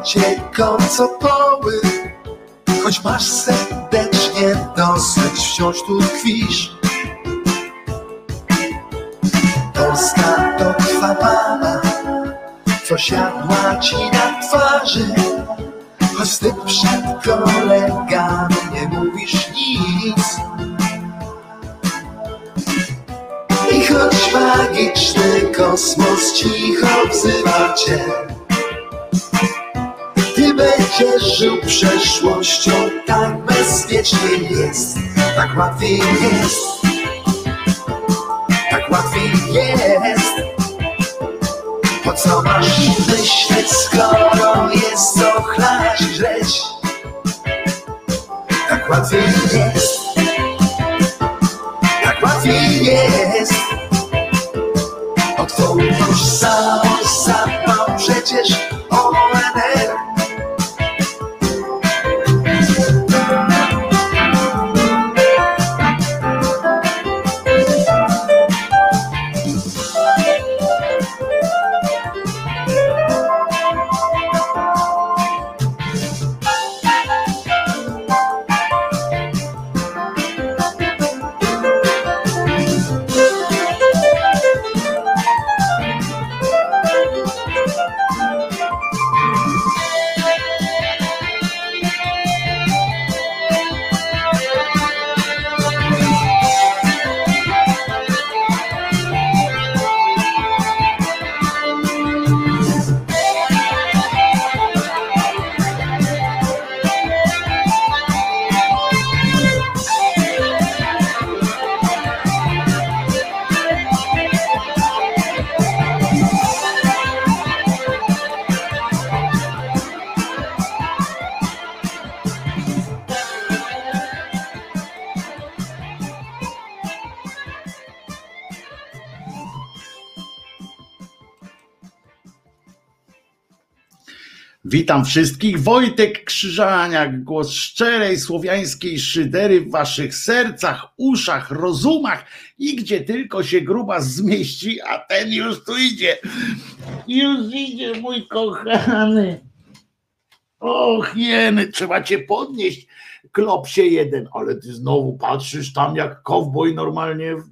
splecie kocopoły Choć masz serdecznie dosyć, wciąż tu tkwisz. Polska to twa mama Co siadła ci na twarzy. Choć ty przed kolegami nie mówisz nic. I choć magiczny kosmos cicho wzywa cię Ty będziesz żył przeszłością Tak bezpiecznie jest Tak łatwiej jest Tak łatwiej jest. Po co masz myśleć skoro jest co chlać i Tak łatwiej jest Tak łatwiej jest. O twą tożsamość zapał przecież Witam wszystkich. Wojtek Krzyżaniak, głos szczerej słowiańskiej szydery w waszych sercach, uszach, rozumach i gdzie tylko się gruba zmieści, a ten już tu idzie. Już idzie mój kochany. Och, jeny, trzeba cię podnieść, klopsie jeden, ale ty znowu patrzysz tam jak kowboj normalnie.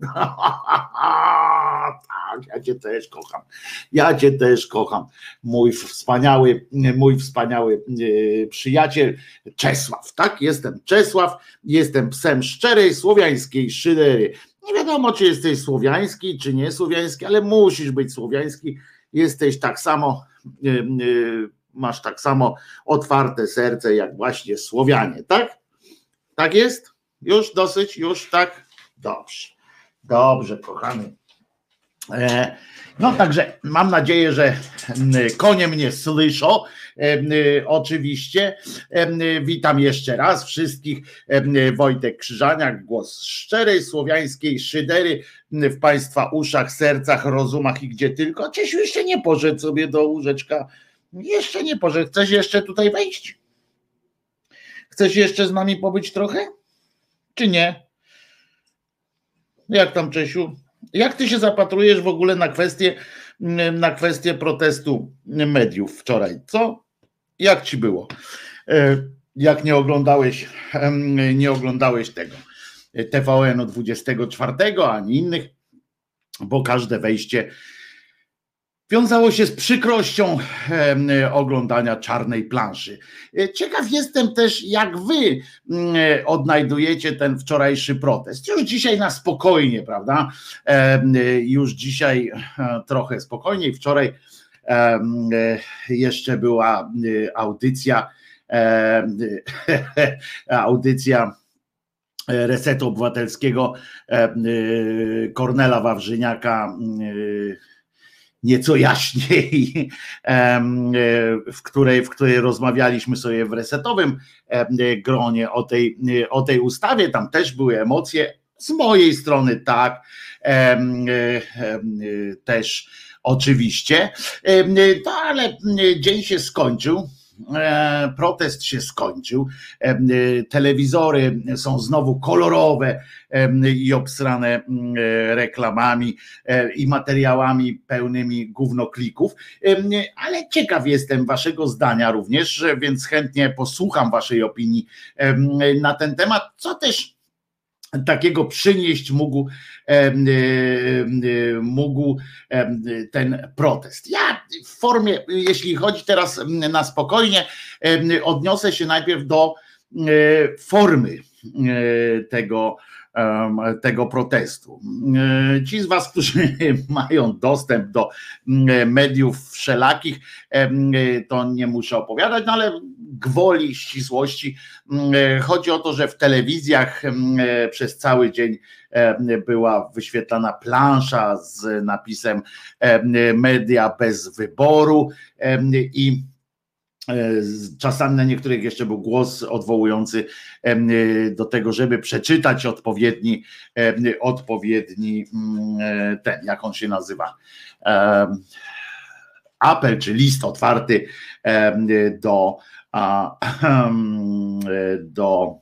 tak, ja cię też kocham. Ja cię też kocham. Mój wspaniały, mój wspaniały e, przyjaciel Czesław. Tak, jestem Czesław, jestem psem szczerej słowiańskiej szydery. Nie wiadomo, czy jesteś słowiański, czy nie słowiański, ale musisz być słowiański. Jesteś tak samo, e, e, masz tak samo otwarte serce, jak właśnie Słowianie, tak? Tak jest? Już dosyć, już tak? Dobrze. Dobrze, kochany. E, No także mam nadzieję, że konie mnie słyszą. E, Oczywiście. E, Witam jeszcze raz wszystkich. Wojtek Krzyżaniak, głos szczerej słowiańskiej szydery w Państwa uszach, sercach, rozumach i gdzie tylko. Ciesiu jeszcze nie poszedł sobie do łóżeczka. Jeszcze nie poszedł. Chcesz jeszcze tutaj wejść? Chcesz jeszcze z nami pobyć trochę? Czy nie? Jak tam, Czesiu? Jak ty się zapatrujesz w ogóle na kwestię, na kwestię protestu mediów wczoraj? Co? Jak ci było? E, Jak nie oglądałeś, nie oglądałeś tego TVN-u 24 ani innych, bo każde wejście wiązało się z przykrością oglądania czarnej planszy. E, Ciekaw jestem też, jak wy mm, e, odnajdujecie ten wczorajszy protest. Już dzisiaj na spokojnie, prawda? E, Już dzisiaj trochę spokojniej. Wczoraj jeszcze była audycja, audycja Resetu Obywatelskiego Kornela Wawrzyniaka e, nieco jaśniej, e, w której, w której rozmawialiśmy sobie w resetowym em, gronie o tej, o tej ustawie. Tam też były emocje. Z mojej strony tak, e, e, też oczywiście. No ale dzień się skończył. E, protest się skończył. E, telewizory są znowu kolorowe i obsrane reklamami i materiałami pełnymi gównoklików. Ale ciekaw jestem Waszego zdania również, więc chętnie posłucham Waszej opinii na ten temat, co też takiego przynieść mógł, mógł ten protest. Ja w formie, jeśli chodzi teraz na spokojnie, odniosę się najpierw do formy tego, tego protestu. Ci z Was, którzy mają dostęp do mediów wszelakich, to nie muszę opowiadać, no ale gwoli ścisłości. Chodzi o to, że w telewizjach przez cały dzień była wyświetlana plansza z napisem media bez wyboru i E, czasami na niektórych jeszcze był głos odwołujący e, do tego, żeby przeczytać odpowiedni, odpowiedni mm, e, ten, jak on się nazywa, apel czy list otwarty do, do,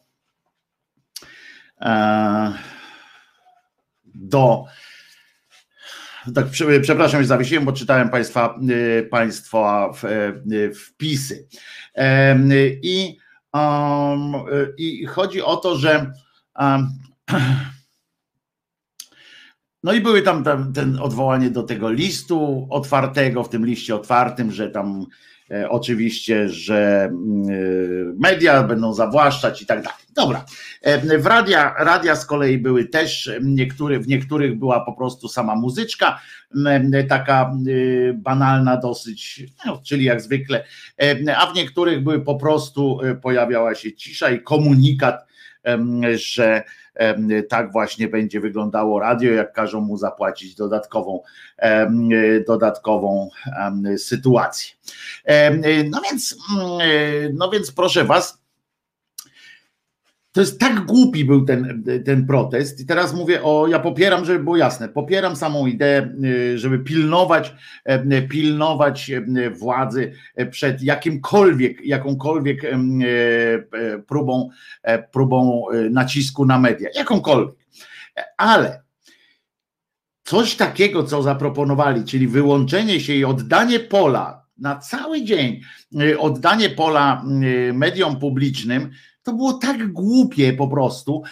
do tak, przepraszam, że zawiesiłem, bo czytałem Państwa, y, państwa y, wpisy. I, um, I chodzi o to, że um, no i były tam, tam ten odwołanie do tego listu otwartego, w tym liście otwartym, że tam E, oczywiście, że mm, e, media będą zawłaszczać i tak dalej. Dobra. E, w radia, radia z kolei były też, niektóre, w niektórych była po prostu sama muzyczka, taka banalna dosyć, no, czyli jak zwykle, a w niektórych były po prostu, pojawiała się cisza i komunikat, że tak właśnie będzie wyglądało radio, jak każą mu zapłacić dodatkową, dodatkową sytuację. No więc, mm, no więc proszę Was, to jest tak głupi był ten, ten protest. I teraz mówię o, ja popieram, żeby było jasne, popieram samą ideę, y, żeby pilnować, pilnować władzy przed jakimkolwiek, jakąkolwiek próbą, próbą nacisku na media, jakąkolwiek. Ale coś takiego, co zaproponowali, czyli wyłączenie się i oddanie pola na cały dzień, y, oddanie pola y, mediom publicznym, to było tak głupie po prostu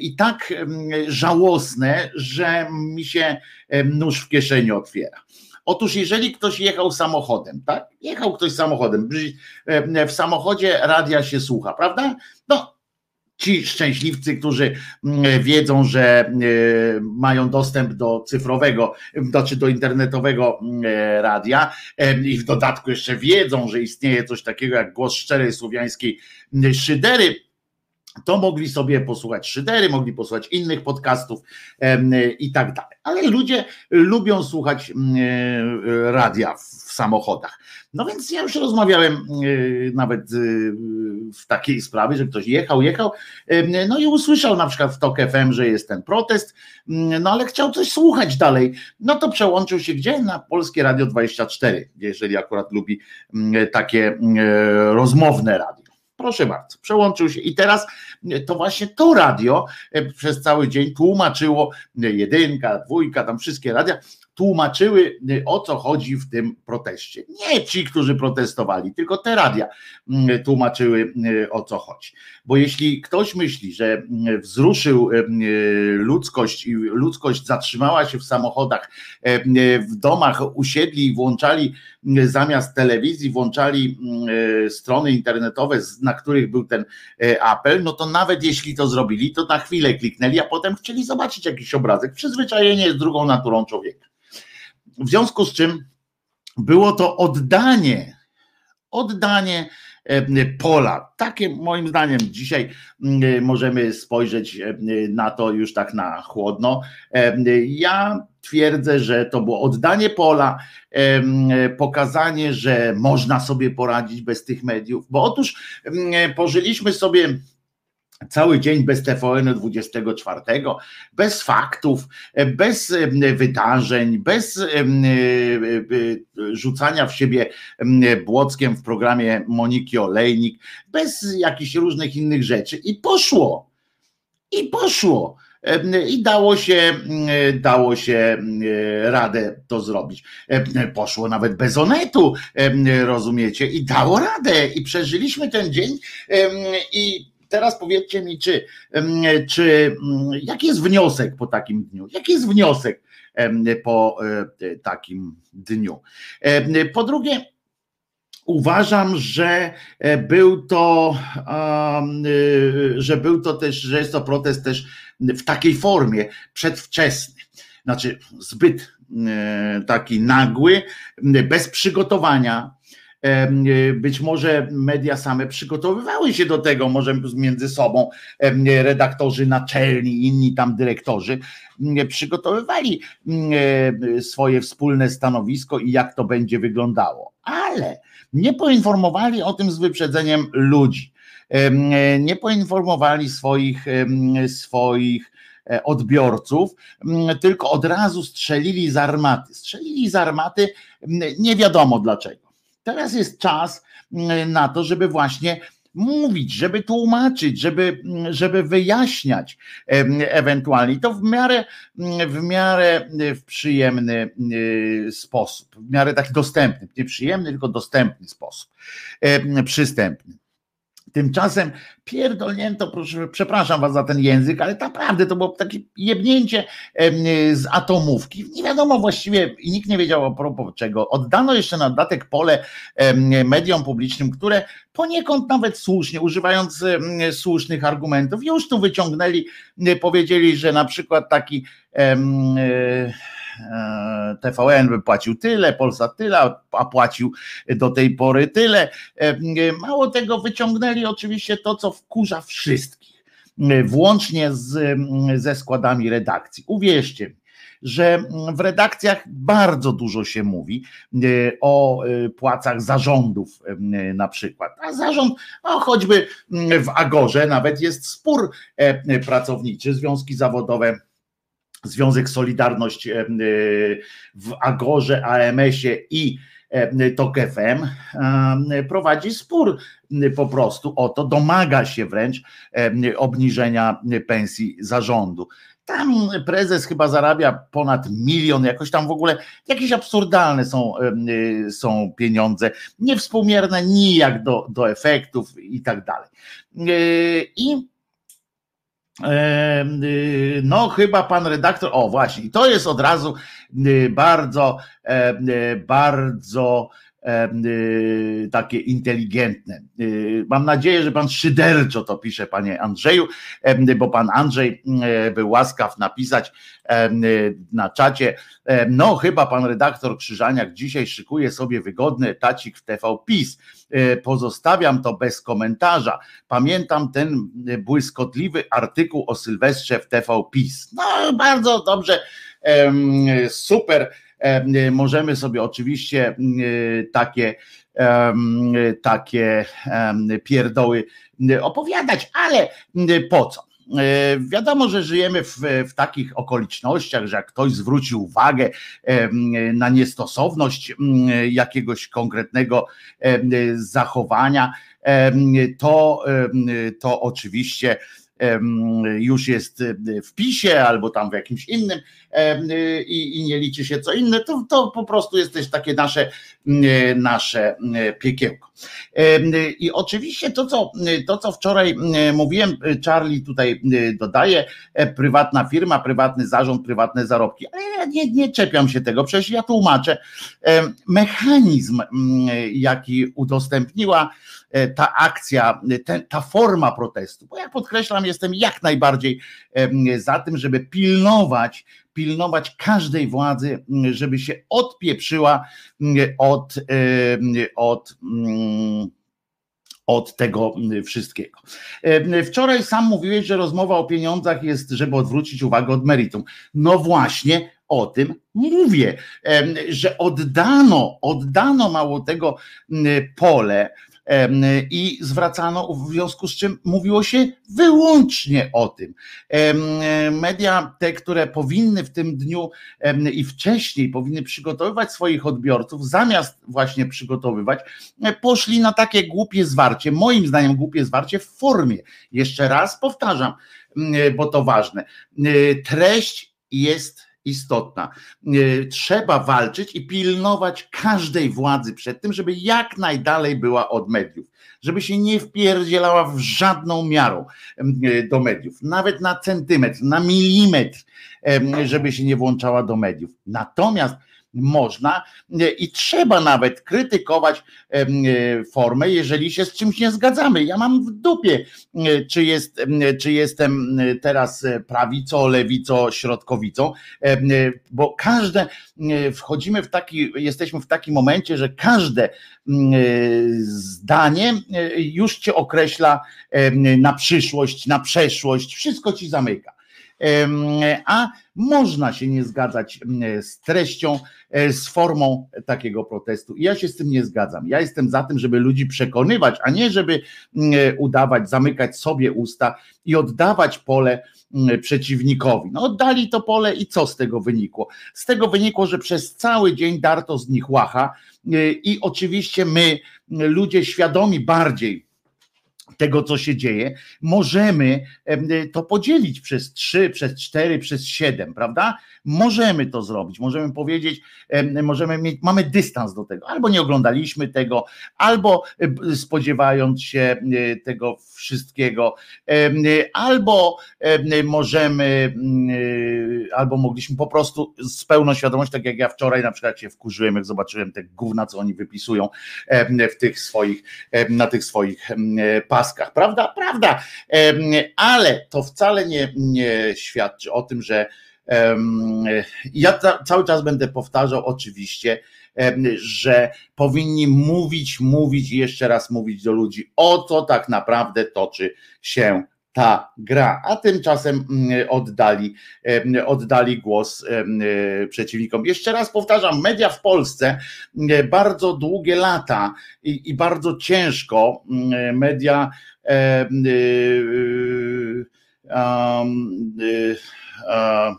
i tak żałosne, że mi się nóż w kieszeni otwiera. Otóż jeżeli ktoś jechał samochodem, tak? Jechał ktoś samochodem, w samochodzie radia się słucha, prawda? No, ci szczęśliwcy, którzy wiedzą, że mają dostęp do cyfrowego, znaczy do internetowego radia i w dodatku jeszcze wiedzą, że istnieje coś takiego jak głos szczerej słowiańskiej szydery, to mogli sobie posłuchać szydery, mogli posłuchać innych podcastów i tak dalej. Ale ludzie lubią słuchać radia w samochodach. No więc ja już rozmawiałem nawet w takiej sprawie, że ktoś jechał, jechał, no i usłyszał na przykład w TOK FM, że jest ten protest, no ale chciał coś słuchać dalej. No to przełączył się gdzie? Na Polskie Radio 24, jeżeli akurat lubi takie rozmowne radio. Proszę bardzo, przełączył się i teraz to właśnie to radio przez cały dzień tłumaczyło jedynka, dwójka, tam wszystkie radia tłumaczyły y, o co chodzi w tym proteście. Nie ci, którzy protestowali, tylko te radia mm, tłumaczyły y, o co chodzi. Bo jeśli ktoś myśli, że y, wzruszył ludzkość i ludzkość zatrzymała się w samochodach, w domach usiedli i włączali zamiast telewizji, włączali strony internetowe, na których był ten apel, no to nawet jeśli to zrobili, to na chwilę kliknęli, a potem chcieli zobaczyć jakiś obrazek. Przyzwyczajenie jest drugą naturą człowieka. W związku z czym było to oddanie, oddanie e, pola. Takie moim zdaniem dzisiaj mm, możemy spojrzeć e, na to już tak na chłodno. E, ja twierdzę, że to było oddanie pola, pokazanie, że można sobie poradzić bez tych mediów, bo otóż pożyliśmy sobie cały dzień bez TVN 24, bez faktów, bez wydarzeń, bez rzucania w siebie błockiem w programie Moniki Olejnik, bez jakichś różnych innych rzeczy. I poszło. I poszło. I dało się, dało się radę to zrobić. Poszło nawet bez onetu, rozumiecie, i dało radę. I przeżyliśmy ten dzień i teraz powiedzcie mi, czy, czy jaki jest wniosek po takim dniu? Jaki jest wniosek po e, takim dniu? Po drugie, uważam, że e, był to, e, że był to też, że jest to protest też w takiej formie przedwczesny, znaczy zbyt taki nagły, bez przygotowania, być może media same przygotowywały się do tego, może między sobą redaktorzy naczelni, inni tam dyrektorzy przygotowywali swoje wspólne stanowisko i jak to będzie wyglądało. Ale nie poinformowali o tym z wyprzedzeniem ludzi. Nie poinformowali swoich, swoich e, odbiorców, tylko od razu strzelili z armaty. Strzelili z armaty nie wiadomo dlaczego. Teraz jest czas mm, na to, żeby właśnie mówić, żeby tłumaczyć, żeby, mm, żeby wyjaśniać ewentualnie. I to w miarę, mm, w miarę w przyjemny sposób, w miarę taki dostępny, nie przyjemny, tylko dostępny sposób, przystępny. Tymczasem pierdolnięto, proszę, przepraszam was za ten język, ale naprawdę to było takie jebnięcie z atomówki. Nie wiadomo właściwie nikt nie wiedział o propos czego. Oddano jeszcze na dodatek pole mediom publicznym, które poniekąd nawet słusznie, używając słusznych argumentów, już tu wyciągnęli, powiedzieli, że na przykład taki e, E, TVN by płacił tyle, Polsa tyle, a płacił do tej pory tyle. E, mało tego, wyciągnęli oczywiście to, co wkurza wszystkich, e, włącznie z, ze składami redakcji. Uwierzcie że w redakcjach bardzo dużo się mówi o płacach zarządów na przykład. A zarząd, o choćby w Agorze nawet jest spór pracowniczy, związki zawodowe Związek Solidarność e, w Agorze, AMS-ie i e, TOK FM e, prowadzi spór po prostu o to, domaga się wręcz obniżenia pensji zarządu. Tam prezes chyba zarabia ponad milion, jakoś tam w ogóle jakieś absurdalne są, są pieniądze, niewspółmierne nijak do, do efektów i tak dalej. I no, chyba pan redaktor, o właśnie, to jest od razu y, bardzo, y, bardzo takie inteligentne. Mam nadzieję, że pan szyderczo to pisze, panie Andrzeju, bo pan Andrzej był łaskaw napisać na czacie. No, chyba pan redaktor Krzyżaniak dzisiaj szykuje sobie wygodny tacik w TV PiS. Pozostawiam to bez komentarza. Pamiętam ten błyskotliwy artykuł o Sylwestrze w TV PiS. No, bardzo dobrze, super Możemy sobie oczywiście takie, takie pierdoły opowiadać, ale po co? Wiadomo, że żyjemy w, w, takich okolicznościach, że jak ktoś zwróci uwagę na niestosowność jakiegoś konkretnego zachowania, to, to oczywiście już jest w PiSie albo tam w jakimś innym i, i nie liczy się co inne, to, to po prostu jest też takie nasze, nasze piekiełko. I oczywiście to co, to, co wczoraj mówiłem, Charlie tutaj dodaje, e, prywatna firma, prywatny zarząd, prywatne zarobki, ale ja nie, nie czepiam się tego, przecież ja tłumaczę mechanizm, jaki udostępniła ta akcja, ta forma protestu, bo ja podkreślam, jestem jak najbardziej za tym, żeby pilnować pilnować każdej władzy, żeby się odpieprzyła od, od od tego wszystkiego. Wczoraj sam mówiłeś, że rozmowa o pieniądzach jest, żeby odwrócić uwagę od meritum. No właśnie o tym mówię, że oddano, oddano mało tego pole i zwracano, w związku z czym mówiło się wyłącznie o tym. Media, te, które powinny w tym dniu i wcześniej powinny przygotowywać swoich odbiorców, zamiast właśnie przygotowywać, e, poszli na takie głupie zwarcie, moim zdaniem głupie zwarcie w formie. Jeszcze raz powtarzam, bo to ważne. Treść jest istotna. E, trzeba walczyć i pilnować każdej władzy przed tym, żeby jak najdalej była od mediów, żeby się nie wpierdzielała w żadną miarą e, do mediów, nawet na centymetr, na milimetr, żeby się nie włączała do mediów. Natomiast można e, i trzeba nawet krytykować e, formę, jeżeli się z czymś nie zgadzamy. Ja mam w dupie, czy, jest, czy jestem teraz prawico, lewico, środkowicą, bo każde, wchodzimy w taki, jesteśmy w takim momencie, że każde zdanie już cię określa na przyszłość, na przeszłość, wszystko ci zamyka a można się nie zgadzać z treścią, e, z formą takiego protestu. I ja się z tym nie zgadzam. Ja jestem za tym, żeby ludzi przekonywać, a nie żeby udawać, zamykać sobie usta i oddawać pole przeciwnikowi. No oddali to pole i co z tego wynikło? Z tego wynikło, że przez cały dzień darto z nich łacha e, i oczywiście my, ludzie świadomi bardziej tego, co się dzieje, możemy to podzielić przez trzy, przez cztery, przez siedem, prawda? Możemy to zrobić, możemy powiedzieć, możemy mieć, mamy dystans do tego, albo nie oglądaliśmy tego, albo spodziewając się e, tego wszystkiego, albo możemy, e, albo mogliśmy po prostu z pełną świadomością, tak jak ja wczoraj na przykład się wkurzyłem, jak zobaczyłem te gówna, co oni wypisują w tych swoich, na tych swoich paskach, prawda? Prawda, ale to wcale nie, nie świadczy o tym, że ja cały czas będę powtarzał oczywiście, że powinni mówić, mówić i jeszcze raz mówić do ludzi, o co tak naprawdę toczy się ta gra, a tymczasem mm, oddali, oddali głos przeciwnikom. Jeszcze raz powtarzam, media w Polsce bardzo długie lata i, i bardzo ciężko media um, E,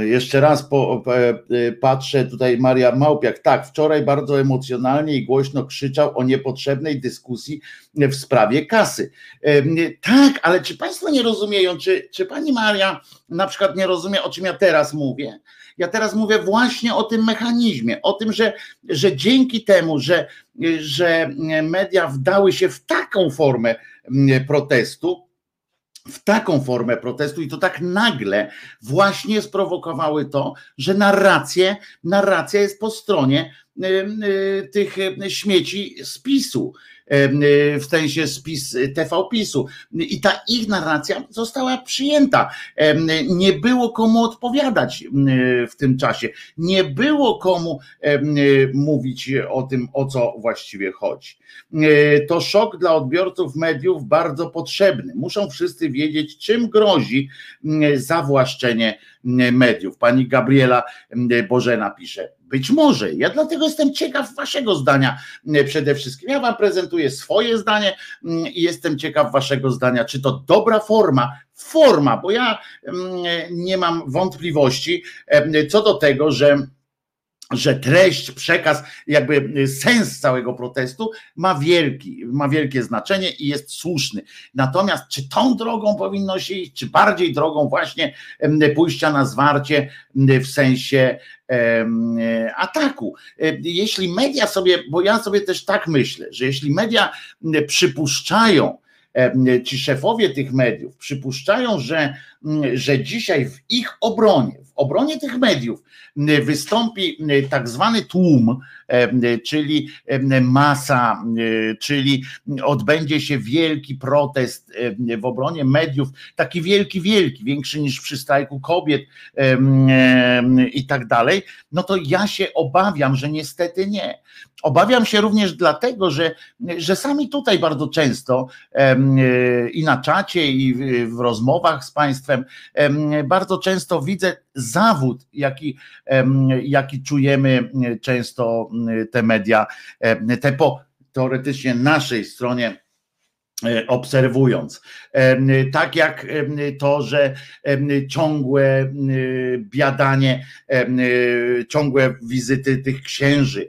jeszcze raz po, e, patrzę tutaj Maria Małpiak. Tak, wczoraj bardzo emocjonalnie i głośno krzyczał o niepotrzebnej dyskusji w sprawie kasy. E, tak, ale czy Państwo nie rozumieją, czy, czy Pani Maria na przykład nie rozumie, o czym ja teraz mówię? Ja teraz mówię właśnie o tym mechanizmie, o tym, że, że dzięki temu, że, że media wdały się w taką formę protestu, w taką formę protestu i to tak nagle właśnie sprowokowały to, że narracje, narracja jest po stronie y, y, tych śmieci z PiSu. Y, w sensie spis TV PiSu. I ta ich narracja została przyjęta. Nie było komu odpowiadać w tym czasie. Nie było komu mówić o tym, o co właściwie chodzi. To szok dla odbiorców mediów bardzo potrzebny. Muszą wszyscy wiedzieć, czym grozi zawłaszczenie mediów. Pani Gabriela Bożena pisze. Być może. Ja dlatego jestem ciekaw Waszego zdania przede wszystkim. Ja Wam prezentuję swoje zdanie i jestem ciekaw Waszego zdania, czy to dobra forma, forma, bo ja nie mam wątpliwości co do tego, że że treść, przekaz, jakby sens całego protestu ma wielki, ma wielkie znaczenie i jest słuszny. Natomiast czy tą drogą powinno się iść, czy bardziej drogą właśnie pójścia na zwarcie w sensie ataku. Jeśli media sobie, bo ja sobie też tak myślę, że jeśli media przypuszczają, ci szefowie tych mediów przypuszczają, że, że dzisiaj w ich obronie, w obronie tych mediów wystąpi tak zwany tłum, czyli masa, czyli odbędzie się wielki protest w obronie mediów, taki wielki, wielki, większy niż przy strajku kobiet i tak dalej, no to ja się obawiam, że niestety nie. Obawiam się również dlatego, że, że sami tutaj bardzo często i na czacie, i w rozmowach z Państwem, bardzo często widzę zawód, jaki, jaki czujemy często te media, te po teoretycznie naszej stronie obserwując. Tak jak to, że ciągłe biadanie, ciągłe wizyty tych księży,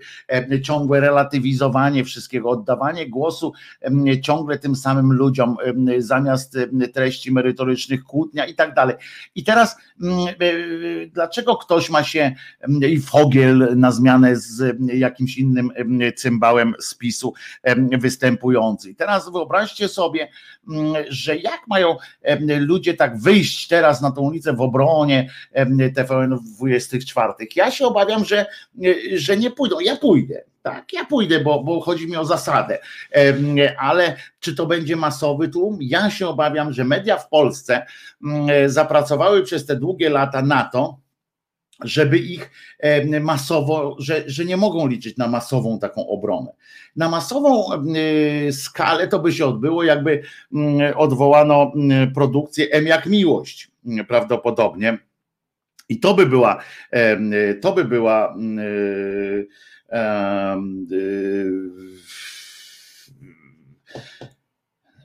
ciągłe relatywizowanie wszystkiego, oddawanie głosu ciągle tym samym ludziom, zamiast treści merytorycznych, kłótnia i tak dalej. I teraz e, dlaczego ktoś ma się i Fogiel na zmianę z jakimś innym cymbałem spisu występujący. I teraz wyobraźcie wyobraźcie sobie, mm, że jak mają ludzie tak wyjść teraz na tą ulicę w obronie TVN 24. Ja się obawiam, że, że nie pójdą. Ja pójdę. Tak, ja pójdę, bo, bo chodzi mi o zasadę. Ale czy to będzie masowy tłum? Ja się obawiam, że media w Polsce mm, zapracowały przez te długie lata na to, żeby ich masowo, że, że nie mogą liczyć na masową taką obronę. Na masową y, skalę to by się odbyło, jakby mm, odwołano mm, produkcję M jak miłość prawdopodobnie. I to by była, to by była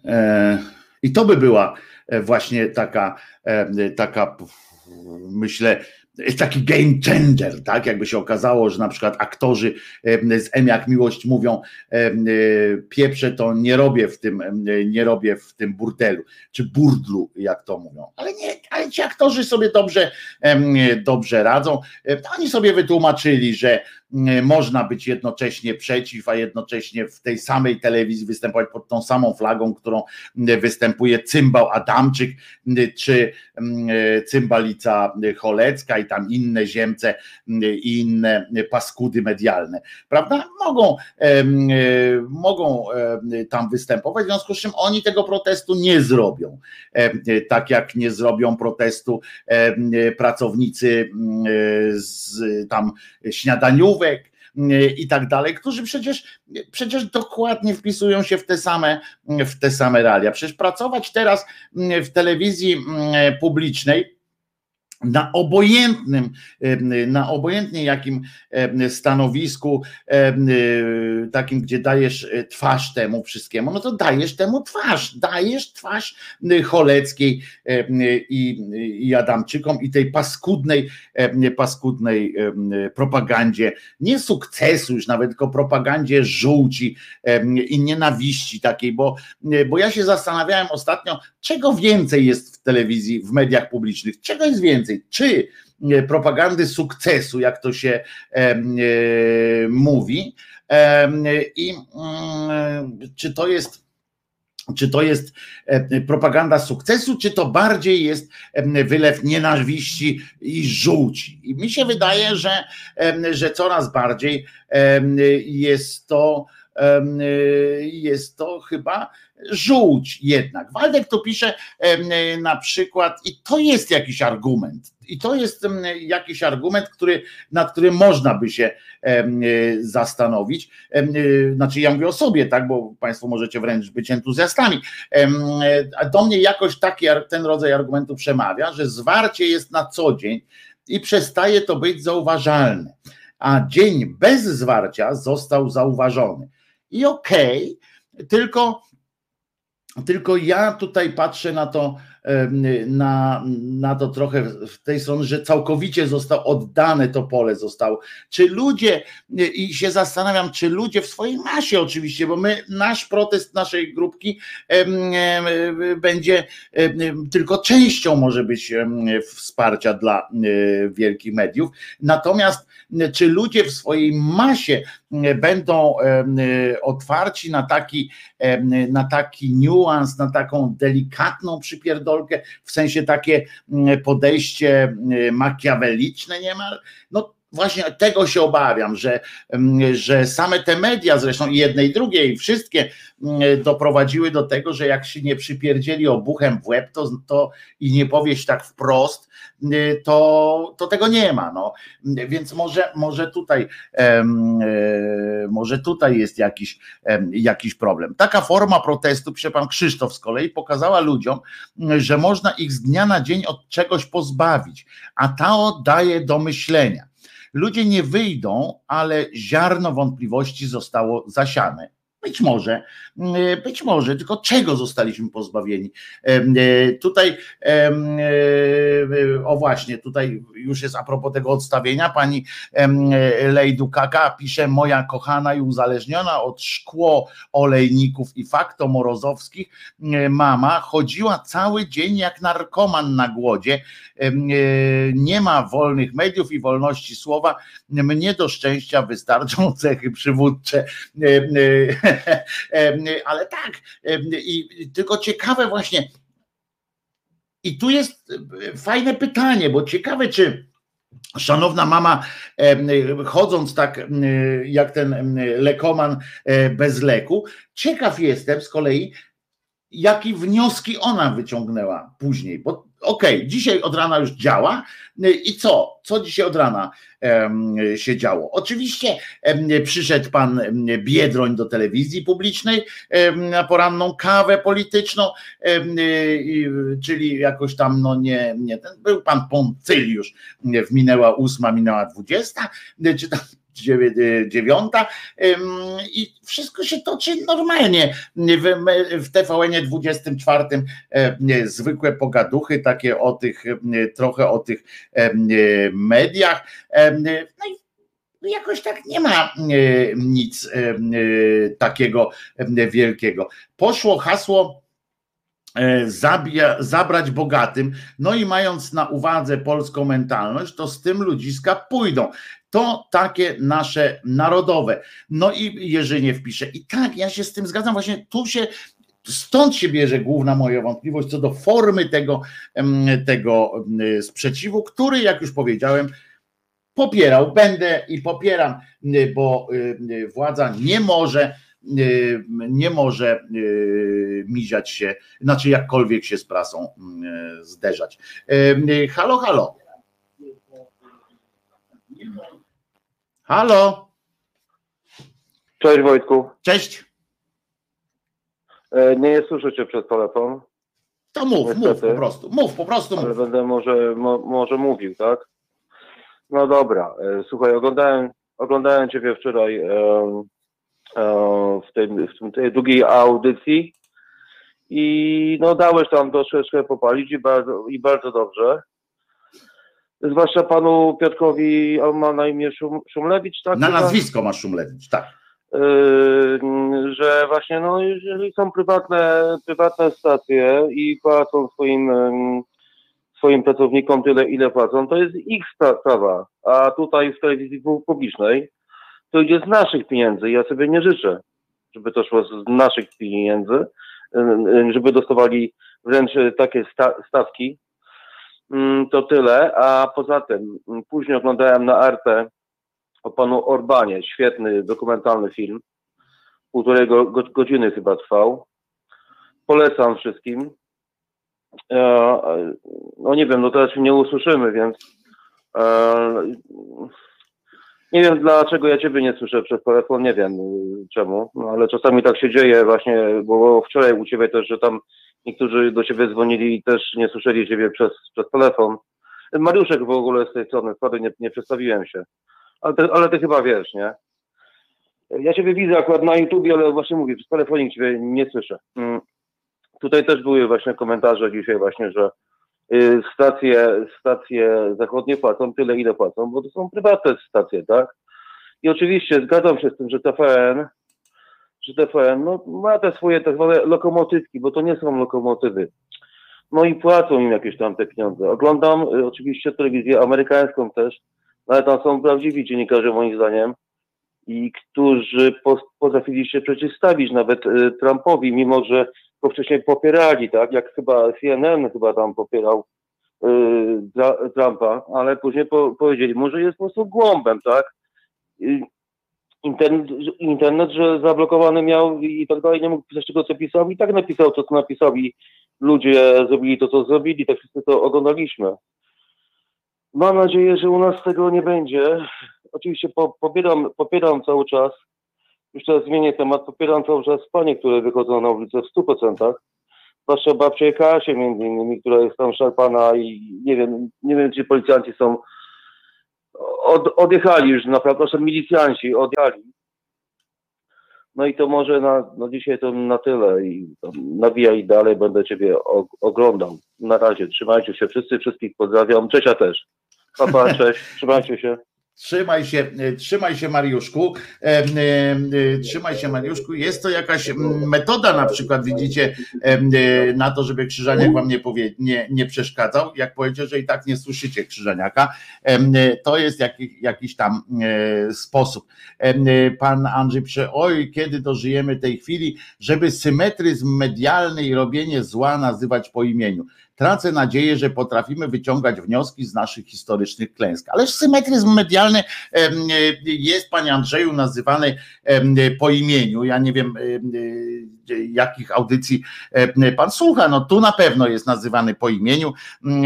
e, i to by była e, właśnie taka, taka myślę, jest taki game changer, tak? Jakby się okazało, że na przykład aktorzy z M jak miłość mówią, e, pieprze to nie robię w tym, nie robię w tym burdelu, czy burdlu, jak to mówią. Ale nie, ale ci aktorzy sobie dobrze, dobrze radzą. Oni sobie wytłumaczyli, że można być jednocześnie przeciw, a jednocześnie w tej samej telewizji występować pod tą samą flagą, którą występuje cymbał Adamczyk, czy cymbalica Cholecka i tam inne ziemce i inne paskudy medialne. Prawda? Mogą, mogą tam występować, w związku z czym oni tego protestu nie zrobią. Tak jak nie zrobią protestu pracownicy z tam śniadaniówek, i tak dalej, którzy przecież, przecież dokładnie wpisują się w te same, w te same realia. Przecież pracować teraz w telewizji publicznej na obojętnym, na obojętnie jakim stanowisku, takim, gdzie dajesz e, twarz temu wszystkiemu, no to dajesz temu twarz, dajesz twarz Choleckiej i, i Adamczykom i tej paskudnej, paskudnej propagandzie, nie sukcesu już nawet, tylko propagandzie żółci i nienawiści takiej, bo, bo ja się zastanawiałem ostatnio, czego więcej jest w telewizji, w mediach publicznych, czego jest więcej, czy e, propagandy sukcesu, jak to się e, mówi, i mm, czy to jest czy to jest e, propaganda sukcesu, czy to bardziej jest wylew nienawiści i żółci. I mi się wydaje, że, że coraz bardziej jest to, jest to chyba żółć jednak. Waldek to pisze na przykład, i to jest jakiś argument, i to jest jakiś argument, który, nad którym można by się zastanowić. Znaczy, ja mówię o sobie, tak, bo Państwo możecie wręcz być entuzjastami. Do mnie jakoś taki ten rodzaj argumentu przemawia, że zwarcie jest na co dzień i przestaje to być zauważalne. A dzień bez zwarcia został zauważony. I okej, okay, tylko tylko ja tutaj patrzę na to, na, na to trochę w tej strony, że całkowicie zostało oddane to pole zostało. Czy ludzie, i się zastanawiam, czy ludzie w swojej masie oczywiście, bo my, nasz protest naszej grupki będzie tylko częścią może być wsparcia dla e, wielkich mediów. Natomiast czy ludzie w swojej masie będą otwarci na taki, na taki niuans, na taką delikatną w sensie takie podejście makiaweliczne niemal, no właśnie tego się obawiam, że, że same te media, zresztą jednej, drugiej, wszystkie doprowadziły do tego, że jak się nie przypierdzieli obuchem w łeb, to, to i nie powieść tak wprost, to, to tego nie ma. No. Więc może, może tutaj e, może tutaj jest jakiś, jakiś problem. Taka forma protestu, pisze pan Krzysztof z kolei, pokazała ludziom, że można ich z dnia na dzień od czegoś pozbawić, a ta oddaje do myślenia. Ludzie nie wyjdą, ale ziarno wątpliwości zostało zasiane. Być może, być może, tylko czego zostaliśmy pozbawieni? Tutaj, o właśnie, tutaj już jest a propos tego odstawienia, pani Lejdu Kaka pisze, moja kochana i uzależniona od szkło olejników i faktomorozowskich mama chodziła cały dzień jak narkoman na głodzie, nie ma wolnych mediów i wolności słowa, mnie do szczęścia wystarczą cechy przywódcze ale tak, i tylko ciekawe właśnie, i tu jest fajne pytanie, bo ciekawe, czy Szanowna mama, chodząc tak jak ten lekoman e, bez leku, ciekaw jestem z kolei, jakie wnioski ona wyciągnęła później, bo okej, okay, dzisiaj od rana już działa i co? Co dzisiaj od rana się działo? Oczywiście przyszedł pan Biedroń do telewizji publicznej na poranną kawę polityczną, czyli jakoś tam, no nie, nie był pan Poncyliusz, minęła ósma, minęła dwudziesta, czy tam dziewiąta i wszystko się toczy normalnie. W TVN 24 zwykłe pogaduchy takie o tych, trochę o tych mediach. No i jakoś tak nie ma nic takiego wielkiego. Poszło hasło E, zabija, zabrać bogatym, no i mając na uwadze polską mentalność, to z tym ludziska pójdą. To takie nasze narodowe. No i Jerzynie wpisze. I tak, ja się z tym zgadzam, właśnie tu się Stąd się bierze główna moja wątpliwość co do formy tego, tego sprzeciwu, który, jak już powiedziałem, popierał, będę i popieram, bo władza nie może nie może y, miziać się, znaczy jakkolwiek się z prasą y, zderzać. Halo, halo. Halo. Cześć Wojtku. Cześć. E, nie słyszę cię przez telefon. To mów, Niestety. mów po prostu. Mów, po prostu mów. Ale będę może, mo, może mówił, tak? No dobra. E, słuchaj, oglądałem, oglądałem ciebie wczoraj w tej, w tej drugiej audycji i no dałeś tam troszeczkę popalić i bardzo, i bardzo dobrze. Zwłaszcza panu Piotrkowi, on ma na imię Szum, Szumlewicz, tak? Na nazwisko ma Szumlewicz, tak. Yy, że właśnie, no, jeżeli są prywatne, prywatne stacje i płacą swoim, swoim pracownikom tyle, ile płacą, to jest ich sprawa. A tutaj w telewizji publicznej to idzie z naszych pieniędzy. Ja sobie nie życzę, żeby to szło z naszych pieniędzy, żeby dostawali wręcz takie sta stawki. Mm, to tyle, a poza tym mm, później oglądałem na Arte o panu Orbanie, świetny dokumentalny film, półtorej go, godziny chyba trwał. Polecam wszystkim. E, no nie wiem, no teraz się nie usłyszymy, więc e, nie wiem dlaczego ja ciebie nie słyszę przez telefon, nie wiem y, czemu, no, ale czasami tak się dzieje właśnie, bo wczoraj u ciebie też, że tam niektórzy do ciebie dzwonili i też nie słyszeli ciebie przez, przez telefon. Mariuszek w ogóle z tej strony, wtedy nie, nie przedstawiłem się. Ale ty, ale ty chyba wiesz, nie? Ja ciebie widzę akurat na YouTubie, ale właśnie mówię, przez telefonik ciebie nie słyszę. Mm. Tutaj też były właśnie komentarze dzisiaj właśnie, że stacje, stacje zachodnie płacą tyle, ile płacą, bo to są prywatne stacje, tak? I oczywiście zgadzam się z tym, że TVN, że TVN no, ma te swoje tak zwane lokomotywki, bo to nie są lokomotywy. No i płacą im jakieś tam te pieniądze. Oglądam y, oczywiście telewizję amerykańską też, ale tam są prawdziwi dziennikarze moim zdaniem i którzy po, potrafili się przeciwstawić nawet y, Trumpowi, mimo że go wcześniej popierali, tak? Jak chyba CNN chyba tam popierał yy, Trumpa, ale później po, powiedzieli mu, że jest po prostu głąbem, tak? Internet, internet, że zablokowany miał i tak dalej, nie mógł pisać tego, co pisał i tak napisał to, co napisał i ludzie zrobili to, co zrobili, tak wszyscy to oglądaliśmy. Mam nadzieję, że u nas tego nie będzie. Oczywiście po, popieram, popieram cały czas już teraz zmienię temat, popieram cały czas panie, które wychodzą na ulicę w 100%. Zwłaszcza babcia Kasie między innymi, która jest tam szarpana i nie wiem, nie wiem, czy policjanci są od, odjechali już naprawdę, proszę, milicjanci odjechali. No i to może na, no dzisiaj to na tyle i nawijaj dalej, będę Ciebie oglądał. Na razie, trzymajcie się wszyscy, wszystkich pozdrawiam. Cześć, ja też. Papa, cześć, trzymajcie się. Trzymaj się, e, trzymaj się Mariuszku, e, e, trzymaj się Mariuszku. Jest to jakaś metoda na przykład, widzicie, na to, żeby Krzyżaniak wam nie, powie, nie, nie przeszkadzał. Jak powiecie, że i tak nie słyszycie Krzyżaniaka, to jest jakiś, jakiś tam sposób. Pan Andrzej pisze, oj, kiedy dożyjemy tej chwili, żeby symetryzm medialny i robienie zła nazywać po imieniu. Tracę nadzieję, że potrafimy wyciągać wnioski z naszych historycznych klęsk. Ależ symetryzm medialny jest, panie Andrzeju, nazywany po imieniu. Ja nie wiem, jakich audycji pan słucha. No tu na pewno jest nazywany po imieniu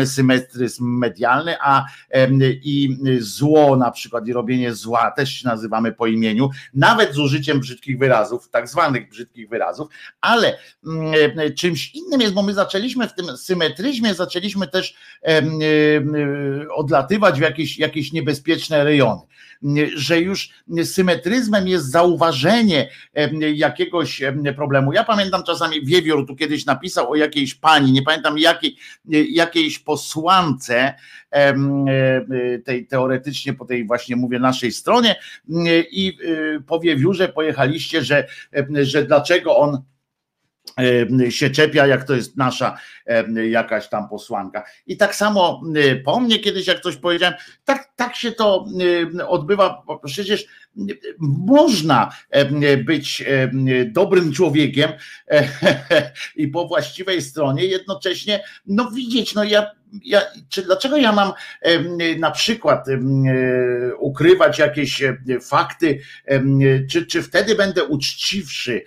symetryzm medialny, a i zło na przykład i robienie zła też nazywamy po imieniu, nawet z użyciem brzydkich wyrazów, tak zwanych brzydkich wyrazów, ale czymś innym jest, bo my zaczęliśmy w tym symetryzmie zaczęliśmy też odlatywać w jakieś, jakieś niebezpieczne rejony. Że już symetryzmem jest zauważenie jakiegoś problemu. Ja pamiętam czasami Wiewiór tu kiedyś napisał o jakiejś pani, nie pamiętam jakiej, jakiejś posłance tej teoretycznie po tej właśnie mówię naszej stronie i po Wiewiórze pojechaliście, że, że dlaczego on się czepia, jak to jest nasza jakaś tam posłanka. I tak samo po mnie kiedyś, jak coś powiedziałem, tak, tak się to odbywa. Przecież można być dobrym człowiekiem i po właściwej stronie jednocześnie no widzieć, no ja ja, czy dlaczego ja mam na przykład ukrywać jakieś fakty, czy, czy wtedy będę uczciwszy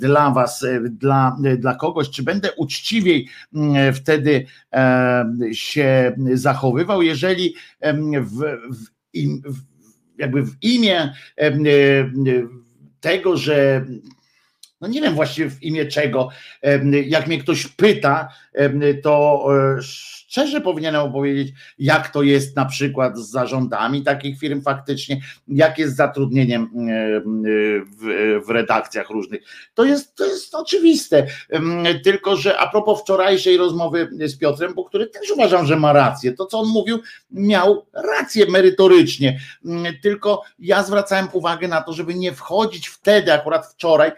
dla was, dla, dla kogoś, czy będę uczciwiej wtedy się zachowywał, jeżeli w, w, w jakby w imię tego, że no nie wiem właściwie w imię czego, jak mnie ktoś pyta, to e, szczerze powinienem powiedzieć, jak to jest na przykład z zarządami takich firm faktycznie, jak jest z zatrudnieniem e, w, w redakcjach różnych. To jest, to jest oczywiste. Tylko, że a propos wczorajszej rozmowy z Piotrem, bo który też uważam, że ma rację. To, co on mówił, miał rację merytorycznie. Tylko ja zwracałem uwagę na to, żeby nie wchodzić wtedy, akurat wczoraj,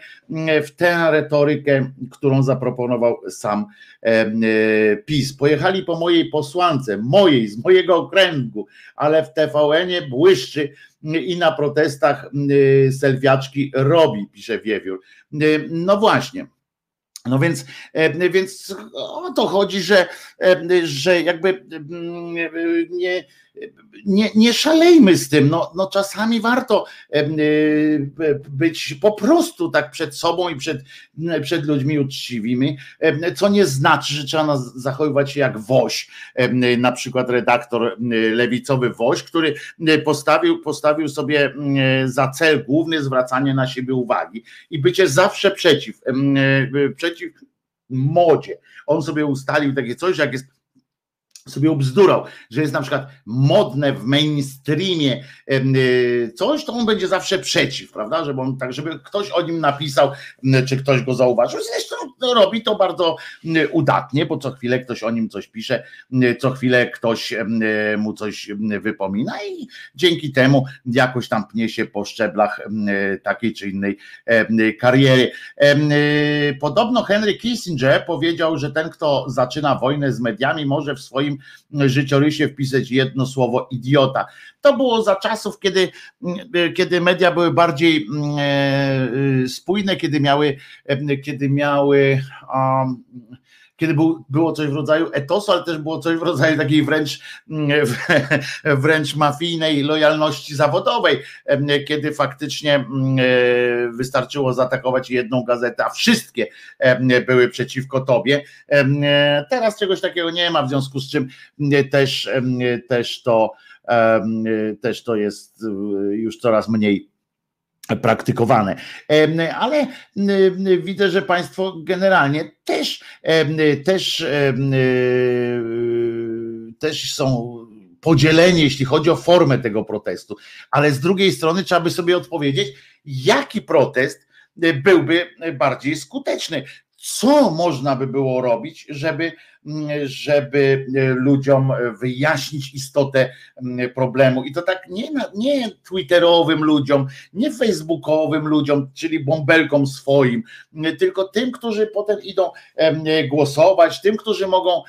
w tę retorykę, którą zaproponował sam e, PiS. Pojechali po mojej posłance, mojej, z mojego okręgu, ale w TVN-ie błyszczy i na protestach y, selwiaczki robi, pisze Wiewiór. Y, no właśnie. No więc, e, więc o to chodzi, że, że jakby nie, nie, nie szalejmy z tym. No, no czasami warto e, być po prostu tak przed sobą i przed, przed ludźmi uczciwymi, co nie znaczy, że trzeba zachowywać się jak woś, na przykład redaktor lewicowy woś, który postawił, postawił sobie za cel główny zwracanie na siebie uwagi i bycie zawsze przeciw, przeciw modzie. On sobie ustalił takie coś, jak jest sobie ubzdurał, że jest na przykład modne w mainstreamie y, coś, to on będzie zawsze przeciw, prawda? Żeby on, tak, żeby ktoś o nim napisał, czy ktoś go zauważył. Zresztą robi to bardzo udatnie, bo co chwilę ktoś o nim coś pisze, co chwilę ktoś mu coś wypomina i dzięki temu jakoś tam pnie się po szczeblach takiej czy innej kariery. Y, podobno Henry Kissinger powiedział, że ten, kto zaczyna wojnę z mediami, może w swoim życiorysie wpisać jedno słowo idiota. To było za czasów, kiedy, kiedy media były bardziej spójne, kiedy miały, kiedy miały um, kiedy był, było coś w rodzaju etosu, ale też było coś w rodzaju takiej wręcz, mm, wręcz mafijnej lojalności zawodowej, kiedy faktycznie mm, e, wystarczyło zaatakować jedną gazetę, a wszystkie były przeciwko tobie. E, teraz czegoś takiego nie ma, w związku z czym też, też to też to jest e, już coraz mniej praktykowane. Ale widzę, że Państwo generalnie też, też, też są podzieleni, jeśli chodzi o formę tego protestu. Ale z drugiej strony trzeba by sobie odpowiedzieć, jaki protest byłby bardziej skuteczny. Co można by było robić, żeby żeby e, ludziom wyjaśnić istotę problemu. I to tak nie, nie twitterowym ludziom, nie facebookowym ludziom, czyli bąbelkom swoim, tylko tym, którzy potem idą głosować, tym, którzy mogą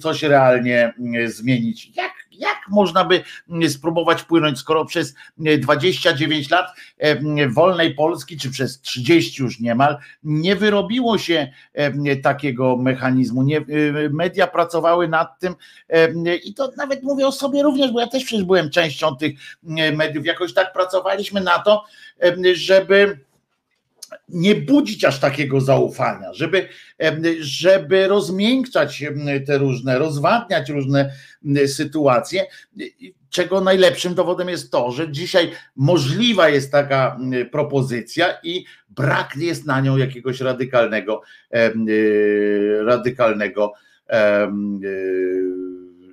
coś realnie zmienić. Jak jak można by spróbować płynąć, skoro przez 29 lat wolnej Polski, czy przez 30 już niemal, nie wyrobiło się takiego mechanizmu. Nie, media pracowały nad tym i to nawet mówię o sobie również, bo ja też przecież byłem częścią tych mediów. Jakoś tak pracowaliśmy na to, żeby nie budzić aż takiego zaufania, żeby, żeby rozmiękczać te różne, rozwadniać różne sytuacje, czego najlepszym dowodem jest to, że dzisiaj możliwa jest taka propozycja i brak jest na nią jakiegoś radykalnego, radykalnego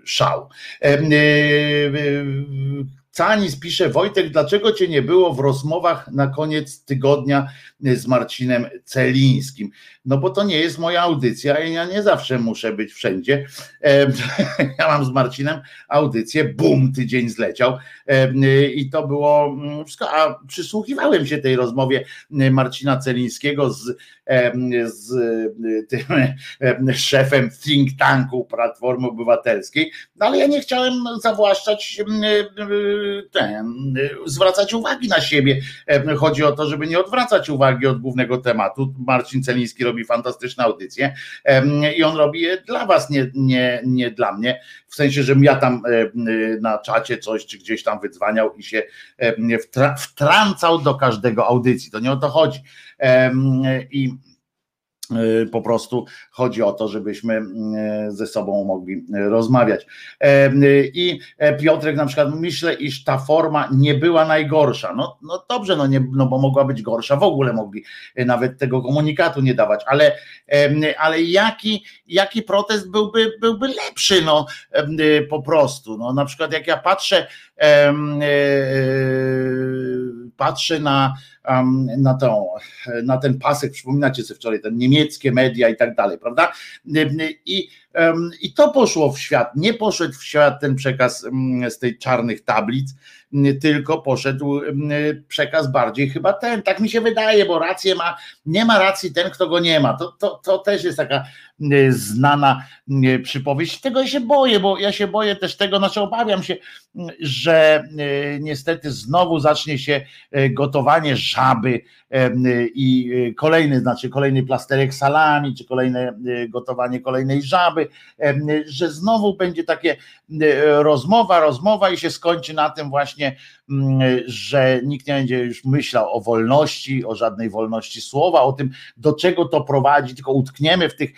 szał. Canis pisze, Wojtek, dlaczego cię nie było w rozmowach na koniec tygodnia z Marcinem Celińskim? No bo to nie jest moja audycja i ja nie zawsze muszę być wszędzie. Ja mam z Marcinem audycję, bum, tydzień zleciał i to było mm, wszystko, a przysłuchiwałem się tej rozmowie Marcina Celińskiego z, z tym szefem think tanku Platformy Obywatelskiej, no ale ja nie chciałem zawłaszczać ten, zwracać uwagi na siebie. Chodzi o to, żeby nie odwracać uwagi od głównego tematu. Marcin Celiński robi fantastyczne audycje i on robi je dla was, nie, nie, nie dla mnie. W sensie, że ja tam na czacie coś, czy gdzieś tam wydzwaniał i się wtrącał do każdego audycji. To nie o to chodzi. I po prostu chodzi o to, żebyśmy y, ze sobą mogli rozmawiać. E, y, I e, Piotrek na przykład myślę, iż ta forma nie była najgorsza. No, no dobrze, no, nie, no bo mogła być gorsza, w ogóle mogli nawet tego komunikatu nie dawać, ale, ale jaki, jaki protest byłby, byłby lepszy, no po prostu. No, na przykład jak ja patrzę, e, patrzę na na, tą, na ten pasek, przypominacie sobie wczoraj, ten niemieckie media i tak dalej, prawda? I, I to poszło w świat, nie poszedł w świat ten przekaz z tej czarnych tablic, tylko poszedł przekaz bardziej chyba ten, tak mi się wydaje, bo rację ma, nie ma racji ten, kto go nie ma. To, to, to też jest taka znana przypowieść. Tego ja się boję, bo ja się boję też tego, znaczy obawiam się, że niestety znowu zacznie się gotowanie żaby i kolejny, znaczy kolejny plasterek salami, czy kolejne gotowanie kolejnej żaby, że znowu będzie takie rozmowa, rozmowa i się skończy na tym właśnie, że nikt nie będzie już myślał o wolności, o żadnej wolności słowa, o tym, do czego to prowadzi, tylko utkniemy w tych,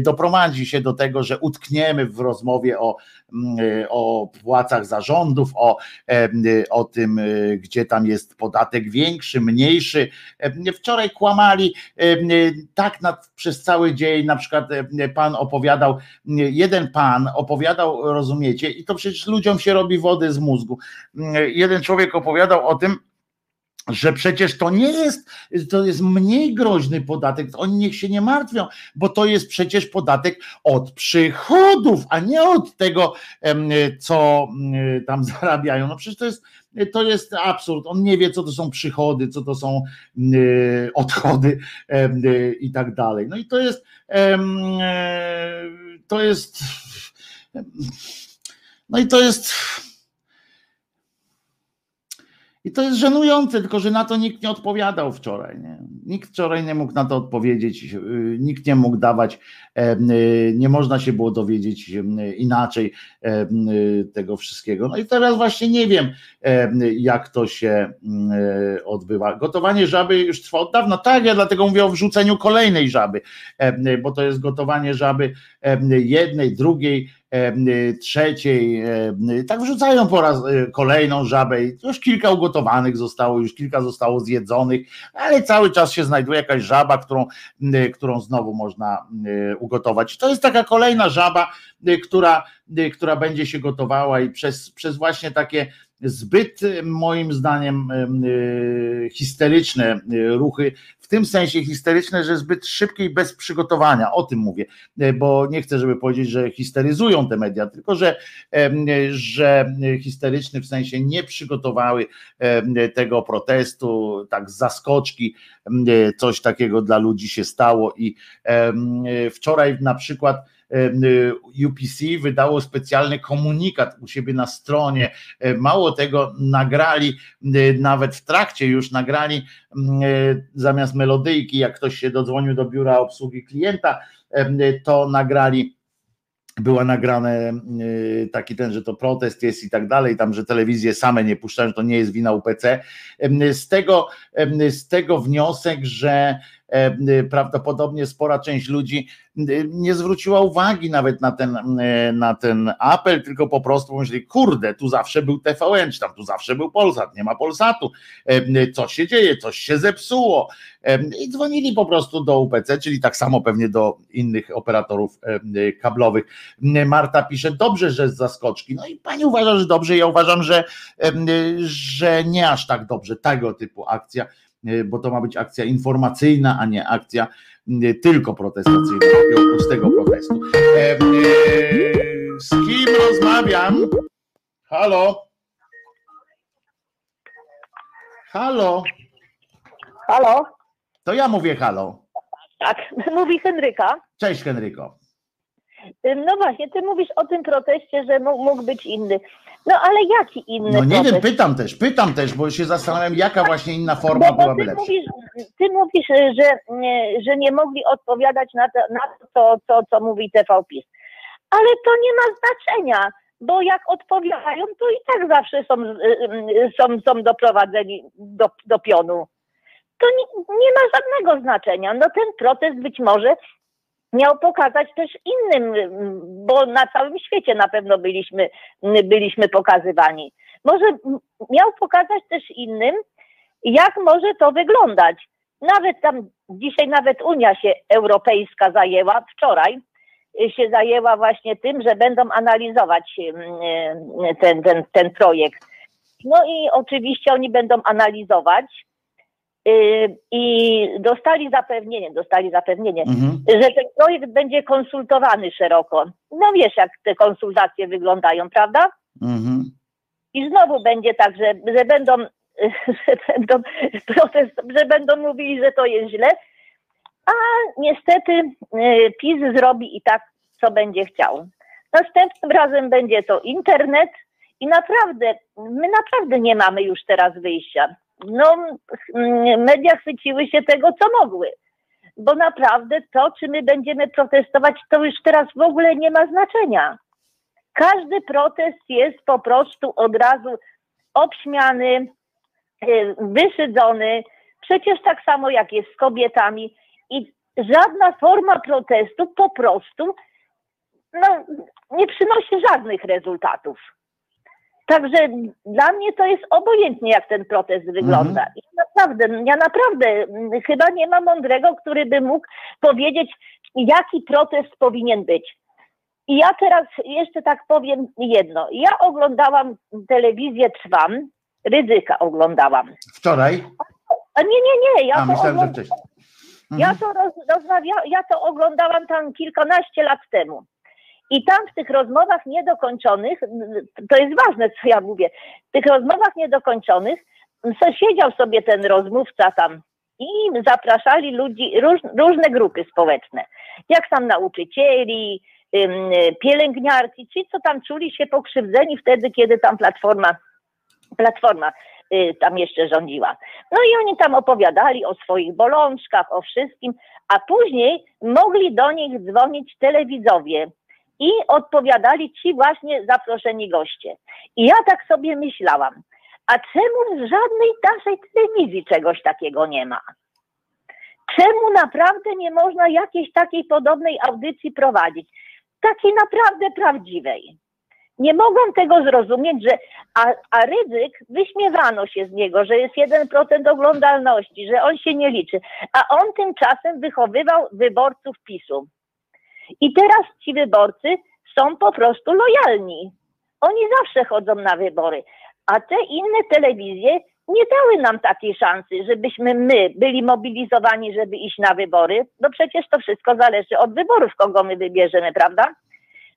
doprowadzi się do tego, że utkniemy w rozmowie o, o płacach zarządów, o, o tym, gdzie tam jest podatek większy, mniejszy, Wczoraj kłamali tak nad, przez cały dzień, na przykład pan opowiadał, jeden pan opowiadał, rozumiecie, i to przecież ludziom się robi wody z mózgu. Jeden człowiek opowiadał o tym, że przecież to nie jest, to jest mniej groźny podatek, oni niech się nie martwią, bo to jest przecież podatek od przychodów, a nie od tego, co tam zarabiają. No przecież to jest to jest absurd. On nie wie, co to są przychody, co to są odchody i tak dalej. No i to jest to jest no i to jest i to jest żenujące, tylko że na to nikt nie odpowiadał wczoraj. Nie? Nikt wczoraj nie mógł na to odpowiedzieć, y, nikt nie mógł dawać, y, nie można się było dowiedzieć inaczej y, tego wszystkiego. No i teraz właśnie nie wiem, jak to się odbywa. Gotowanie żaby już trwa od dawna. Tak, ja dlatego mówię o wrzuceniu kolejnej żaby, bo to jest gotowanie żaby jednej, drugiej Y, trzeciej, tak wrzucają po raz y, kolejną żabę już kilka ugotowanych zostało, już kilka zostało zjedzonych, ale cały czas się znajduje jakaś żaba, którą, y, którą znowu można ugotować. To jest taka kolejna żaba, która, która będzie się gotowała i przez, przez właśnie takie zbyt moim zdaniem histeryczne ruchy, tym sensie histeryczne, że zbyt szybkie i bez przygotowania, o tym mówię, bo nie chcę, żeby powiedzieć, że histeryzują te media, tylko że, że histeryczny w sensie nie przygotowały tego protestu, tak z zaskoczki, coś takiego dla ludzi się stało i wczoraj na przykład UPC wydało specjalny komunikat u siebie na stronie. Mało tego, nagrali, nawet w trakcie już nagrali zamiast melodyjki, jak ktoś się dodzwonił do biura obsługi klienta, to nagrali była nagrane taki ten, że to protest jest i tak dalej, tam, że telewizje same nie puszczają, że to nie jest wina UPC. Z tego, z tego wniosek, że prawdopodobnie spora część ludzi nie zwróciła uwagi nawet na ten, na ten apel, tylko po prostu myśleli, kurde, tu zawsze był TVN, czy tam tu zawsze był Polsat, nie ma Polsatu, co się dzieje, coś się zepsuło. I dzwonili po prostu do UPC, czyli tak samo pewnie do innych operatorów kablowych. Marta pisze, dobrze, że z zaskoczki, no i pani uważa, że dobrze, ja uważam, że, że nie aż tak dobrze, tego typu akcja, E, bo to ma być akcja informacyjna, a nie akcja e, tylko protestacyjna, takiego pustego protestu. E, z kim rozmawiam? Halo? Halo? Halo? To ja mówię halo. Tak, mówi Henryka. Cześć Henryko. No właśnie, ty mówisz o tym proteście, że mógł być inny. No ale jaki inny No nie protest? wiem, pytam też, pytam też, bo się zastanawiam, jaka właśnie inna forma bo, bo byłaby ty lepsza. mówisz, ty mówisz, że, że nie mogli odpowiadać na to, na to co, co, co mówi TV PiS. Ale to nie ma znaczenia, bo jak odpowiadają, to i tak zawsze są, są, są doprowadzeni do, do pionu. To nie, nie ma żadnego znaczenia. No ten protest być może miał pokazać też innym, bo na całym świecie na pewno byliśmy, byliśmy pokazywani. Może miał pokazać też innym, jak może to wyglądać. Nawet tam dzisiaj nawet Unia się Europejska zajęła, wczoraj się zajęła właśnie tym, że będą analizować ten, ten, ten projekt. No i oczywiście oni będą analizować i dostali zapewnienie, dostali zapewnienie, mhm. że ten projekt będzie konsultowany szeroko. No wiesz, jak te konsultacje wyglądają, prawda? Mhm. I znowu będzie tak, że, że będą, że będą protest, że będą mówili, że to jest źle, a niestety y, PiS zrobi i tak, co będzie chciał. Następnym razem będzie to internet i naprawdę, my naprawdę nie mamy już teraz wyjścia no, media chwyciły się tego, co mogły. Bo naprawdę to, czy my będziemy protestować, to już teraz w ogóle nie ma znaczenia. Każdy protest jest po prostu od razu obśmiany, y, wyszydzony. Przecież tak samo jak jest z kobietami. I żadna forma protestu po prostu no, nie przynosi żadnych rezultatów. Także dla mnie to jest obojętnie, jak ten protest wygląda. Mhm. I naprawdę, ja naprawdę mm, chyba nie ma mądrego, który by mógł powiedzieć, jaki protest powinien być. I ja teraz jeszcze tak powiem jedno. Ja oglądałam telewizję Trwam, Ryzyka oglądałam. Wczoraj? A nie, nie, nie. Ja A, to myślałem, że wcześniej. Mhm. Ja to roz, rozmawia, ja to oglądałam tam kilkanaście lat temu. I tam w tych rozmowach niedokończonych, to jest ważne, co ja mówię, w tych rozmowach niedokończonych siedział sobie ten rozmówca tam i zapraszali ludzi, róż, różne grupy społeczne, jak tam nauczycieli, pielęgniarki, ci, co tam czuli się pokrzywdzeni wtedy, kiedy tam platforma, platforma y, tam jeszcze rządziła. No i oni tam opowiadali o swoich bolączkach, o wszystkim, a później mogli do nich dzwonić telewizowie, i odpowiadali ci właśnie zaproszeni goście. I ja tak sobie myślałam, a czemu w żadnej naszej telewizji czegoś takiego nie ma? Czemu naprawdę nie można jakiejś takiej podobnej audycji prowadzić? Takiej naprawdę prawdziwej. Nie mogą tego zrozumieć, że a, a wyśmiewano się z niego, że jest 1% oglądalności, że on się nie liczy, a on tymczasem wychowywał wyborców PiSu. I teraz ci wyborcy są po prostu lojalni. Oni zawsze chodzą na wybory. A te inne telewizje nie dały nam takiej szansy, żebyśmy my byli mobilizowani, żeby iść na wybory. No przecież to wszystko zależy od wyborów, kogo my wybierzemy, prawda?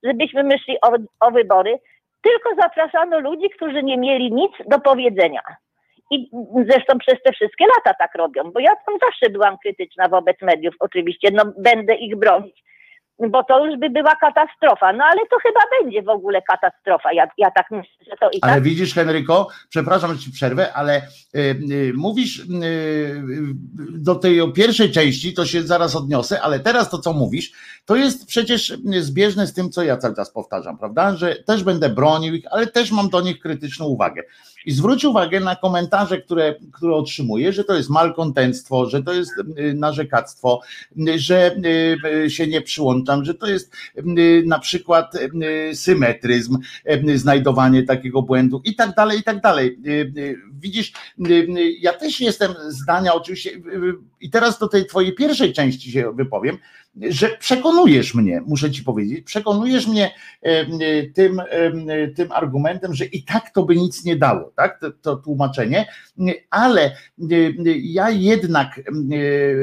Żebyśmy myśli o, o wybory, tylko zapraszano ludzi, którzy nie mieli nic do powiedzenia. I zresztą przez te wszystkie lata tak robią, bo ja tam zawsze byłam krytyczna wobec mediów, oczywiście, no będę ich bronić, bo to już by była katastrofa. No ale to chyba będzie w ogóle katastrofa. Ja, ja tak myślę, że to i Ale tak. widzisz, Henryko, przepraszam, że ci przerwę, ale y, y, mówisz y, do tej pierwszej części, to się zaraz odniosę, ale teraz to, co mówisz, to jest przecież zbieżne z tym, co ja cały czas powtarzam, prawda? Że też będę bronił ich, ale też mam do nich krytyczną uwagę. I zwróć uwagę na komentarze, które, które otrzymuję, że to jest malkontenctwo, że to jest y, narzekactwo, y, że y, się nie przyłączam, że to jest na przykład symetryzm, znajdowanie takiego błędu i tak dalej, i tak dalej. Widzisz, ja też jestem zdania oczywiście, i teraz do tej twojej pierwszej części się wypowiem, że przekonujesz mnie, muszę ci powiedzieć, przekonujesz mnie e, e, tym, e, tym argumentem, że i tak to by nic nie dało, tak? To, to tłumaczenie, ale ja jednak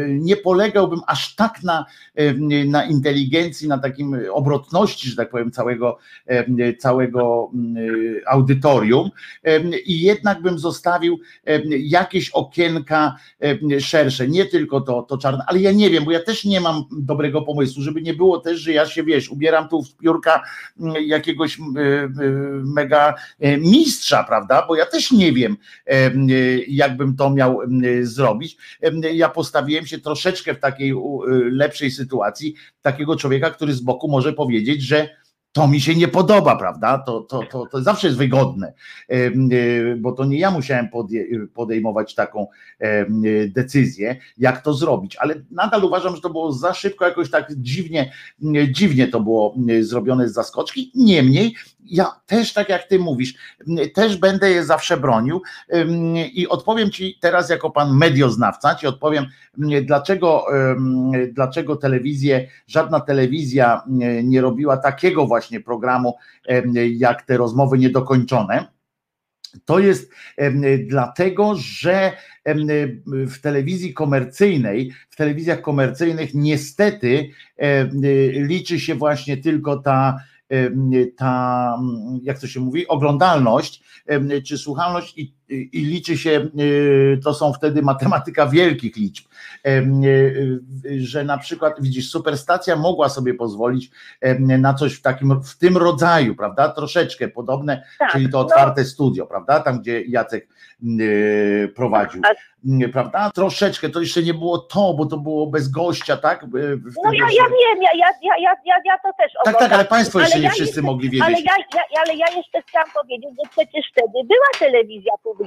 nie polegałbym aż tak na, na inteligencji, na takim obrotności, że tak powiem, całego, całego audytorium. I jednak bym zostawił jakieś okienka szersze, nie tylko to, to czarne, ale ja nie wiem, bo ja też nie mam dobrego pomysłu, żeby nie było też, że ja się, wiesz, ubieram tu w piórka mm, jakiegoś mm, y, y, mega e, mistrza, prawda, bo ja też nie wiem, y, jakbym to miał mm, zrobić. Ja postawiłem się troszeczkę w takiej y, lepszej sytuacji takiego człowieka, który z boku może powiedzieć, że to mi się nie podoba, prawda? To, to, to, to zawsze jest wygodne, Em, y, bo to nie ja musiałem podejmować taką y, decyzję, jak to zrobić, ale nadal uważam, że to było za szybko, jakoś tak dziwnie, dziwnie to było zrobione z zaskoczki. Niemniej, ja też, tak jak ty mówisz, też będę je zawsze bronił i odpowiem ci teraz jako pan medioznawca, ci odpowiem, dlaczego, dlaczego telewizje, żadna telewizja nie robiła takiego właśnie programu, ym, jak te rozmowy niedokończone. To jest dlatego, że w telewizji komercyjnej, w telewizjach komercyjnych niestety liczy się właśnie tylko ta, ta jak to się mówi, oglądalność czy słuchalność i, i liczy się, y, to są wtedy matematyka wielkich liczb, y, y, że na przykład widzisz, superstacja mogła sobie pozwolić na coś w takim, w tym rodzaju, prawda, troszeczkę podobne, Tak, czyli to no. otwarte studio, prawda? Tam, gdzie Jacek y, prowadził, A- y, prawda? Troszeczkę, to jeszcze nie było to, bo to było bez gościa, tak? No ja, ja wiem, ja, ja, ja, ja, ja, ja to też tak, tak, oglądam. ale Państwo jeszcze Ale nie ja wszyscy jeszcze- mogli wiedzieć. Ale ja, ja, ale ja jeszcze chciałam powiedzieć, że przecież wtedy była telewizja publiczna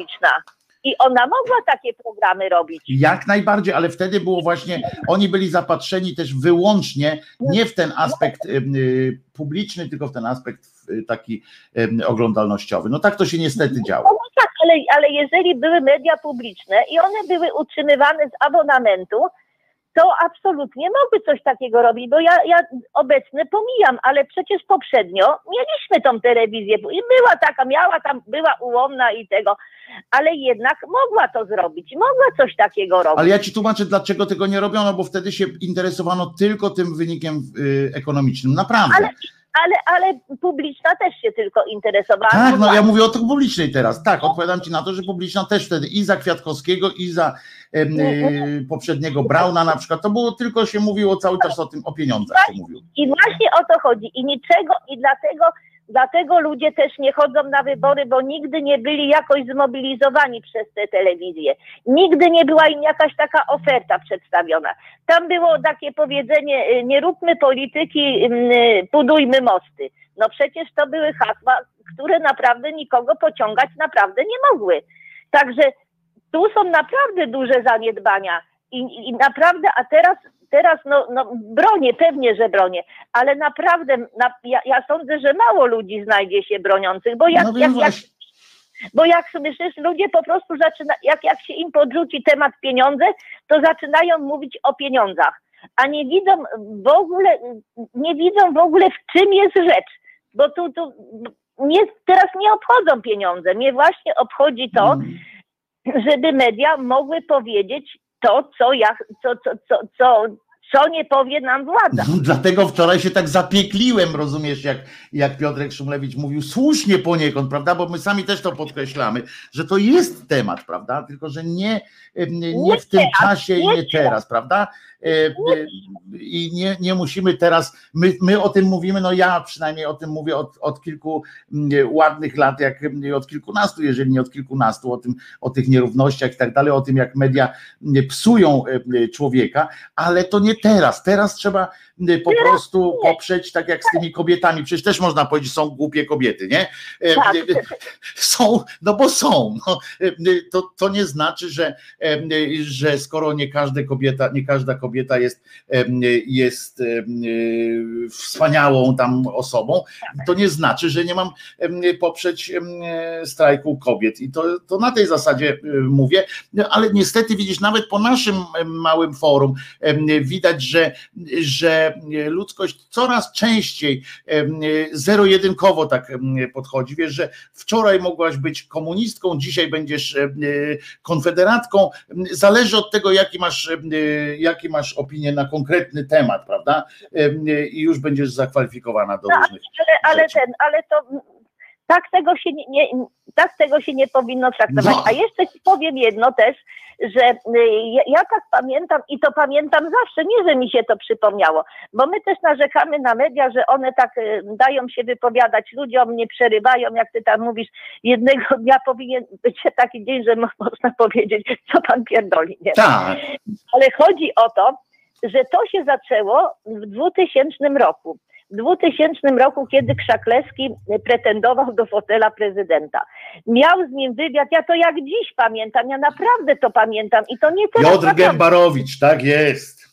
i ona mogła takie programy robić. Jak najbardziej, ale wtedy było właśnie, oni byli zapatrzeni też wyłącznie nie w ten aspekt y, publiczny, tylko w ten aspekt y, taki oglądalnościowy. No tak to się niestety działo. no tak, ale, ale jeżeli były media publiczne i one były utrzymywane z abonamentu, to absolutnie mogły coś takiego robić, bo ja, ja pomijam, ale przecież poprzednio mieliśmy tą telewizję i była taka, miała tam, była ułomna i tego, ale jednak mogła to zrobić, mogła coś takiego robić. Ale ja ci tłumaczę, dlaczego tego nie robiono, bo wtedy się interesowano tylko tym wynikiem y, ekonomicznym. Naprawdę. Ale, ale, ale publiczna też się tylko interesowała. Tak, no ja mówię o to publicznej teraz. Tak, odpowiadam ci na to, że publiczna też wtedy i za Kwiatkowskiego, i za y, poprzedniego Brauna na przykład. To było tylko się mówiło cały czas o tym, o pieniądzach się mówiło. I właśnie o to chodzi. I niczego, i dlatego, dlatego ludzie też nie chodzą na wybory, bo nigdy nie byli jakoś zmobilizowani przez te telewizje. Nigdy nie była im jakaś taka oferta przedstawiona. Tam było takie powiedzenie, y, nie róbmy polityki, ym, y, budujmy mosty. No przecież to były hasła, które naprawdę nikogo pociągać naprawdę nie mogły. Także tu są naprawdę duże zaniedbania. I, i naprawdę, a teraz, teraz no, no bronię, pewnie, że bronię, ale naprawdę na, ja, ja sądzę, że mało ludzi znajdzie się broniących, bo jak, No jak, jak, bo jak przecież ludzie po prostu zaczyna, jak, jak się im podrzuci temat pieniądze, to zaczynają mówić o pieniądzach, a nie widzą w ogóle, nie widzą w ogóle w czym jest rzecz, bo tu, tu mnie teraz nie obchodzą pieniądze. Mnie właśnie obchodzi to, Mm. żeby media mogły powiedzieć to, co ja, co, co, co, co, co nie powie nam władza. Dlatego wczoraj się tak zapiekliłem, rozumiesz, jak, jak Piotrek Szumlewicz mówił, słusznie poniekąd, prawda? Bo my sami też to podkreślamy, że to jest temat, prawda? Tylko, że nie, nie, nie w tym czasie i nie nie teraz, prawda? E, e, I nie, nie musimy teraz, my, my o tym mówimy, no ja przynajmniej o tym mówię od, od kilku ładnych lat, jak od kilkunastu, jeżeli nie od kilkunastu, o tym, o tych nierównościach i tak dalej, o tym, jak media psują człowieka, ale to nie teraz. Teraz trzeba po prostu poprzeć, tak jak z tymi kobietami. Przecież też można powiedzieć, są głupie kobiety, nie? E, Tak. Są, no bo są. No, to, to nie znaczy, że, że skoro nie każda kobieta, nie każda kobieta jest, y, jest y, wspaniałą tam osobą, to nie znaczy, że nie mam poprzeć e, strajku kobiet. I to, to na tej zasadzie y, mówię, ale niestety widzisz, nawet po naszym małym forum widać, że, że ludzkość coraz częściej zero-jedynkowo tak podchodzi. Wiesz, że wczoraj mogłaś być komunistką, dzisiaj będziesz konfederatką. Zależy od tego, jaki masz, jaki masz opinię na konkretny temat, prawda? I już będziesz zakwalifikowana do Tak, różnych. ale, ale ten, ale to tak tego się nie, nie, tak tego się nie powinno traktować. No. A jeszcze ci powiem jedno też, że y, ja, ja tak pamiętam i to pamiętam zawsze, nie, że mi się to przypomniało, bo my też narzekamy na media, że one tak y, dają się wypowiadać ludziom, nie przerywają, jak ty tam mówisz, jednego dnia powinien być taki dzień, że mo- można powiedzieć, co pan pierdoli, nie? Tak, Ale chodzi o to, że to się zaczęło w 2000 roku. W 2000 roku, kiedy Krzaklewski pretendował do fotela prezydenta. Miał z nim wywiad, ja to jak dziś pamiętam, ja naprawdę to pamiętam i to nie teraz. Piotr. Gębarowicz, tak jest.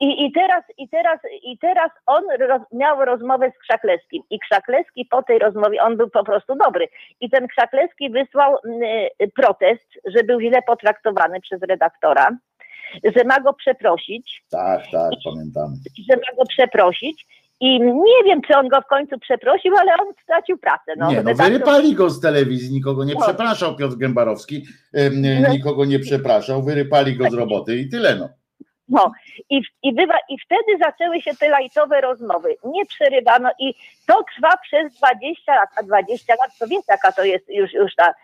I, I teraz, i teraz, i teraz on roz, miał rozmowę z Krzaklewskim i Krzaklewski po tej rozmowie, on był po prostu dobry. I ten Krzaklewski wysłał y, protest, że był źle potraktowany przez redaktora, że ma go przeprosić, Tak, tak, pamiętamy. że ma go przeprosić. I nie wiem, czy on go w końcu przeprosił, ale on stracił pracę. No, nie, no Redaktor- wyrypali go z telewizji, nikogo nie No. przepraszał Piotr Gębarowski, No. nikogo nie przepraszał, wyrypali go z roboty i tyle no. No i, i, bywa, i wtedy zaczęły się te lajtowe rozmowy. Nie przerywano i to trwa przez 20 lat, a 20 lat to wiesz jaka to jest już, już ta.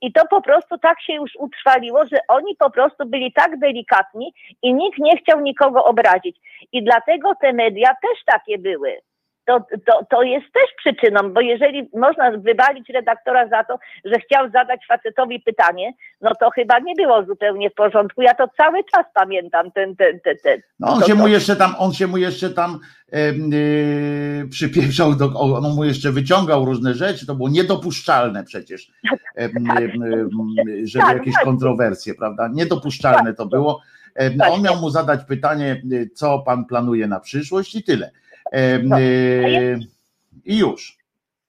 I to po prostu tak się już utrwaliło, że oni po prostu byli tak delikatni i nikt nie chciał nikogo obrazić. I dlatego te media też takie były. To, to, to jest też przyczyną, bo jeżeli można wywalić redaktora za to, że chciał zadać facetowi pytanie, no to chyba nie było zupełnie w porządku. Ja to cały czas pamiętam ten, ten, ten, ten. No on to, się to, mu jeszcze tam, on się mu jeszcze tam yy, przypieprzał, do, on mu jeszcze wyciągał różne rzeczy, to było niedopuszczalne przecież, em, em, żeby Tak, jakieś tak. kontrowersje, prawda? Niedopuszczalne to było. On miał mu zadać pytanie, y, co pan planuje na przyszłość i tyle. No. y, I już.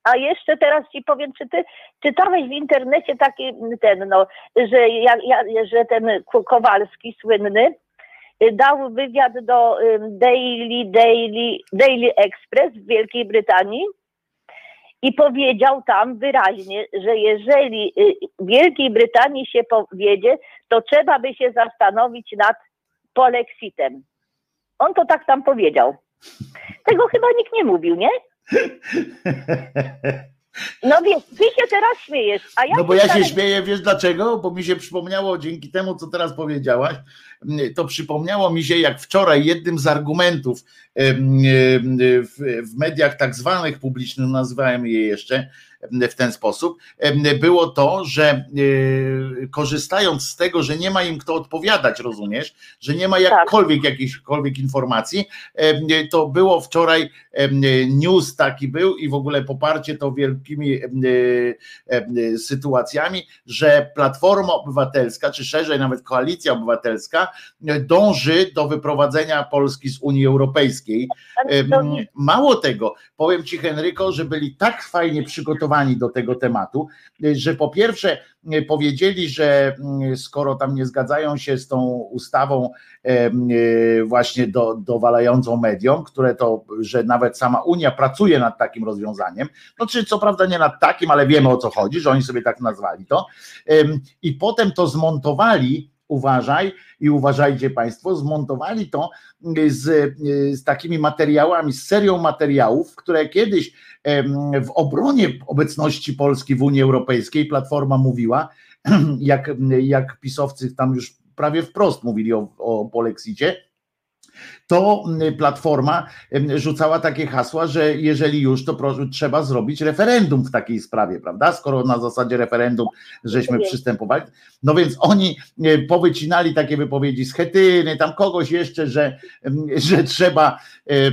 A jeszcze teraz ci powiem, czy ty czytałeś w internecie taki ten, no, że, ja, ja, że ten Ko- Kowalski słynny y, dał wywiad do Daily, Daily, Daily Express w Wielkiej Brytanii i powiedział tam wyraźnie, że jeżeli y, Wielkiej Brytanii się powiedzie, to trzeba by się zastanowić nad polexitem. On to tak tam powiedział. Tego chyba nikt nie mówił, nie? No wiesz, ty się teraz śmiejesz, a ja No bo ja się śmieję, wiesz dlaczego? Bo mi się przypomniało dzięki temu, co teraz powiedziałaś, to przypomniało mi się, jak wczoraj jednym z argumentów w, mediach tak zwanych publicznych, nazywałem je jeszcze w ten sposób, było to, że e, korzystając z tego, że nie ma im kto odpowiadać, rozumiesz, że nie ma jakkolwiek jakichkolwiek informacji, to było wczoraj news taki był i w ogóle poparcie to wielkimi em, e, sytuacjami, że Platforma Obywatelska, czy szerzej nawet Koalicja Obywatelska, e, dąży do wyprowadzenia Polski z Unii Europejskiej. Mało tego, powiem Ci Henryko, że byli tak fajnie przygotowani do tego tematu, że po pierwsze powiedzieli, że mm, skoro tam nie zgadzają się z tą ustawą właśnie do, dowalającą mediom, które to, że nawet sama Unia pracuje nad takim rozwiązaniem, no czy co prawda nie nad takim, ale wiemy o co chodzi, że oni sobie tak nazwali to i potem to zmontowali uważaj i uważajcie Państwo, zmontowali to z, z takimi materiałami, z serią materiałów, które kiedyś w obronie obecności Polski w Unii Europejskiej Platforma mówiła, jak, jak pisowcy tam już prawie wprost mówili o, o polexicie, to Platforma rzucała takie hasła, że jeżeli już, to trzeba zrobić referendum w takiej sprawie, prawda? Skoro na zasadzie referendum żeśmy przystępowali. No więc oni e, powycinali takie wypowiedzi z Chetyny, tam kogoś jeszcze, że, że, trzeba, e,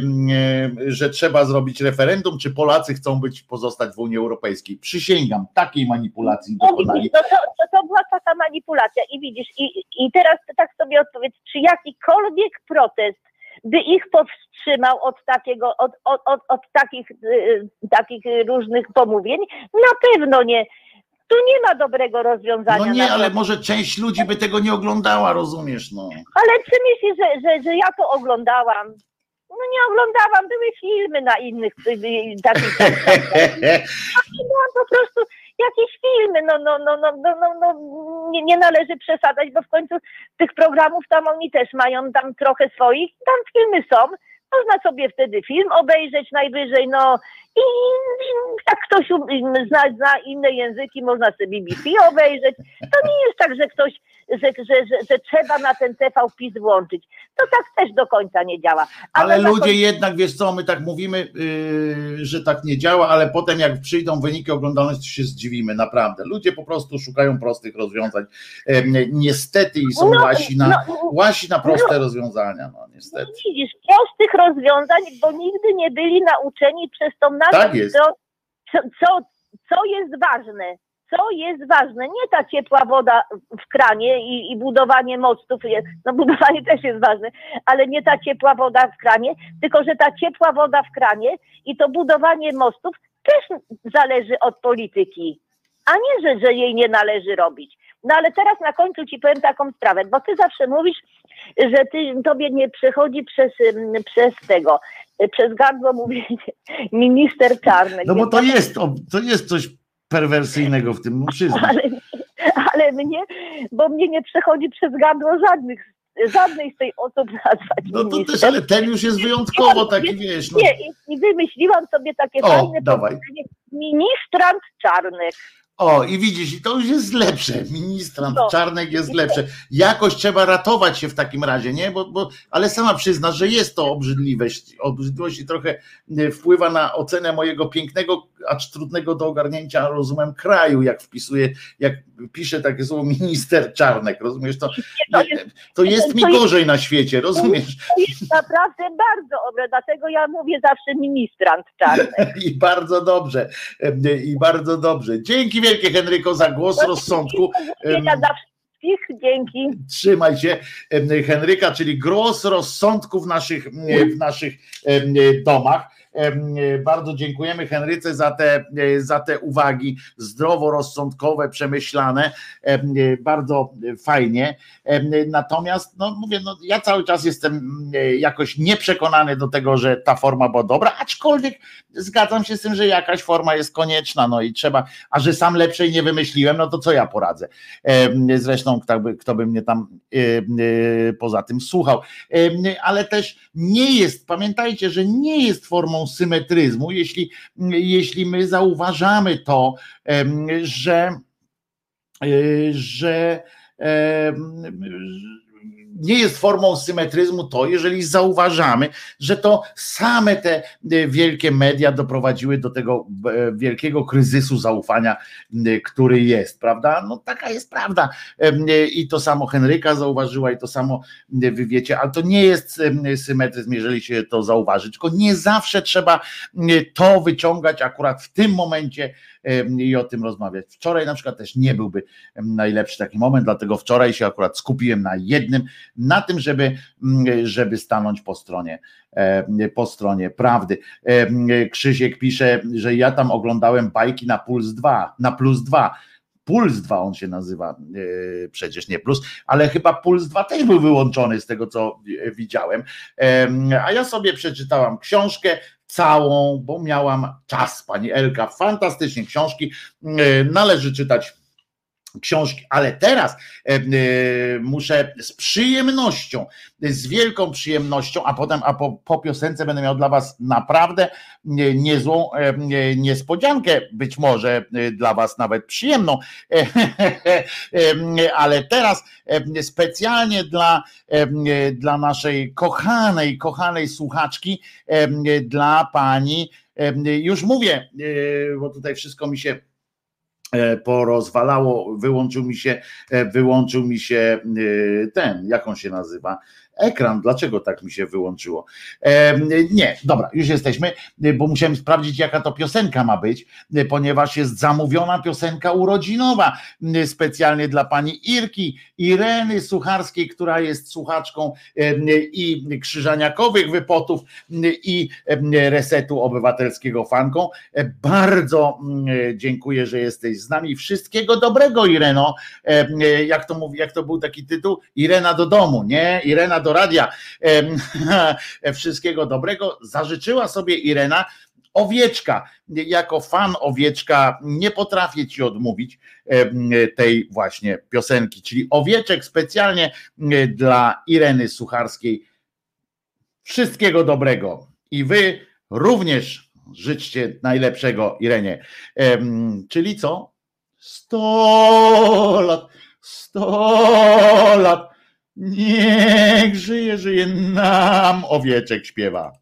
że trzeba zrobić referendum, czy Polacy chcą być pozostać w Unii Europejskiej. Przysięgam, takiej manipulacji no, dokonali. To, to, to, to była taka manipulacja i widzisz, i, i teraz tak sobie odpowiedz, czy jakikolwiek protest by ich powstrzymał od takiego, od, od, od, od takich, y, takich różnych pomówień? Na pewno nie. Tu nie ma dobrego rozwiązania. No nie, ale może część ludzi by tego nie oglądała, rozumiesz, no. Ale czy myślisz, że, że, że ja to oglądałam? No nie oglądałam, były filmy na innych y, y, takich. Byłam po prostu jakieś filmy, no, no, no, no, no, no, no nie, nie należy przesadzać, bo w końcu tych programów tam oni też mają tam trochę swoich, tam filmy są, można sobie wtedy film obejrzeć najwyżej, no i jak ktoś zna, zna inne języki, można sobie BBC obejrzeć. To nie jest tak, że ktoś, że, że, że, że trzeba na ten TV PiS włączyć. To tak też do końca nie działa. Ale, ale ludzie jednak, wiesz co, my tak mówimy, yy, że tak nie działa, ale potem jak przyjdą wyniki oglądalności, się zdziwimy, naprawdę. Ludzie po prostu szukają prostych rozwiązań. Yy, niestety i są no, łasi, na, no, łasi na proste no, rozwiązania, no niestety. Widzisz, prostych rozwiązań, bo nigdy nie byli nauczeni przez tą tak jest. Co, co, co jest ważne? Co jest ważne? Nie ta ciepła woda w kranie i, i budowanie mostów, no budowanie też jest ważne, ale nie ta ciepła woda w kranie, tylko że ta ciepła woda w kranie i to budowanie mostów też zależy od polityki, a nie, że, że jej nie należy robić. No ale teraz na końcu ci powiem taką sprawę, bo ty zawsze mówisz, że ty, tobie nie przechodzi przez, przez tego, przez gardło mówienie minister Czarnek. No bo to jest, to jest coś perwersyjnego w tym, no Ale, ale mnie, bo mnie nie przechodzi przez gardło żadnych żadnej z tej osób nazwać. No to też, ale ten już jest wyjątkowo taki, wiesz. No. Nie, i wymyśliłam sobie takie o, fajne dawaj. ministrant Czarnek. O, i widzisz, i to już jest lepsze. Ministrant no. Czarnek jest lepsze. Jakoś trzeba ratować się w takim razie, nie? Bo, bo, ale sama przyzna, że jest to obrzydliwość. Obrzydliwość i trochę e, wpływa na ocenę mojego pięknego, acz trudnego do ogarnięcia, rozumiem, kraju, jak wpisuję, jak pisze takie słowo minister Czarnek, rozumiesz? To, to jest, to jest mi gorzej na świecie, rozumiesz? To jest naprawdę bardzo dobre, dlatego ja mówię zawsze ministrant Czarnek. I bardzo dobrze, e, i bardzo dobrze. Dzięki wielkie Henryko za głos rozsądku. Dla wszystkich, dzięki. Trzymaj się Henryka, czyli głos rozsądku w naszych, w naszych domach. Bardzo dziękujemy Henryce za te, za te uwagi zdroworozsądkowe, przemyślane. Bardzo fajnie. Natomiast, no mówię, no, ja cały czas jestem jakoś nieprzekonany do tego, że ta forma była dobra, aczkolwiek zgadzam się z tym, że jakaś forma jest konieczna, no i trzeba, a że sam lepszej nie wymyśliłem, no to co ja poradzę. Zresztą kto by, kto by mnie tam poza tym słuchał. Ale też nie jest, pamiętajcie, że nie jest formą symetryzmu, jeśli, jeśli my zauważamy to, że, e, że nie jest formą symetryzmu to, jeżeli zauważamy, że to same te e, wielkie media doprowadziły do tego e, wielkiego kryzysu zaufania, który jest, prawda? No taka jest prawda. I to samo Henryka zauważyła, i to samo wy wiecie, ale to nie jest symetryzm, jeżeli się to zauważy, tylko nie zawsze trzeba to wyciągać akurat w tym momencie i o tym rozmawiać. Wczoraj na przykład też nie byłby najlepszy taki moment, dlatego wczoraj się akurat skupiłem na jednym na tym, żeby, mm, żeby stanąć po stronie, po stronie prawdy. Krzysiek pisze, że ja tam oglądałem bajki na Puls 2, na Plus 2 Puls 2 on się nazywa, yy, przecież nie plus, ale chyba Puls 2 też był wyłączony z tego, co widziałem. A ja sobie przeczytałam książkę całą, bo miałam czas, pani Elka, fantastycznie książki. Yy, należy czytać książki, ale teraz e, e, muszę z przyjemnością, z wielką przyjemnością, a potem a po, po piosence będę miał dla Was naprawdę niezłą e, niespodziankę, być może dla Was nawet przyjemną, ale teraz specjalnie dla, dla naszej kochanej, kochanej słuchaczki, dla Pani, już mówię, bo tutaj wszystko mi się porozwalało, wyłączył mi się, e, wyłączył mi się e, ten, jak on się nazywa, ekran. Dlaczego tak mi się wyłączyło? E, nie, dobra, już jesteśmy, bo musiałem sprawdzić, jaka to piosenka ma być, ponieważ jest zamówiona piosenka urodzinowa specjalnie dla pani Irki, Ireny Sucharskiej, która jest słuchaczką i krzyżaniakowych wypotów i resetu obywatelskiego fanką. Bardzo dziękuję, że jesteś z nami. Wszystkiego dobrego, Ireno. Jak to mówi, jak to był taki tytuł? Irena do domu, nie? Irena do radia. Wszystkiego dobrego. Zażyczyła sobie Irena owieczka. Jako fan owieczka nie potrafię ci odmówić tej właśnie piosenki, czyli owieczek specjalnie dla Ireny Sucharskiej. Wszystkiego dobrego. I wy również życzcie najlepszego Irenie. Czyli co? Sto lat, sto lat Niech żyje, żyje nam, owieczek śpiewa.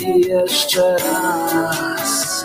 i jeszcze raz.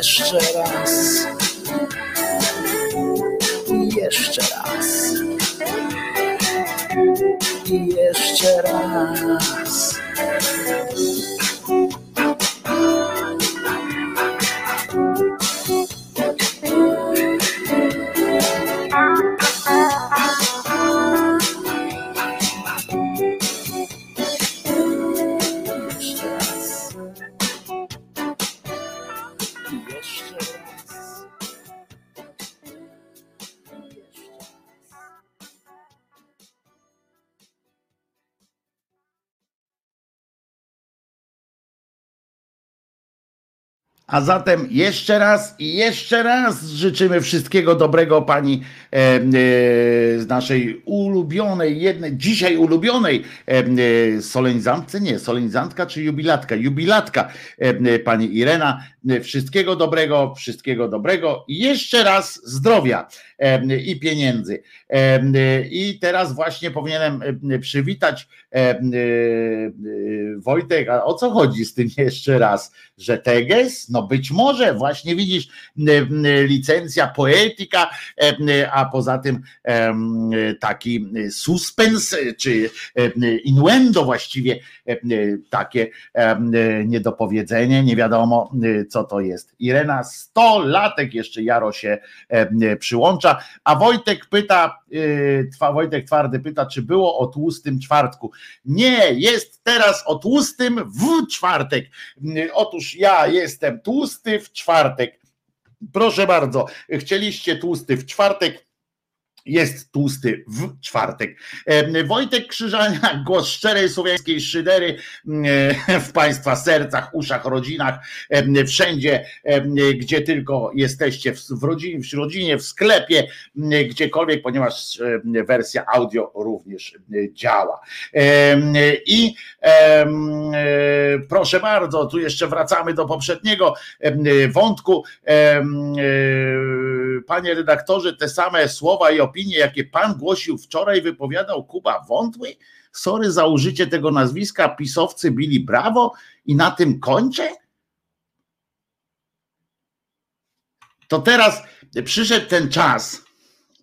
jeszcze raz. Jeszcze raz. A zatem jeszcze raz i jeszcze raz życzymy wszystkiego dobrego pani e, e, z naszej ulubionej, jednej, dzisiaj ulubionej e, solenizantce, nie, solenizantka czy jubilatka, jubilatka e, pani Irena. E, Wszystkiego dobrego, wszystkiego dobrego i jeszcze raz zdrowia i pieniędzy. E, I teraz właśnie powinienem przywitać Wojtek, a o co chodzi z tym jeszcze raz? Że teges? No być może, właśnie widzisz, licencja poetyka, a poza tym taki suspens, czy innuendo właściwie takie niedopowiedzenie, nie wiadomo co to jest. Irena 100 latek jeszcze Jaro się przyłącza, a Wojtek pyta, y, Wojtek Twardy pyta, czy było o tłustym czwartku. Nie, jest teraz o tłustym w czwartek. Y, Ja jestem tłusty w czwartek. Proszę bardzo, chcieliście tłusty w czwartek. Jest tłusty w czwartek. E, Wojtek Krzyżania, głos szczerej słowiańskiej szydery e, w Państwa sercach, uszach, rodzinach, e, wszędzie, e, gdzie tylko jesteście, w, rodzinie, w rodzinie, w sklepie, e, gdziekolwiek, ponieważ e, wersja audio również e, działa. E, I e, e, proszę bardzo, tu jeszcze wracamy do poprzedniego e, wątku. Panie redaktorze, te same słowa i opinie, jakie pan głosił wczoraj, wypowiadał Kuba Wątły. Sorry za użycie tego nazwiska, pisowcy bili brawo i na tym kończę? To teraz przyszedł ten czas,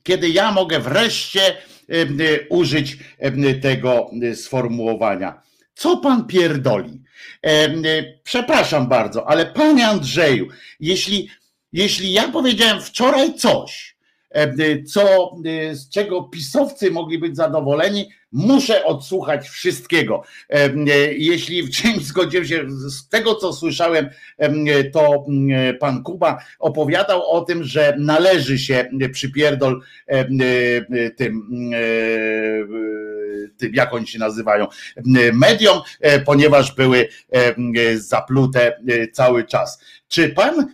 kiedy ja mogę wreszcie y, użyć em, tego y, sformułowania. Co pan pierdoli? Y, Przepraszam bardzo, ale panie Andrzeju, jeśli, jeśli ja powiedziałem wczoraj coś, em, y, co, y, z czego pisowcy mogli być zadowoleni, muszę odsłuchać wszystkiego. Jeśli w czymś zgodziłem się, z tego co słyszałem, em, to pan Kuba opowiadał o tym, że należy się przypierdol tym, tym jak oni się nazywają, mediom, e, ponieważ były zaplute cały czas. Czy pan,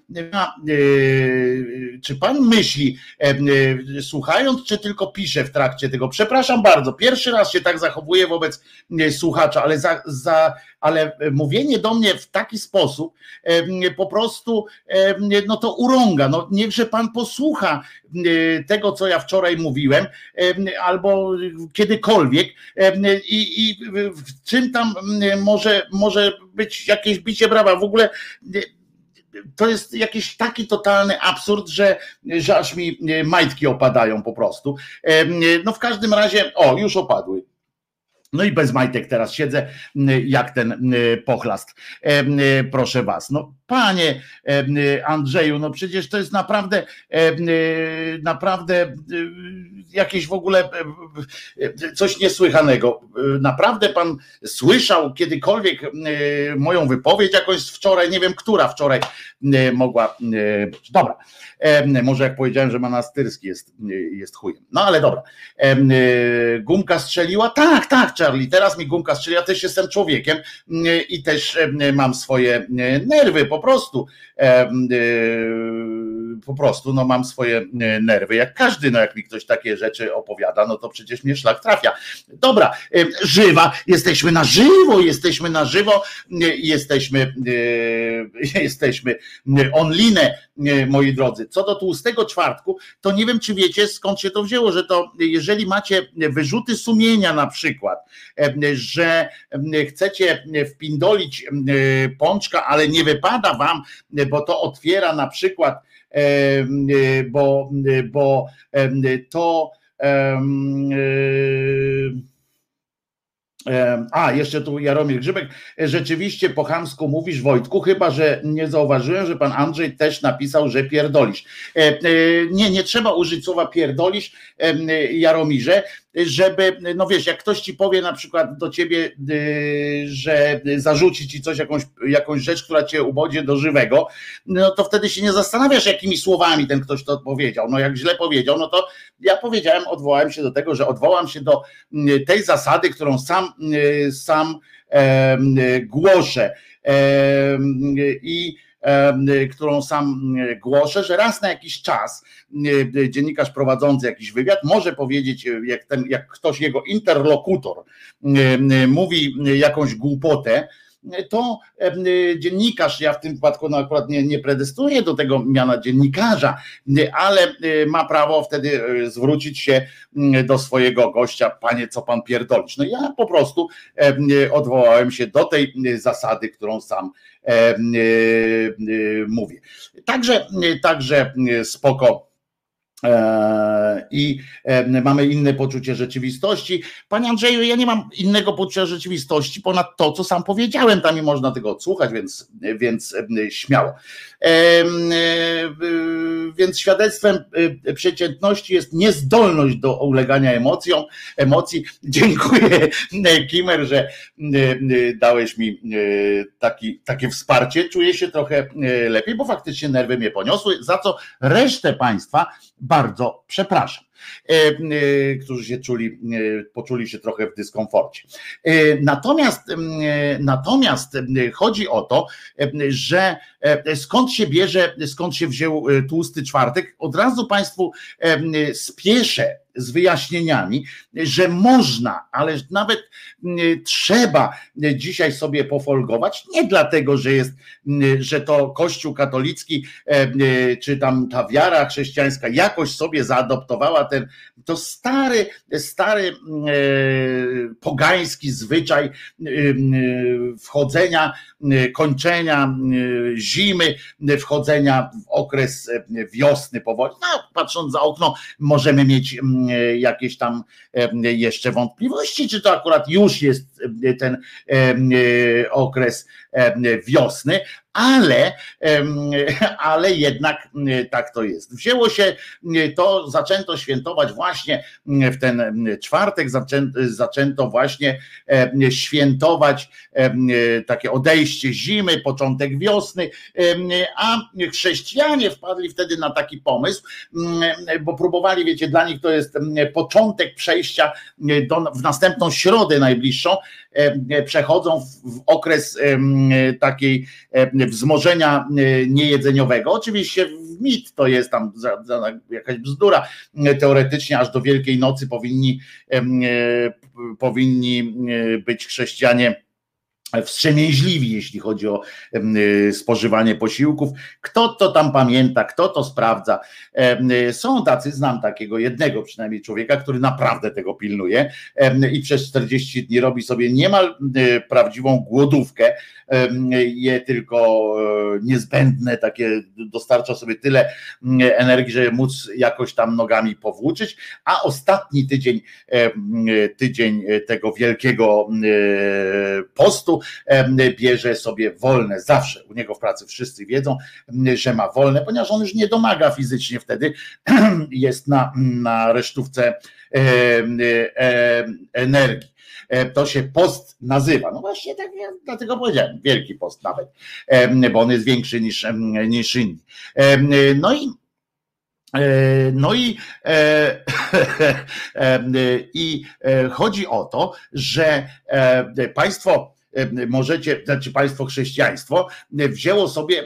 y, czy pan myśli, em, y, słuchając, czy tylko pisze w trakcie tego? Przepraszam bardzo, pierwszy raz się tak zachowuję wobec słuchacza, ale, za, za, ale mówienie do mnie w taki sposób po prostu no to urąga. No, niechże pan posłucha tego, co ja wczoraj mówiłem, em, albo kiedykolwiek i, i w czym tam może, może być jakieś bicie brawa. W ogóle to jest jakiś taki totalny absurd, że, że aż mi e, majtki opadają po prostu. Em, No w każdym razie, o, już opadły. No i bez majtek teraz siedzę, jak ten pochlast. Proszę was. No panie em, Andrzeju, no przecież to jest naprawdę, em, naprawdę y, jakieś w ogóle coś niesłychanego. Naprawdę pan słyszał kiedykolwiek moją wypowiedź jakąś wczoraj, nie wiem, która wczoraj mogła być. Dobra, może jak powiedziałem, że Manastyrski jest, jest chujem. No ale dobra. Gumka strzeliła? Tak, tak, Charlie, teraz mi gumka strzeliła, też jestem człowiekiem i też mam swoje nerwy po prostu. E, Po prostu no mam swoje e, nerwy, jak każdy, no jak mi ktoś takie rzeczy opowiada, no to przecież mnie szlak trafia. Dobra, em, żywa, jesteśmy na żywo, jesteśmy na żywo, e, jesteśmy, e, jesteśmy online, e, moi drodzy. Co do tłustego czwartku, to nie wiem, czy wiecie, skąd się to wzięło, że to jeżeli macie wyrzuty sumienia na przykład, że chcecie wpindolić pączka, ale nie wypada wam, bo to otwiera na przykład, bo, bo to A, jeszcze tu Jaromir Grzybek. Rzeczywiście po chamsku mówisz Wojtku, chyba że nie zauważyłem, że pan Andrzej też napisał, że pierdolisz. E, e, Nie, nie trzeba użyć słowa pierdolisz, Jaromirze, żeby, no wiesz, jak ktoś ci powie na przykład do ciebie, y, że zarzuci ci coś, jakąś, jakąś rzecz, która cię ubodzie do żywego, no to wtedy się nie zastanawiasz, jakimi słowami ten ktoś to powiedział. No jak źle powiedział, no to ja powiedziałem, odwołałem się do tego, że odwołam się do mm, tej zasady, którą sam, y, sam głoszę. I którą sam głoszę, że raz na jakiś czas dziennikarz prowadzący jakiś wywiad może powiedzieć, jak, ten, jak ktoś jego interlokutor mówi jakąś głupotę, to dziennikarz, ja w tym wypadku no akurat nie, nie predestuję do tego miana dziennikarza, ale ma prawo wtedy zwrócić się do swojego gościa, panie, co pan pierdolisz. No ja po prostu odwołałem się do tej zasady, którą sam mówię. Także, także spoko i e, mamy inne poczucie rzeczywistości. Panie Andrzeju, ja nie mam innego poczucia rzeczywistości ponad to, co sam powiedziałem. Tam nie można tego odsłuchać, więc, więc śmiało. Więc świadectwem przeciętności jest niezdolność do ulegania emocjom, emocji. Dziękuję, Kimer, że dałeś mi taki, takie wsparcie. Czuję się trochę lepiej, bo faktycznie nerwy mnie poniosły, za co resztę Państwa bardzo przepraszam, e, e, którzy się czuli, e, poczuli się trochę w dyskomforcie. Natomiast, natomiast chodzi o to, że skąd się bierze, skąd się wziął tłusty czwartek, od razu Państwu spieszę z wyjaśnieniami, że można, ale nawet trzeba dzisiaj sobie pofolgować, nie dlatego, że jest, że to Kościół katolicki, czy tam ta wiara chrześcijańska jakoś sobie zaadoptowała ten, to stary, stary pogański zwyczaj wchodzenia, kończenia zimy, wchodzenia w okres wiosny powoli. No, patrząc za okno, możemy mieć E, jakieś tam e, jeszcze wątpliwości, czy to akurat już jest e, ten okres wiosny, ale, ale jednak tak to jest. Wzięło się to, zaczęto świętować właśnie w ten czwartek, zaczęto, zaczęto właśnie świętować takie odejście zimy, początek wiosny, a chrześcijanie wpadli wtedy na taki pomysł, bo próbowali, wiecie, dla nich to jest początek przejścia do, w następną środę najbliższą, przechodzą w okres takiej wzmożenia niejedzeniowego. Oczywiście mit to jest tam jakaś bzdura. Teoretycznie aż do Wielkiej Nocy powinni, powinni być chrześcijanie wstrzemięźliwi, jeśli chodzi o y, spożywanie posiłków. Kto to tam pamięta, kto to sprawdza? Y, są tacy, znam takiego jednego przynajmniej człowieka, który naprawdę tego pilnuje i przez 40 dni robi sobie niemal y, prawdziwą głodówkę, je tylko e, niezbędne, takie dostarcza sobie tyle energii, żeby móc jakoś tam nogami powłóczyć, a ostatni tydzień, tydzień tego wielkiego postu bierze sobie wolne zawsze. U niego w pracy wszyscy wiedzą, że ma wolne, ponieważ on już nie domaga fizycznie wtedy, jest na, na resztówce energii. E, to się post nazywa. No właśnie tak, ja dlatego powiedziałem, wielki post nawet, bo on jest większy niż, niż inni. No i no i, i chodzi o to, że państwo możecie, znaczy państwo chrześcijaństwo wzięło sobie,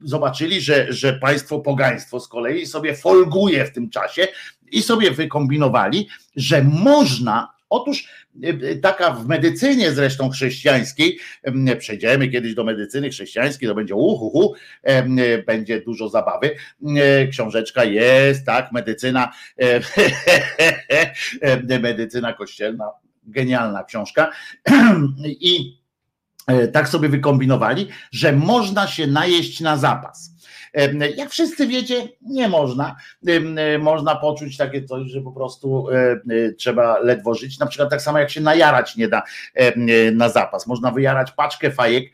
zobaczyli, że, że państwo pogaństwo z kolei sobie folguje w tym czasie i sobie wykombinowali, że można Otóż e, e, taka w medycynie zresztą chrześcijańskiej, przejdziemy kiedyś do medycyny chrześcijańskiej, to będzie uhuhu, będzie dużo zabawy. Książeczka jest, tak, medycyna, medycyna kościelna, genialna książka. I e, tak sobie wykombinowali, że można się najeść na zapas. Jak wszyscy wiecie, nie można. Można poczuć takie coś, że po prostu trzeba ledwo żyć. Na przykład tak samo jak się najarać nie da na zapas. Można wyjarać paczkę fajek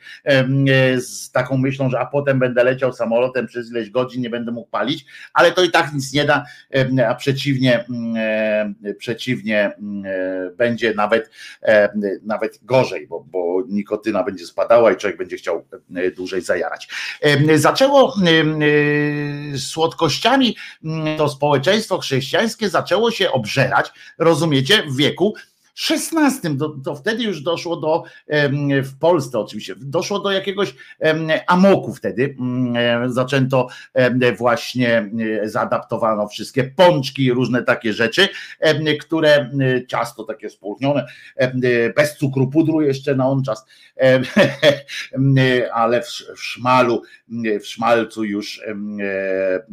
z taką myślą, że a potem będę leciał samolotem przez ileś godzin, nie będę mógł palić, ale to i tak nic nie da, a przeciwnie, przeciwnie będzie nawet, nawet gorzej, bo, bo nikotyna będzie spadała i człowiek będzie chciał dłużej zajarać. Zaczęło słodkościami mm, to społeczeństwo chrześcijańskie zaczęło się obżerać, rozumiecie, w wieku XVI, to, to wtedy już doszło do, w Polsce oczywiście, doszło do jakiegoś amoku wtedy, mm, zaczęto właśnie, zaadaptowano wszystkie pączki różne takie rzeczy, które, ciasto takie spółnione, bez cukru, pudru jeszcze na on czas, ale w, w szmalu, w szmalcu już e, e,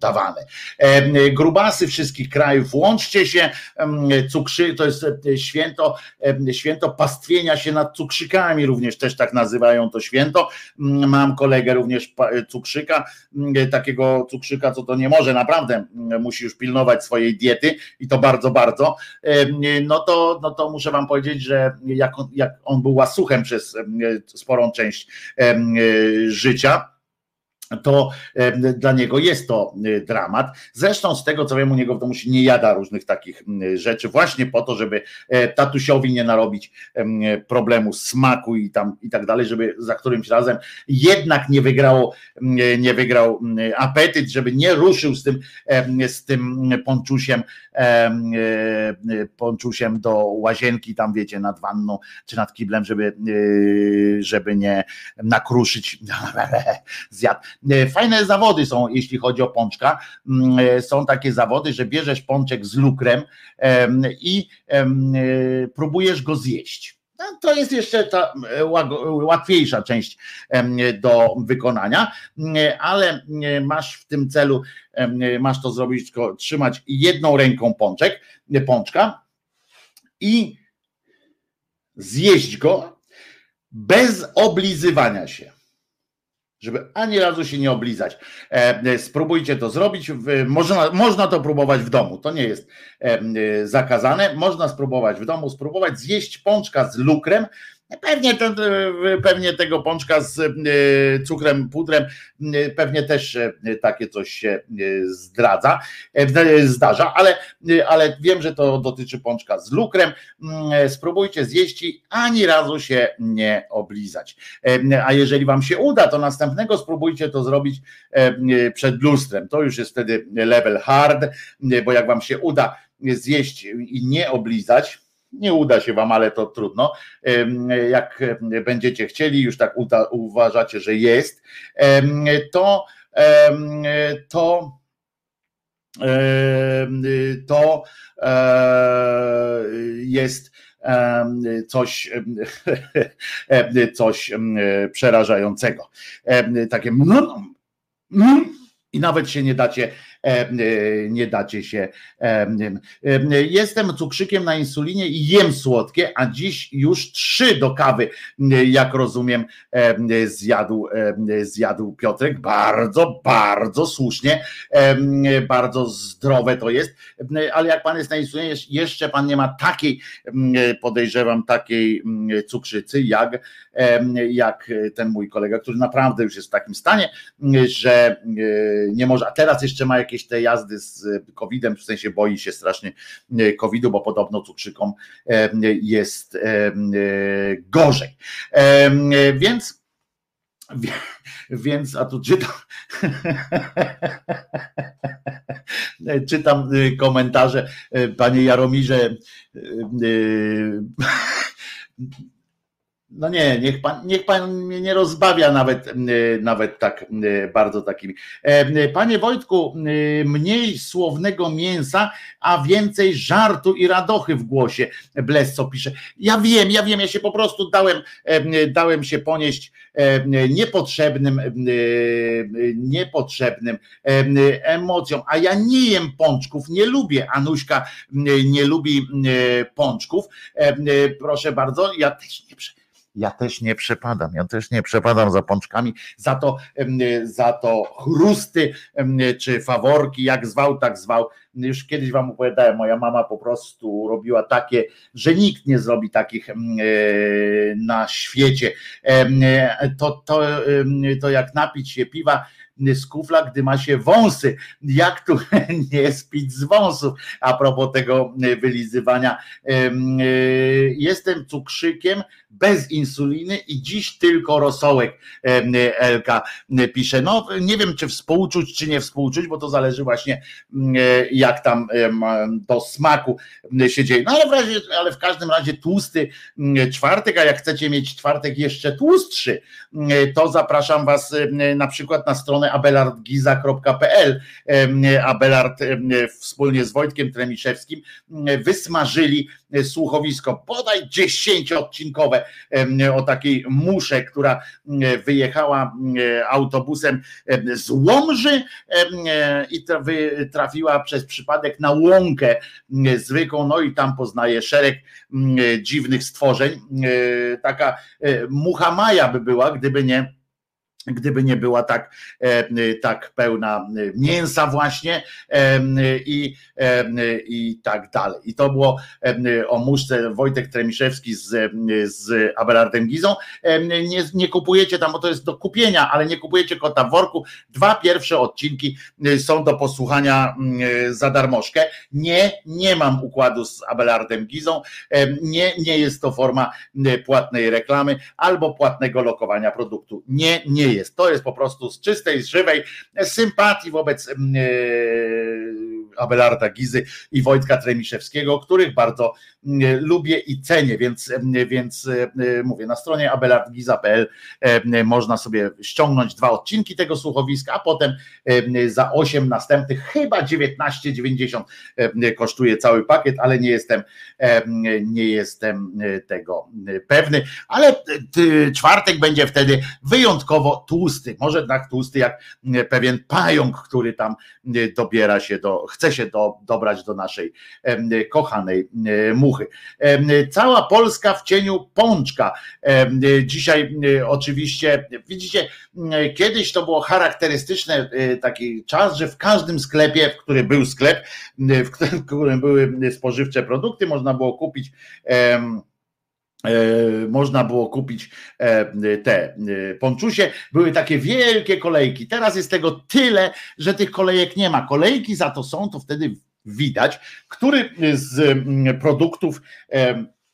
dawane. Grubasy wszystkich krajów, włączcie się, cukrzy, to jest e, święto, święto pastwienia się nad cukrzykami, również też tak nazywają to święto. Mam kolegę również cukrzyka, takiego cukrzyka, co to nie może, naprawdę musi już pilnować swojej diety i to bardzo, bardzo. No to, no to muszę wam powiedzieć, że jak on, jak on był łasuchem przez sporą część życia, to dla niego jest to e, dramat. Zresztą z tego co wiem, u niego w domu się nie jada różnych takich rzeczy, właśnie po to, żeby e, tatusiowi nie narobić problemu smaku i tam i tak dalej, żeby za którymś razem jednak nie nie wygrał apetyt, żeby nie ruszył z tym, z tym ponczusiem, e, ponczusiem do łazienki, tam wiecie, nad wanną czy nad kiblem, żeby, żeby nie nakruszyć zjadł E, fajne zawody są, jeśli chodzi o pączka. Mm, e, są takie zawody, że bierzesz pączek z lukrem i e, próbujesz go zjeść. No, to jest jeszcze ta łatwiejsza część do wykonania, ale masz w tym celu, masz to zrobić, tylko trzymać jedną ręką pączek, pączka i zjeść go bez oblizywania się żeby ani razu się nie oblizać. E, e, spróbujcie to zrobić. Można, można to próbować w domu. To nie jest e, zakazane. Można spróbować w domu, spróbować zjeść pączka z lukrem Pewnie, to, pewnie tego pączka z e, cukrem, pudrem, e, pewnie też e, takie coś się zdradza, zdarza, ale, ale wiem, że to dotyczy pączka z lukrem. Mm, spróbujcie zjeść i ani razu się nie oblizać. A jeżeli wam się uda, to następnego spróbujcie to zrobić przed lustrem. To już jest wtedy level hard, bo jak wam się uda zjeść i nie oblizać, nie uda się wam, ale to trudno. Jak będziecie chcieli, już tak uważacie, że jest, to to to jest coś, coś przerażającego. Takie i nawet się nie dacie nie dacie się. E, jestem cukrzykiem na insulinie i jem słodkie, a dziś już trzy do kawy, jak rozumiem, zjadł, zjadł Piotrek. Bardzo, bardzo słusznie, bardzo zdrowe to jest, ale jak pan jest na insulinie, jeszcze pan nie ma takiej, podejrzewam, takiej cukrzycy, jak, jak ten mój kolega, który naprawdę już jest w takim stanie, że nie może, a teraz jeszcze ma jakieś jakieś te jazdy z e, COVID-em, w sensie boi się strasznie e, COVID-u, bo podobno cukrzykom e, jest gorzej. Więc więc, a tu czytam, czytam komentarze, panie Jaromirze, no nie, niech pan, niech pan mnie nie rozbawia nawet, e, nawet tak e, bardzo takimi. E, panie Wojtku, mniej słownego mięsa, a więcej żartu i radochy w głosie. Blesso pisze. Ja wiem, ja wiem, ja się po prostu dałem, dałem się ponieść niepotrzebnym, niepotrzebnym emocjom, a ja nie jem pączków, nie lubię, Anuśka nie lubi pączków. Proszę bardzo, ja też nie ja też nie przepadam, ja też nie przepadam za pączkami, za to, za to chrusty czy faworki, jak zwał, tak zwał. Już kiedyś wam opowiadałem, moja mama po prostu robiła takie, że nikt nie zrobi takich e, na świecie. To, to, to jak napić się piwa, z kufla, gdy ma się wąsy. Jak tu nie spić z wąsów? A propos tego wylizywania. E, jestem cukrzykiem bez insuliny i dziś tylko rosołek. Elka pisze. No nie wiem, czy współczuć, czy nie współczuć, bo to zależy właśnie jak tam do smaku się dzieje. No ale w, razie, ale w każdym razie tłusty czwartek, a jak chcecie mieć czwartek jeszcze tłustszy, to zapraszam Was na przykład na stronę abelardgiza.pl. Abelard wspólnie z Wojtkiem Tremiszewskim wysmażyli słuchowisko, bodaj dziesięcioodcinkowe o takiej musze, która wyjechała autobusem z Łomży i trafiła przez przypadek na łąkę zwykłą, no i tam poznaje szereg dziwnych stworzeń. Taka mucha maja by była, gdyby nie gdyby nie była tak, e, tak pełna mięsa właśnie i, i tak dalej. I to było o muszce Wojtek Tremiszewski z, z Abelardem Gizą. Nie, nie kupujecie tam, bo to jest do kupienia, ale nie kupujecie kota w worku. Dwa pierwsze odcinki są do posłuchania za darmożkę. Nie, nie mam układu z Abelardem Gizą. Nie, nie jest to forma płatnej reklamy albo płatnego lokowania produktu. Nie, nie jest. To jest po prostu z czystej, z żywej sympatii wobec e, Abelarda Gizy i Wojtka Tremiszewskiego, których bardzo lubię i cenię, więc, mm, więc e, mówię, na stronie abelardgiza.pl e, można sobie ściągnąć dwa odcinki tego słuchowiska, a potem za 8 następnych, chyba 19,90 kosztuje cały pakiet, ale nie jestem, nie jestem tego pewny, ale czwartek będzie wtedy wyjątkowo tłusty, może tak tłusty jak pewien pająk, który tam dobiera się do, chce się do, dobrać do naszej kochanej muchy. Cała Polska w cieniu pączka. Dzisiaj oczywiście, widzicie, kiedyś to było charakterystyczne taki czas, że w każdym sklepie, w którym był sklep, w którym były spożywcze produkty, można było kupić można było kupić te ponczusie. Były takie wielkie kolejki. Teraz jest tego tyle, że tych kolejek nie ma. Kolejki za to są, to wtedy widać, który z produktów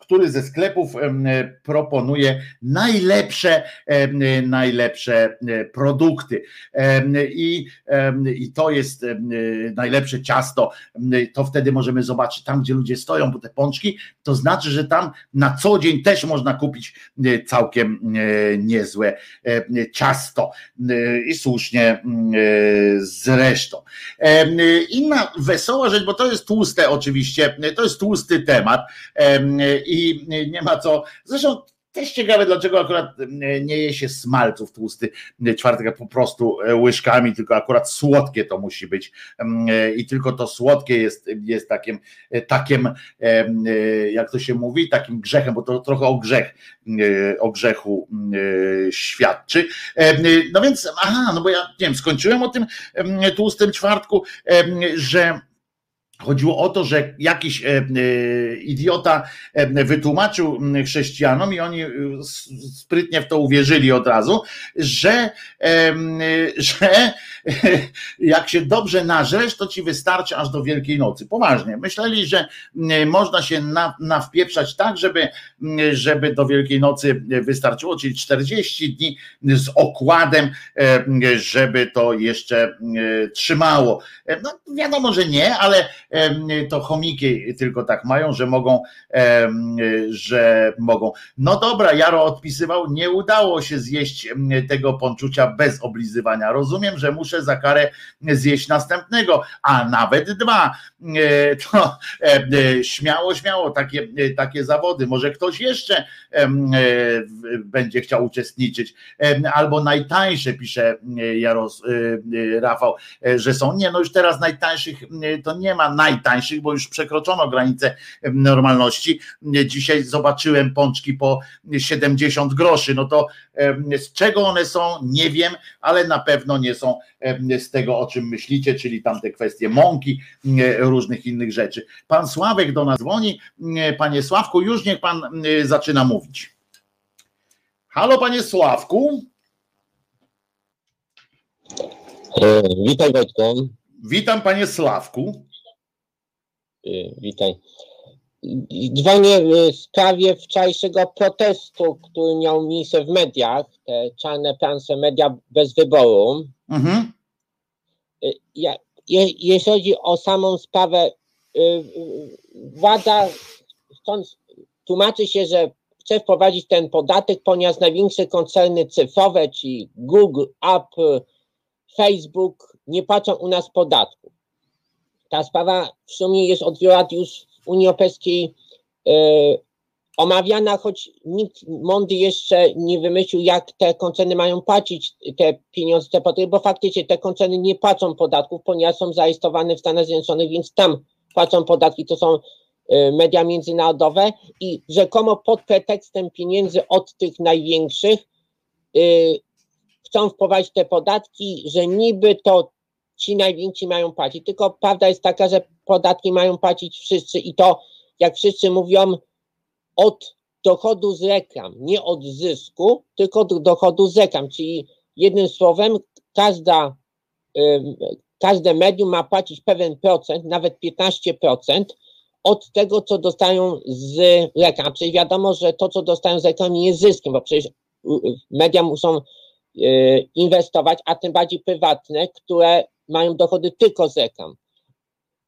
który ze sklepów proponuje najlepsze, najlepsze e, produkty. I, I to jest najlepsze ciasto. To wtedy możemy zobaczyć tam, gdzie ludzie stoją, bo te pączki, to znaczy, że tam na co dzień też można kupić e, całkiem e, niezłe ciasto. I słusznie zresztą. Inna wesoła rzecz, bo to jest tłuste oczywiście, to jest tłusty temat i i nie ma co. Zresztą też ciekawe, dlaczego akurat nie je się smalców tłusty czwartek po prostu e, łyżkami, tylko akurat słodkie to musi być e, i tylko to słodkie jest, jest takim, e, takim, jak to się mówi, takim grzechem, bo to trochę o grzech, o grzechu świadczy. No więc, aha, no bo ja nie wiem, skończyłem o tym tłustym czwartku, że Chodziło o to, że jakiś e, e, idiota e, wytłumaczył chrześcijanom i oni sprytnie w to uwierzyli od razu, że, że jak się dobrze nażresz, to ci wystarczy aż do Wielkiej Nocy. Poważnie. Myśleli, że można się nawpieprzać tak, żeby, żeby do Wielkiej Nocy wystarczyło, czyli 40 dni z okładem, żeby to jeszcze trzymało. No wiadomo, że nie, ale to chomiki tylko tak mają, że mogą, że mogą. No dobra, Jaro odpisywał, nie udało się zjeść tego ponczucia bez oblizywania. Rozumiem, że muszę za karę zjeść następnego, a nawet dwa. E, to e, śmiało, śmiało takie, takie zawody. Może ktoś jeszcze e, będzie chciał uczestniczyć. Albo najtańsze, pisze Jaros, Rafał, że są. Nie, no już teraz najtańszych to nie ma najtańszych, bo już przekroczono granicę normalności. Dzisiaj zobaczyłem pączki po 70 groszy. No to z czego one są, nie wiem, ale na pewno nie są z tego, o czym myślicie, czyli tamte kwestie mąki, różnych innych rzeczy. Pan Sławek do nas dzwoni. Panie Sławku, już niech pan zaczyna mówić. Halo, panie Sławku. E, witaj Wojtku. Witam panie Sławku. Y, witaj. Dzwonię w sprawie wczorajszego protestu, który miał miejsce w mediach, te czarne plansze media bez wyboru. Mhm. Y, ja, je, jeśli chodzi o samą sprawę, y, władza chcąc, tłumaczy się, że chce wprowadzić ten podatek, ponieważ największe koncerny cyfrowe, czyli Google, Apple, Facebook, nie płacą u nas podatku. Ta sprawa w sumie jest od wielu lat już w Unii Europejskiej e, omawiana, choć nikt mądry jeszcze nie wymyślił, jak te koncerny mają płacić te pieniądze, te podatki, bo faktycznie te koncerny nie płacą podatków, ponieważ są zarejestrowane w Stanach Zjednoczonych, więc tam płacą podatki, to są e, media międzynarodowe i rzekomo pod pretekstem pieniędzy od tych największych e, chcą wprowadzić te podatki, że niby to ci najwięksi mają płacić. Tylko prawda jest taka, że podatki mają płacić wszyscy i to, jak wszyscy mówią, od dochodu z reklam, nie od zysku, tylko od dochodu z reklam. Czyli jednym słowem, każda, każde medium ma płacić pewien procent, nawet 15% od tego, co dostają z reklam. Czyli wiadomo, że to, co dostają z reklam, nie jest zyskiem, bo przecież y, media muszą y, inwestować, a tym bardziej prywatne, które mają dochody tylko z reklam.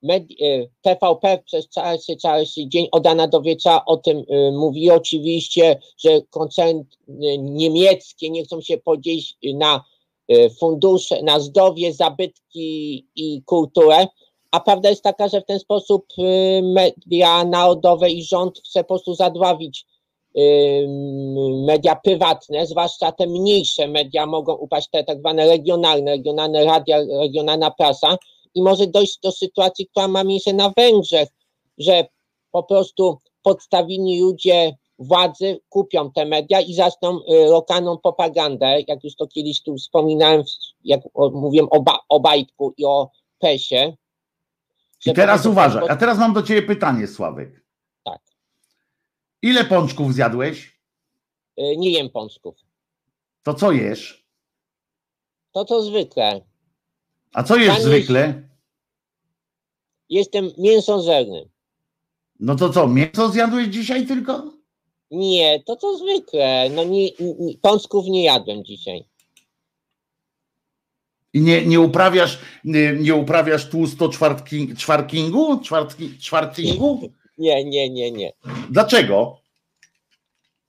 Med- y, TVP przez cały, cały dzień od rana do o tym y, mówi. Oczywiście, że koncerny niemieckie nie chcą się podzielić na y, fundusze, na zdrowie, zabytki i kulturę, a prawda jest taka, że w ten sposób y, media narodowe i rząd chce po prostu zadławić media prywatne, zwłaszcza te mniejsze media mogą upaść, te tak zwane regionalne, regionalne radia, regionalna prasa i może dojść do sytuacji, która ma miejsce na Węgrzech, że po prostu podstawieni ludzie władzy kupią te media i zaczną y, lokalną propagandę, jak już to kiedyś tu wspominałem, jak mówiłem o, ba, o Bajtku i o PESie. I teraz uważaj, a teraz mam do ciebie pytanie, Sławek. Ile pączków zjadłeś? Y, Nie jem pączków. To co jesz? To to zwykle. A co jesz zwykle? Jestem mięsożerny. No to co, mięso zjadłeś dzisiaj tylko? Nie, to to zwykle. No nie, nie, pączków nie jadłem dzisiaj. I nie, nie uprawiasz, nie, nie uprawiasz tłusto czwartki, czwarkingu? Czwartki, czwartingu? Nie, nie, nie, nie. Dlaczego?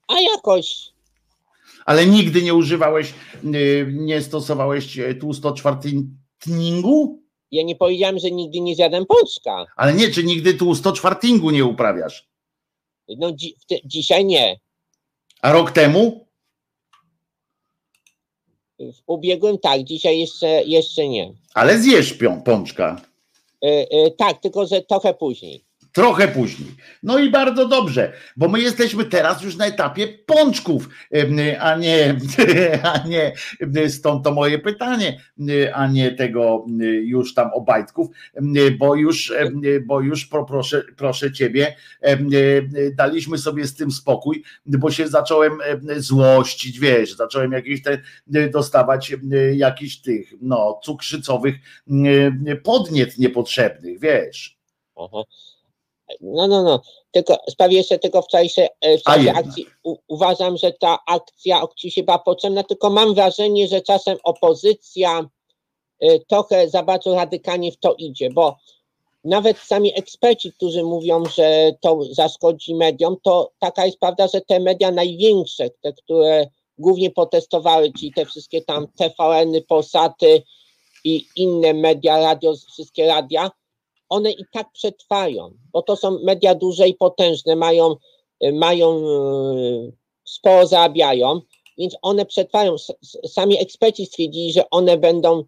A jakoś Ale nigdy nie używałeś, y, nie stosowałeś e, tłusto czwartningu? ja nie powiedziałem, że nigdy nie zjadłem pączka. Ale nie, czy nigdy tłusto czwartingu nie uprawiasz? No dzi, dzisiaj nie. A rok temu? W ubiegłym tak, dzisiaj jeszcze, jeszcze nie. Ale zjesz pią, pączka. E, tak, tylko że trochę później. Trochę później. No i bardzo dobrze, bo my jesteśmy teraz już na etapie pączków, a nie, a nie stąd to moje pytanie, a nie tego już tam obajtków, bo już, bo już pro- proszę, proszę ciebie, em, daliśmy sobie z tym spokój, bo się zacząłem em, złościć, wiesz, zacząłem jakieś te dostawać em, jakichś tych, no, cukrzycowych podniet niepotrzebnych, wiesz. Aha. No, no, no. Tylko sprawie jeszcze tylko w czasie, e, w akcji u, uważam, że ta akcja oczywiście była potrzebna, tylko mam wrażenie, że czasem opozycja e, trochę za bardzo radykalnie w to idzie, bo nawet sami eksperci, którzy mówią, że to zaszkodzi mediom, to taka jest prawda, że te media największe, te, które głównie protestowały, czyli te wszystkie tam TVN-y, Polsaty i inne media, radio, wszystkie radia, one i tak przetrwają, bo to są media duże i potężne, mają, y, mają y, sporo zarabiają, więc one przetrwają. Sami eksperci stwierdzili, że one będą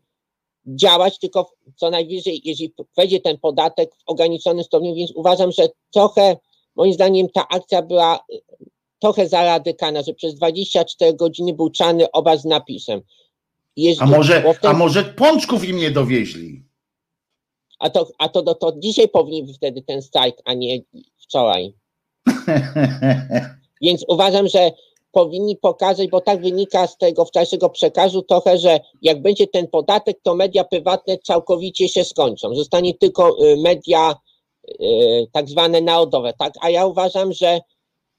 działać, tylko co najwyżej, jeżeli wejdzie ten podatek w ograniczonym stopniu, więc uważam, że trochę, moim zdaniem, ta akcja była y, trochę za radykalna, że przez 24 godziny był czarny obraz z napisem. Jeździ- A może, ten- a może pączków im nie dowieźli? A to, a to, to, to dzisiaj powinien być wtedy ten strajk, a nie wczoraj. Więc uważam, że powinni pokazać, bo tak wynika z tego wczorajszego przekazu trochę, że jak będzie ten podatek, to media prywatne całkowicie się skończą. Zostanie tylko y, media y, tak zwane narodowe, tak? A ja uważam, że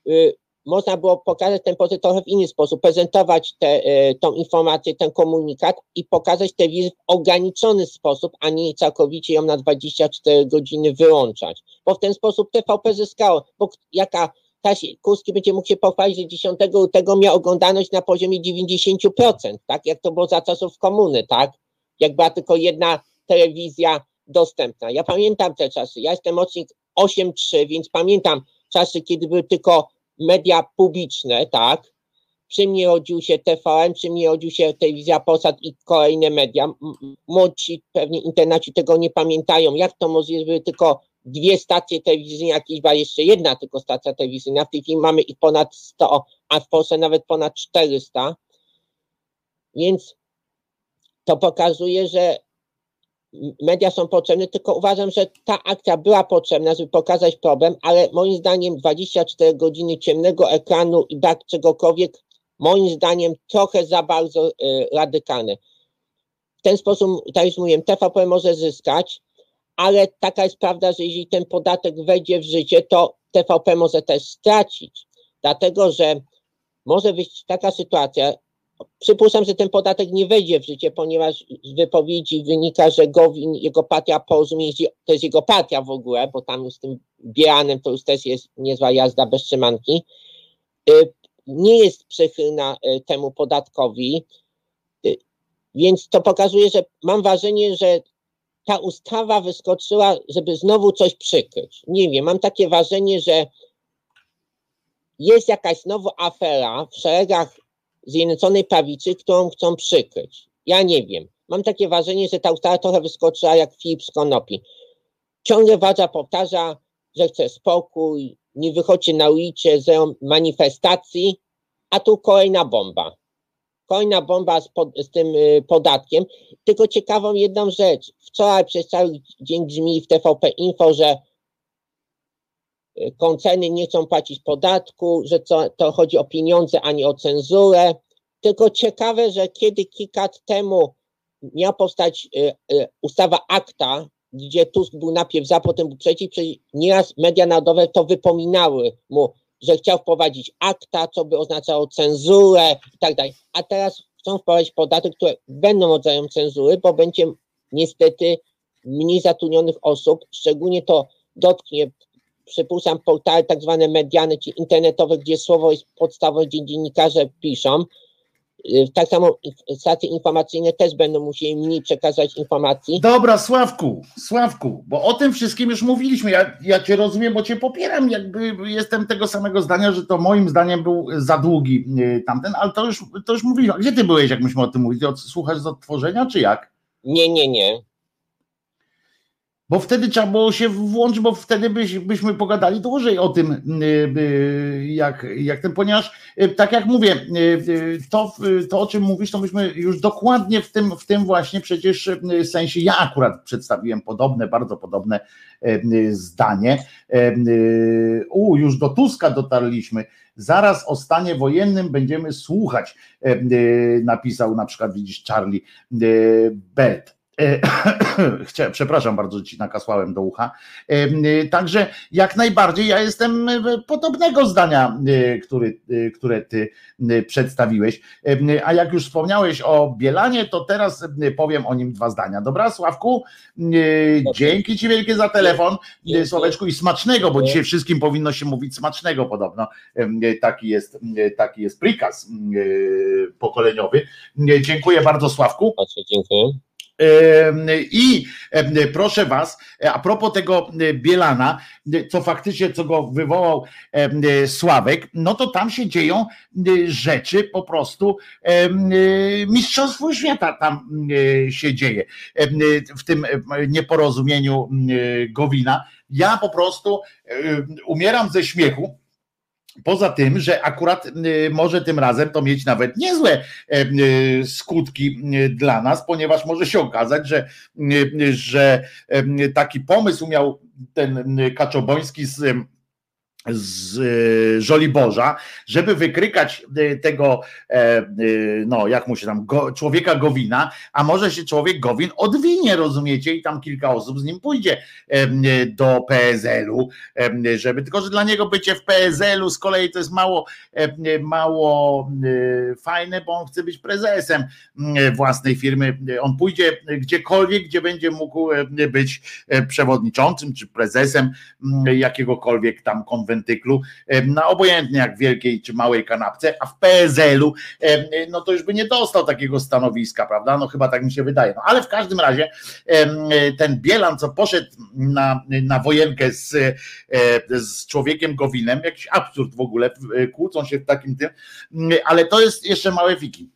y, można było pokazać ten pozytyw trochę w inny sposób, prezentować tę tą informację, ten komunikat i pokazać telewizję w ograniczony sposób, a nie całkowicie ją na 24 godziny wyłączać. Bo w ten sposób TVP zyskało, bo jaka Kaś Kurski będzie mógł się pochwalić, że 10 lutego miał oglądalność na poziomie 90%, tak jak to było za czasów komuny, tak? Jak była tylko jedna telewizja dostępna. Ja pamiętam te czasy, ja jestem rocznik 8.3, więc pamiętam czasy, kiedy były tylko media publiczne, tak? Przy mnie rodził się TVN, przy mnie rodził się telewizja Polsat i kolejne media. Młodsi pewnie internaci tego nie pamiętają. Jak to możliwe, były tylko dwie stacje telewizyjne, jakieś była jeszcze jedna tylko stacja telewizyjna. W tej chwili mamy ich ponad 100, a w Polsce nawet ponad 400. Więc to pokazuje, że media są potrzebne, tylko uważam, że ta akcja była potrzebna, żeby pokazać problem, ale moim zdaniem 24 godziny ciemnego ekranu i brak czegokolwiek, moim zdaniem trochę za bardzo y, radykalne. W ten sposób, tak jak mówiłem, TVP może zyskać, ale taka jest prawda, że jeśli ten podatek wejdzie w życie, to TVP może też stracić, dlatego że może być taka sytuacja, Przypuszczam, że ten podatek nie wejdzie w życie, ponieważ z wypowiedzi wynika, że Gowin, jego partia porozumienie, to jest jego partia w ogóle, bo tam z tym Bieranem to już też jest niezła jazda bez trzymanki, y, nie jest przychylna y, temu podatkowi, y, więc to pokazuje, że mam wrażenie, że ta ustawa wyskoczyła, żeby znowu coś przykryć. Nie wiem, mam takie wrażenie, że jest jakaś znowu afera w szeregach Zjednoczonej Prawicy, którą chcą przykryć. Ja nie wiem. Mam takie wrażenie, że ta ustawa trochę wyskoczyła jak Filip z Konopi. Ciągle władza powtarza, że chce spokój, nie wychodźcie na ulicę, zero manifestacji, a tu kolejna bomba. Kolejna bomba z, pod, z tym y, podatkiem. Tylko ciekawą jedną rzecz. Wczoraj przez cały dzień brzmi w TVP Info, że koncerny nie chcą płacić podatku, że to, to chodzi o pieniądze, a nie o cenzurę. Tylko ciekawe, że kiedy kilka lat temu miała powstać y, y, ustawa akta, gdzie Tusk był najpierw za, potem był przeciw, nieraz media narodowe to wypominały mu, że chciał wprowadzić akta, co by oznaczało cenzurę i tak dalej. A teraz chcą wprowadzić podatek, które będą rodzajem cenzury, bo będzie niestety mniej zatrudnionych osób, szczególnie to dotknie przypuszczam, portale tak zwane mediane, czy internetowe, gdzie słowo jest podstawą, gdzie dziennikarze piszą. Y, tak samo stacje informacyjne też będą musieli mniej przekazać informacji. Dobra, Sławku, Sławku, bo o tym wszystkim już mówiliśmy. Ja, ja Cię rozumiem, bo Cię popieram. Jakby jestem tego samego zdania, że to moim zdaniem był za długi y, tamten, ale to już, to już mówiliśmy. Gdzie Ty byłeś, jak myśmy o tym mówili? Słuchasz z odtworzenia, czy jak? Nie, nie, nie. Bo wtedy trzeba było się włączyć, bo wtedy byś, byśmy pogadali dłużej o tym, y, y, jak, jak ten, ponieważ y, tak jak mówię, to, to o czym mówisz, to myśmy już dokładnie w tym, w tym właśnie przecież sensie, ja akurat przedstawiłem podobne, bardzo podobne zdanie. U, już do Tuska dotarliśmy. Zaraz o stanie wojennym będziemy słuchać, napisał na przykład, widzisz, Charlie Belt. E, przepraszam bardzo, że ci nakasłałem do ucha. E, także jak najbardziej ja jestem podobnego zdania, e, który, które ty przedstawiłeś. A jak już wspomniałeś o Bielanie, to teraz powiem o nim dwa zdania. Dobra, Sławku? Dzięki ci wielkie za telefon, Sławeczku, i smacznego, bo dzisiaj wszystkim powinno się mówić smacznego podobno. Taki jest, taki jest prikaz pokoleniowy. Dziękuję bardzo, Sławku. Dziękuję. I proszę Was, a propos tego Bielana, co faktycznie, co go wywołał Sławek, no to tam się dzieją rzeczy po prostu mistrzostwo świata tam się dzieje w tym nieporozumieniu Gowina. Ja po prostu umieram ze śmiechu Poza tym, że akurat y, może tym razem to mieć nawet niezłe y, skutki y, dla nas, ponieważ może się okazać, że, że taki pomysł miał ten Kaczoboński z z e, Żoliborza, żeby wykrykać e, tego, e, no jak mu się tam, go, człowieka Gowina, a może się człowiek Gowin odwinie, rozumiecie, i tam kilka osób z nim pójdzie do PSL-u, żeby, tylko że dla niego bycie w PSL-u z kolei to jest mało, mało fajne, bo on chce być prezesem własnej firmy, on pójdzie gdziekolwiek, gdzie będzie mógł być przewodniczącym czy prezesem jakiegokolwiek tam konwencji wentyklu, na obojętnie jak wielkiej czy małej kanapce, a w PSL-u no to już by nie dostał takiego stanowiska, prawda? No chyba tak mi się wydaje. No ale w każdym razie ten Bielan, co poszedł na, na wojenkę z, e, z człowiekiem Gowinem, jakiś absurd w ogóle, kłócą się w takim tym, ale to jest jeszcze małe fiki.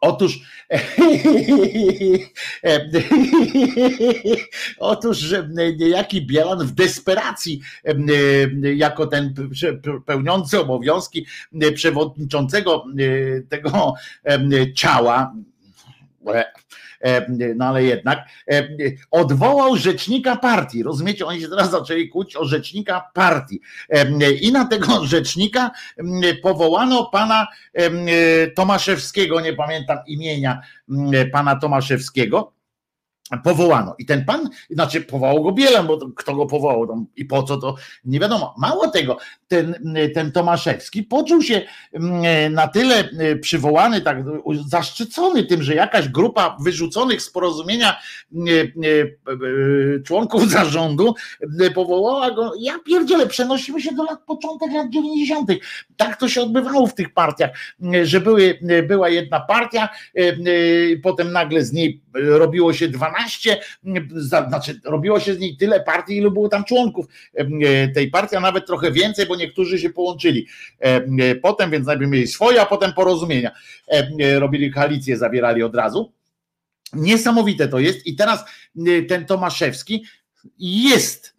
Otóż, otóż niejaki Bielan w desperacji, jako ten pełniący obowiązki przewodniczącego tego ciała, E, no ale jednak e, odwołał rzecznika partii. Rozumiecie, oni się teraz zaczęli kłócić o rzecznika partii. E, I na tego rzecznika powołano pana Tomaszewskiego, nie pamiętam imienia pana Tomaszewskiego powołano. I ten pan, znaczy powołał go Bielan, bo kto go powołał i po co to nie wiadomo. Mało tego, ten, ten Tomaszewski poczuł się mm, na tyle y, przywołany, tak zaszczycony tym, że jakaś grupa wyrzuconych z porozumienia y, y, członków zarządu powołała go. Ja pierdzielę, przenosimy się do lat początek lat 90. Tak to się odbywało w tych partiach, że były, była jedna partia, potem nagle z niej robiło się 12, znaczy robiło się z niej tyle partii, ilu było tam członków tej partii, a nawet trochę więcej, bo niektórzy się połączyli potem, więc najpierw mieli swoje, a potem porozumienia. Robili koalicję, zawierali od razu. Niesamowite to jest i teraz ten Tomaszewski jest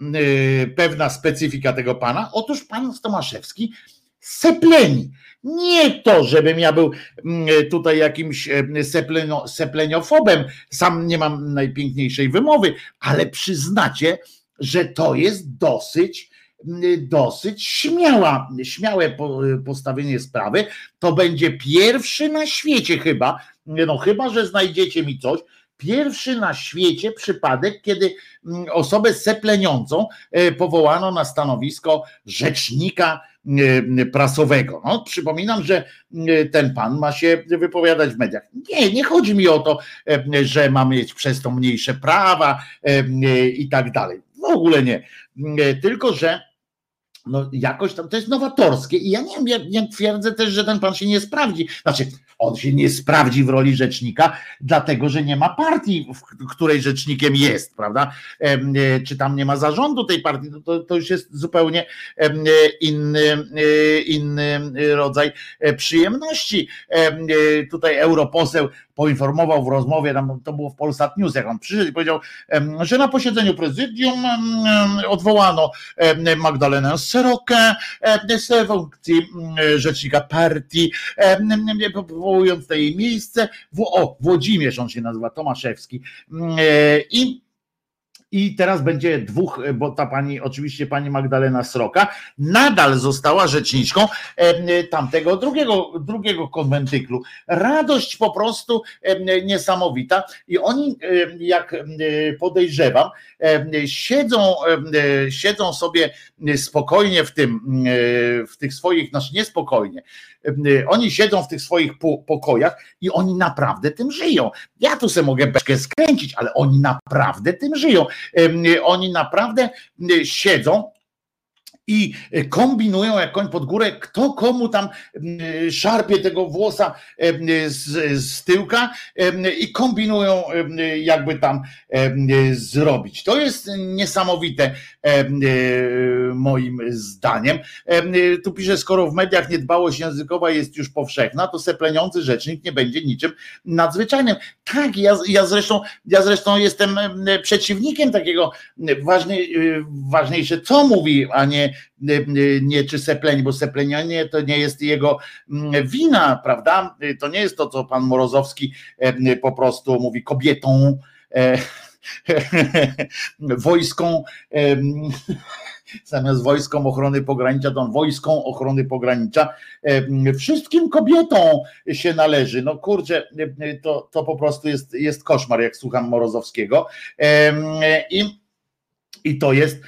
pewna specyfika tego pana. Otóż pan Tomaszewski sepleni. Nie to, żebym ja był mm, tutaj jakimś seplenio, sepleniofobem, sam nie mam najpiękniejszej wymowy, ale przyznacie, że to jest dosyć, mm, dosyć śmiała, śmiałe postawienie sprawy. To będzie pierwszy na świecie chyba, no chyba, że znajdziecie mi coś, pierwszy na świecie przypadek, kiedy mm, osobę sepleniącą e, powołano na stanowisko rzecznika e, prasowego. No, przypominam, że e, ten pan ma się wypowiadać w mediach. Nie, nie chodzi mi o to, że ma mieć przez to mniejsze prawa i tak dalej. W ogóle nie. Tylko, że no jakoś tam to jest nowatorskie i ja nie, ja nie twierdzę też, że ten pan się nie sprawdzi. Znaczy, on się nie sprawdzi w roli rzecznika, dlatego że nie ma partii, w której rzecznikiem jest, prawda? E, czy tam nie ma zarządu tej partii, to, to już jest zupełnie inny, e, inny rodzaj e, przyjemności. Tutaj europoseł poinformował w rozmowie, tam to było w Polsat News, jak on przyszedł i powiedział, że na posiedzeniu prezydium odwołano Magdalenę Serokę z funkcji rzecznika partii, powołując na jej miejsce, o, Włodzimierz on się nazywa, Tomaszewski e, i i teraz będzie dwóch, bo ta pani, oczywiście pani Magdalena Sroka, nadal została rzeczniczką tamtego drugiego, drugiego konwentyklu. Radość po prostu niesamowita i oni, jak podejrzewam, siedzą, siedzą sobie spokojnie w tym, w tych swoich, znaczy niespokojnie, oni siedzą w tych swoich pokojach i oni naprawdę tym żyją. Ja tu sobie mogę beczkę skręcić, ale oni naprawdę tym żyją. Oni naprawdę siedzą i kombinują jak koń pod górę, kto komu tam szarpie tego włosa z, z tyłka i kombinują jakby tam zrobić. To jest niesamowite moim zdaniem. Tu pisze, skoro w mediach niedbałość językowa jest już powszechna, to sepleniący rzecznik nie będzie niczym nadzwyczajnym. Tak, ja, ja zresztą ja zresztą jestem przeciwnikiem takiego ważnej, ważniejsze co mówi, a nie nie czy sepleń, bo seplenianie to nie jest jego mm, wina, prawda? To nie jest to, co pan Morozowski po prostu mówi kobietą, e, wojską zamiast wojską ochrony pogranicza, to on wojską ochrony pogranicza. Wszystkim kobietom się należy. No kurczę, to, to po prostu jest, jest koszmar, jak słucham Morozowskiego. I i to jest,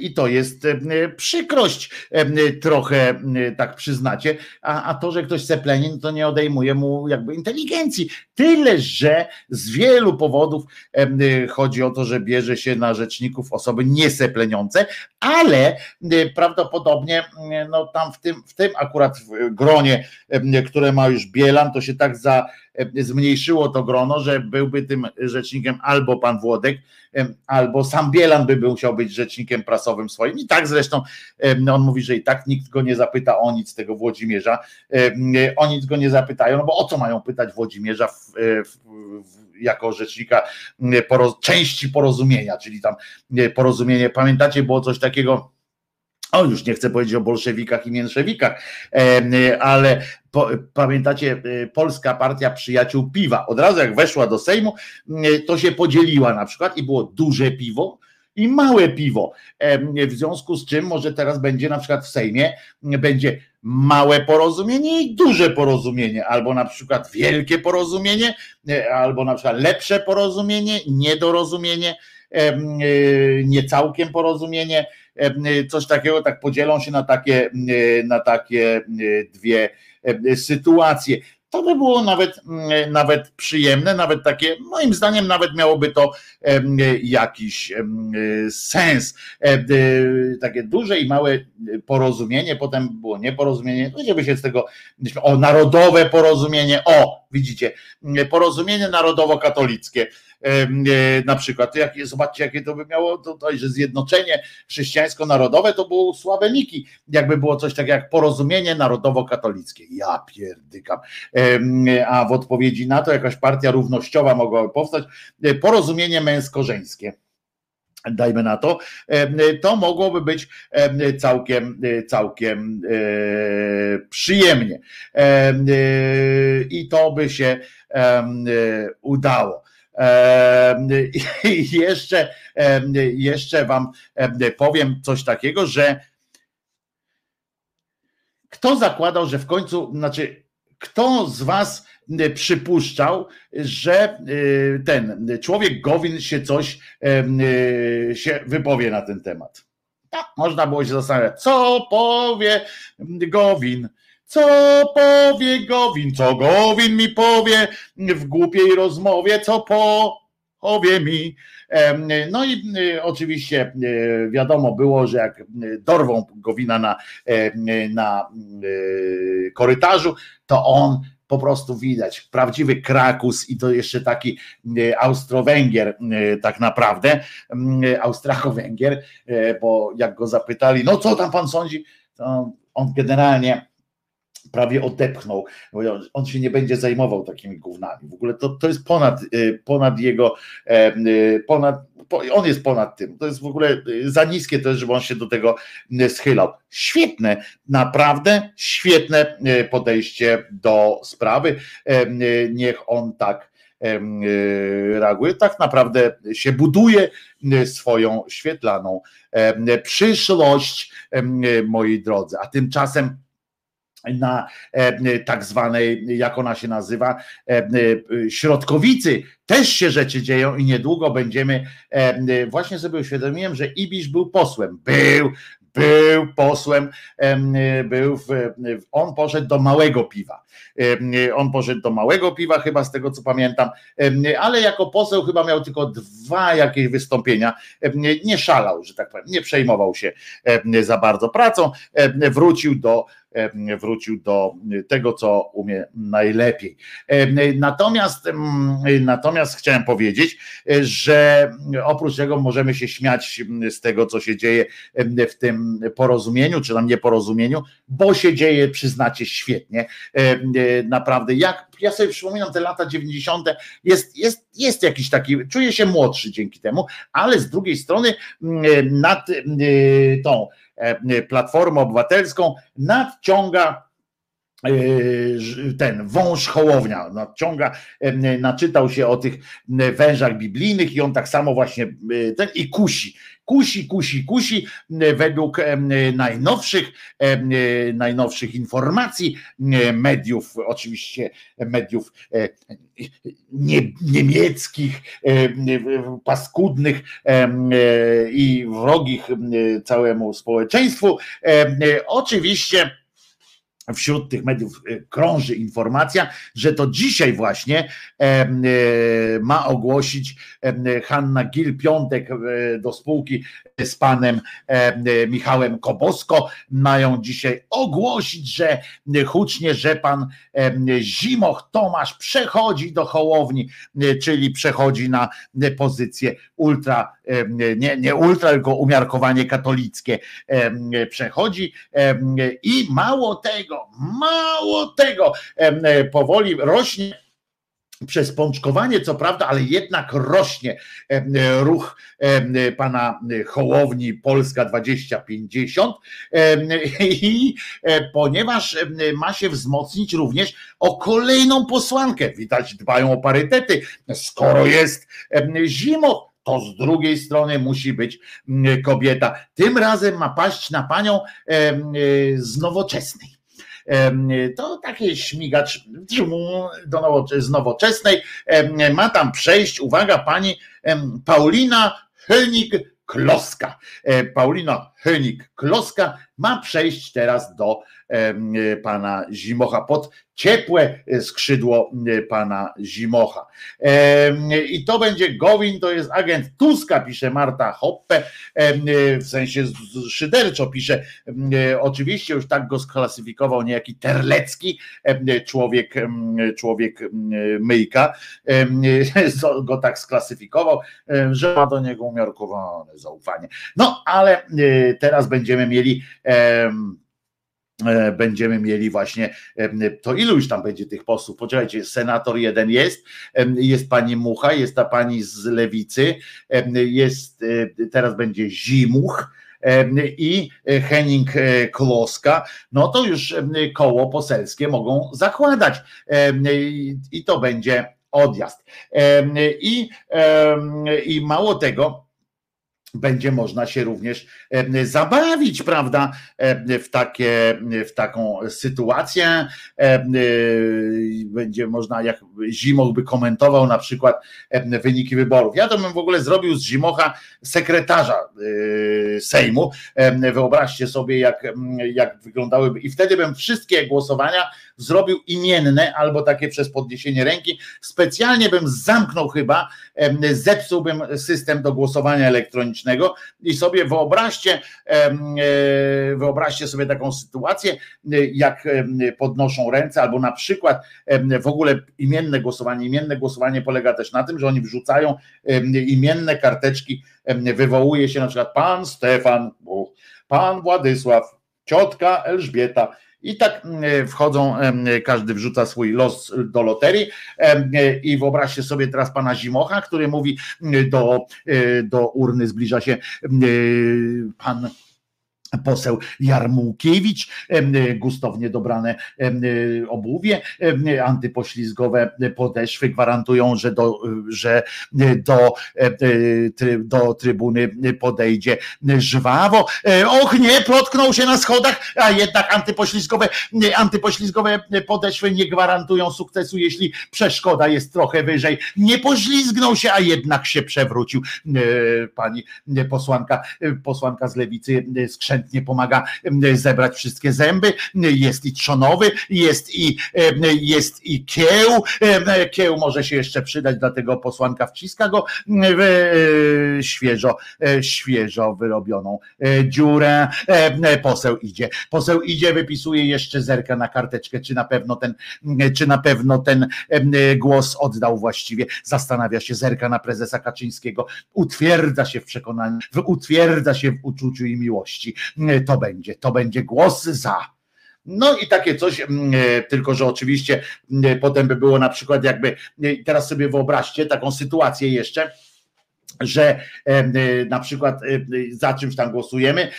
i to jest przykrość trochę, tak przyznacie, a, a to, że ktoś sepleni, no to nie odejmuje mu jakby inteligencji. Tyle, że z wielu powodów chodzi o to, że bierze się na rzeczników osoby niesepleniące, ale prawdopodobnie no tam w tym, w tym akurat gronie, które ma już Bielan, to się tak za zmniejszyło to grono, że byłby tym rzecznikiem albo pan Włodek, albo sam Bielan by musiał być rzecznikiem prasowym swoim. I tak zresztą on mówi, że i tak nikt go nie zapyta o nic tego Włodzimierza. O nic go nie zapytają, no bo o co mają pytać Włodzimierza w, w, w jako rzecznika poroz, części porozumienia, czyli tam porozumienie. Pamiętacie, było coś takiego o, już nie chcę powiedzieć o bolszewikach i mięszewikach, ale po, pamiętacie, e, Polska Partia Przyjaciół Piwa. Od razu jak weszła do Sejmu, to się podzieliła na przykład i było duże piwo i małe piwo. W związku z czym może teraz będzie na przykład w Sejmie będzie małe porozumienie i duże porozumienie, albo na przykład wielkie porozumienie, albo na przykład lepsze porozumienie, niedorozumienie, nie całkiem porozumienie coś takiego, tak podzielą się na takie, na takie dwie sytuacje. To by było nawet, nawet przyjemne, nawet takie, moim zdaniem, nawet miałoby to jakiś sens. Takie duże i małe porozumienie, potem było nieporozumienie, no żeby się z tego, o narodowe porozumienie, o, widzicie, porozumienie narodowo-katolickie E, na przykład. Jak, zobaczcie, jakie to by miało tutaj, że zjednoczenie chrześcijańsko-narodowe to było słabe niki. Jakby było coś takiego jak porozumienie narodowo-katolickie. Ja pierdykam. A w odpowiedzi na to jakaś partia równościowa mogłaby powstać. E, porozumienie męsko-żeńskie dajmy na to, to mogłoby być całkiem, całkiem przyjemnie. I to by się udało. I jeszcze, jeszcze Wam powiem coś takiego, że kto zakładał, że w końcu, znaczy, kto z Was przypuszczał, że ten człowiek Gowin się coś się wypowie na ten temat. Tak, można było się zastanawiać, co powie Gowin co powie Gowin, co Gowin mi powie w głupiej rozmowie, co powie mi. No i y, oczywiście y, wiadomo było, że jak dorwą Gowina na, na y, korytarzu, to on po prostu widać. Prawdziwy Krakus i to jeszcze taki Austro-Węgier tak naprawdę, Austracho-Węgier, bo jak go zapytali, no co tam pan sądzi, to on generalnie prawie odepchnął. On się nie będzie zajmował takimi gównami. W ogóle to, to jest ponad, y, ponad jego, y, ponad, on jest ponad tym. To jest w ogóle y, za niskie jest, żeby on się do tego schylał. Świetne, naprawdę świetne podejście do sprawy. Niech on tak reaguje. Tak naprawdę się buduje swoją świetlaną przyszłość, moi drodzy. A tymczasem na e, tak zwanej, jak ona się nazywa, e, e, środkowicy. Też się rzeczy dzieją i niedługo będziemy, właśnie sobie uświadomiłem, że Ibisz był posłem. Był, był posłem, był w, on poszedł do małego piwa. On poszedł do małego piwa, chyba z tego co pamiętam, ale jako poseł chyba miał tylko dwa jakieś wystąpienia. Nie szalał, że tak powiem, nie przejmował się za bardzo pracą. Wrócił do wrócił do tego, co umie najlepiej. Natomiast, natomiast chciałem powiedzieć, że oprócz tego możemy się śmiać z tego, co się dzieje w tym porozumieniu, czy tam nieporozumieniu, bo się dzieje, przyznacie, świetnie. Naprawdę, jak ja sobie przypominam te lata 90., jest, jest, jest jakiś taki, czuję się młodszy dzięki temu, ale z drugiej strony nad tą E, Platformą Obywatelską nadciąga ten wąż Hołownia nadciąga, naczytał się o tych wężach biblijnych i on tak samo właśnie ten i kusi kusi, kusi, kusi według najnowszych, najnowszych informacji mediów, oczywiście mediów e, nie, niemieckich, paskudnych e, i wrogich całemu społeczeństwu. Oczywiście wśród tych mediów e, krąży informacja, że to dzisiaj właśnie e, ma ogłosić Hanna Gil-Piątek e, do spółki z panem Michałem Kobosko. Mają dzisiaj ogłosić, że hucznie, że pan Zimoch Tomasz przechodzi do Hołowni, czyli przechodzi na pozycję ultra, nie, nie ultra, tylko umiarkowanie katolickie przechodzi i mało tego, mało tego, e, powoli rośnie przez pączkowanie, co prawda, ale jednak rośnie ruch pana Hołowni Polska 2050 i e, ponieważ ma się wzmocnić również o kolejną posłankę. Widać, dbają o parytety. Skoro jest zimo, to z drugiej strony musi być kobieta. Tym razem ma paść na panią z nowoczesnej to takie śmigacz z nowoczesnej ma tam przejść, uwaga, pani Paulina Henik-Kloska. E, Paulina Henik-Kloska ma przejść teraz do pana Zimocha pod ciepłe skrzydło pana Zimocha. I to będzie Gowin, to jest agent Tuska, pisze Marta Hoppe, w sensie szyderczo pisze, oczywiście już tak go sklasyfikował niejaki Terlecki, człowiek, człowiek myjka, go tak sklasyfikował, że ma do niego umiarkowane zaufanie. No ale teraz będziemy mieli E, będziemy mieli właśnie to ilu już tam będzie tych posłów. Poczekajcie, senator jeden jest, jest pani Mucha, jest ta pani z lewicy, jest e, teraz będzie Zimuch i Henning Kloska, no to już koło poselskie mogą zakładać i to będzie odjazd. I, i mało tego, będzie można się również zabawić, prawda, w, takie, w taką sytuację. Będzie można, jak Zimoch by komentował na przykład wyniki wyborów. Ja to bym w ogóle zrobił z Zimocha sekretarza Sejmu. Wyobraźcie sobie, jak, jak wyglądałyby, i wtedy bym wszystkie głosowania zrobił imienne albo takie przez podniesienie ręki. Specjalnie bym zamknął chyba, zepsułbym system do głosowania elektronicznego i sobie wyobraźcie, e, wyobraźcie sobie taką sytuację, jak podnoszą ręce, albo na przykład w ogóle imienne głosowanie. Imienne głosowanie polega też na tym, że oni wrzucają imienne karteczki, wywołuje się na przykład pan Stefan, pan Władysław, ciotka Elżbieta i tak mm, wchodzą, każdy wrzuca swój los do loterii. I wyobraźcie sobie teraz pana Zimocha, który mówi do, e, do urny zbliża się pan poseł Jarmułkiewicz, gustownie dobrane obuwie, antypoślizgowe podeszwy gwarantują, że do, że do, do trybuny podejdzie żwawo. E, och nie, plotknął się na schodach, a jednak antypoślizgowe, antypoślizgowe podeszwy nie gwarantują sukcesu, jeśli przeszkoda jest trochę wyżej. Nie poślizgnął się, a jednak się przewrócił. E, pani posłanka, posłanka z lewicy skrzętnie chętnie pomaga zebrać wszystkie zęby. Jest i trzonowy, jest i, jest i kieł. Kieł może się jeszcze przydać, dlatego posłanka wciska go w e, świeżo, e, świeżo wyrobioną e, dziurę. Poseł idzie. Poseł idzie, wypisuje jeszcze zerka na karteczkę, czy na pewno ten, czy na pewno ten głos oddał właściwie. Zastanawia się, zerka na prezesa Kaczyńskiego, utwierdza się w przekonaniu, utwierdza się w uczuciu i miłości to będzie, to będzie głos za. No i takie coś, mm, e, tylko że oczywiście mm, potem by było na przykład jakby, teraz sobie wyobraźcie taką sytuację jeszcze, że na przykład za czymś tam głosujemy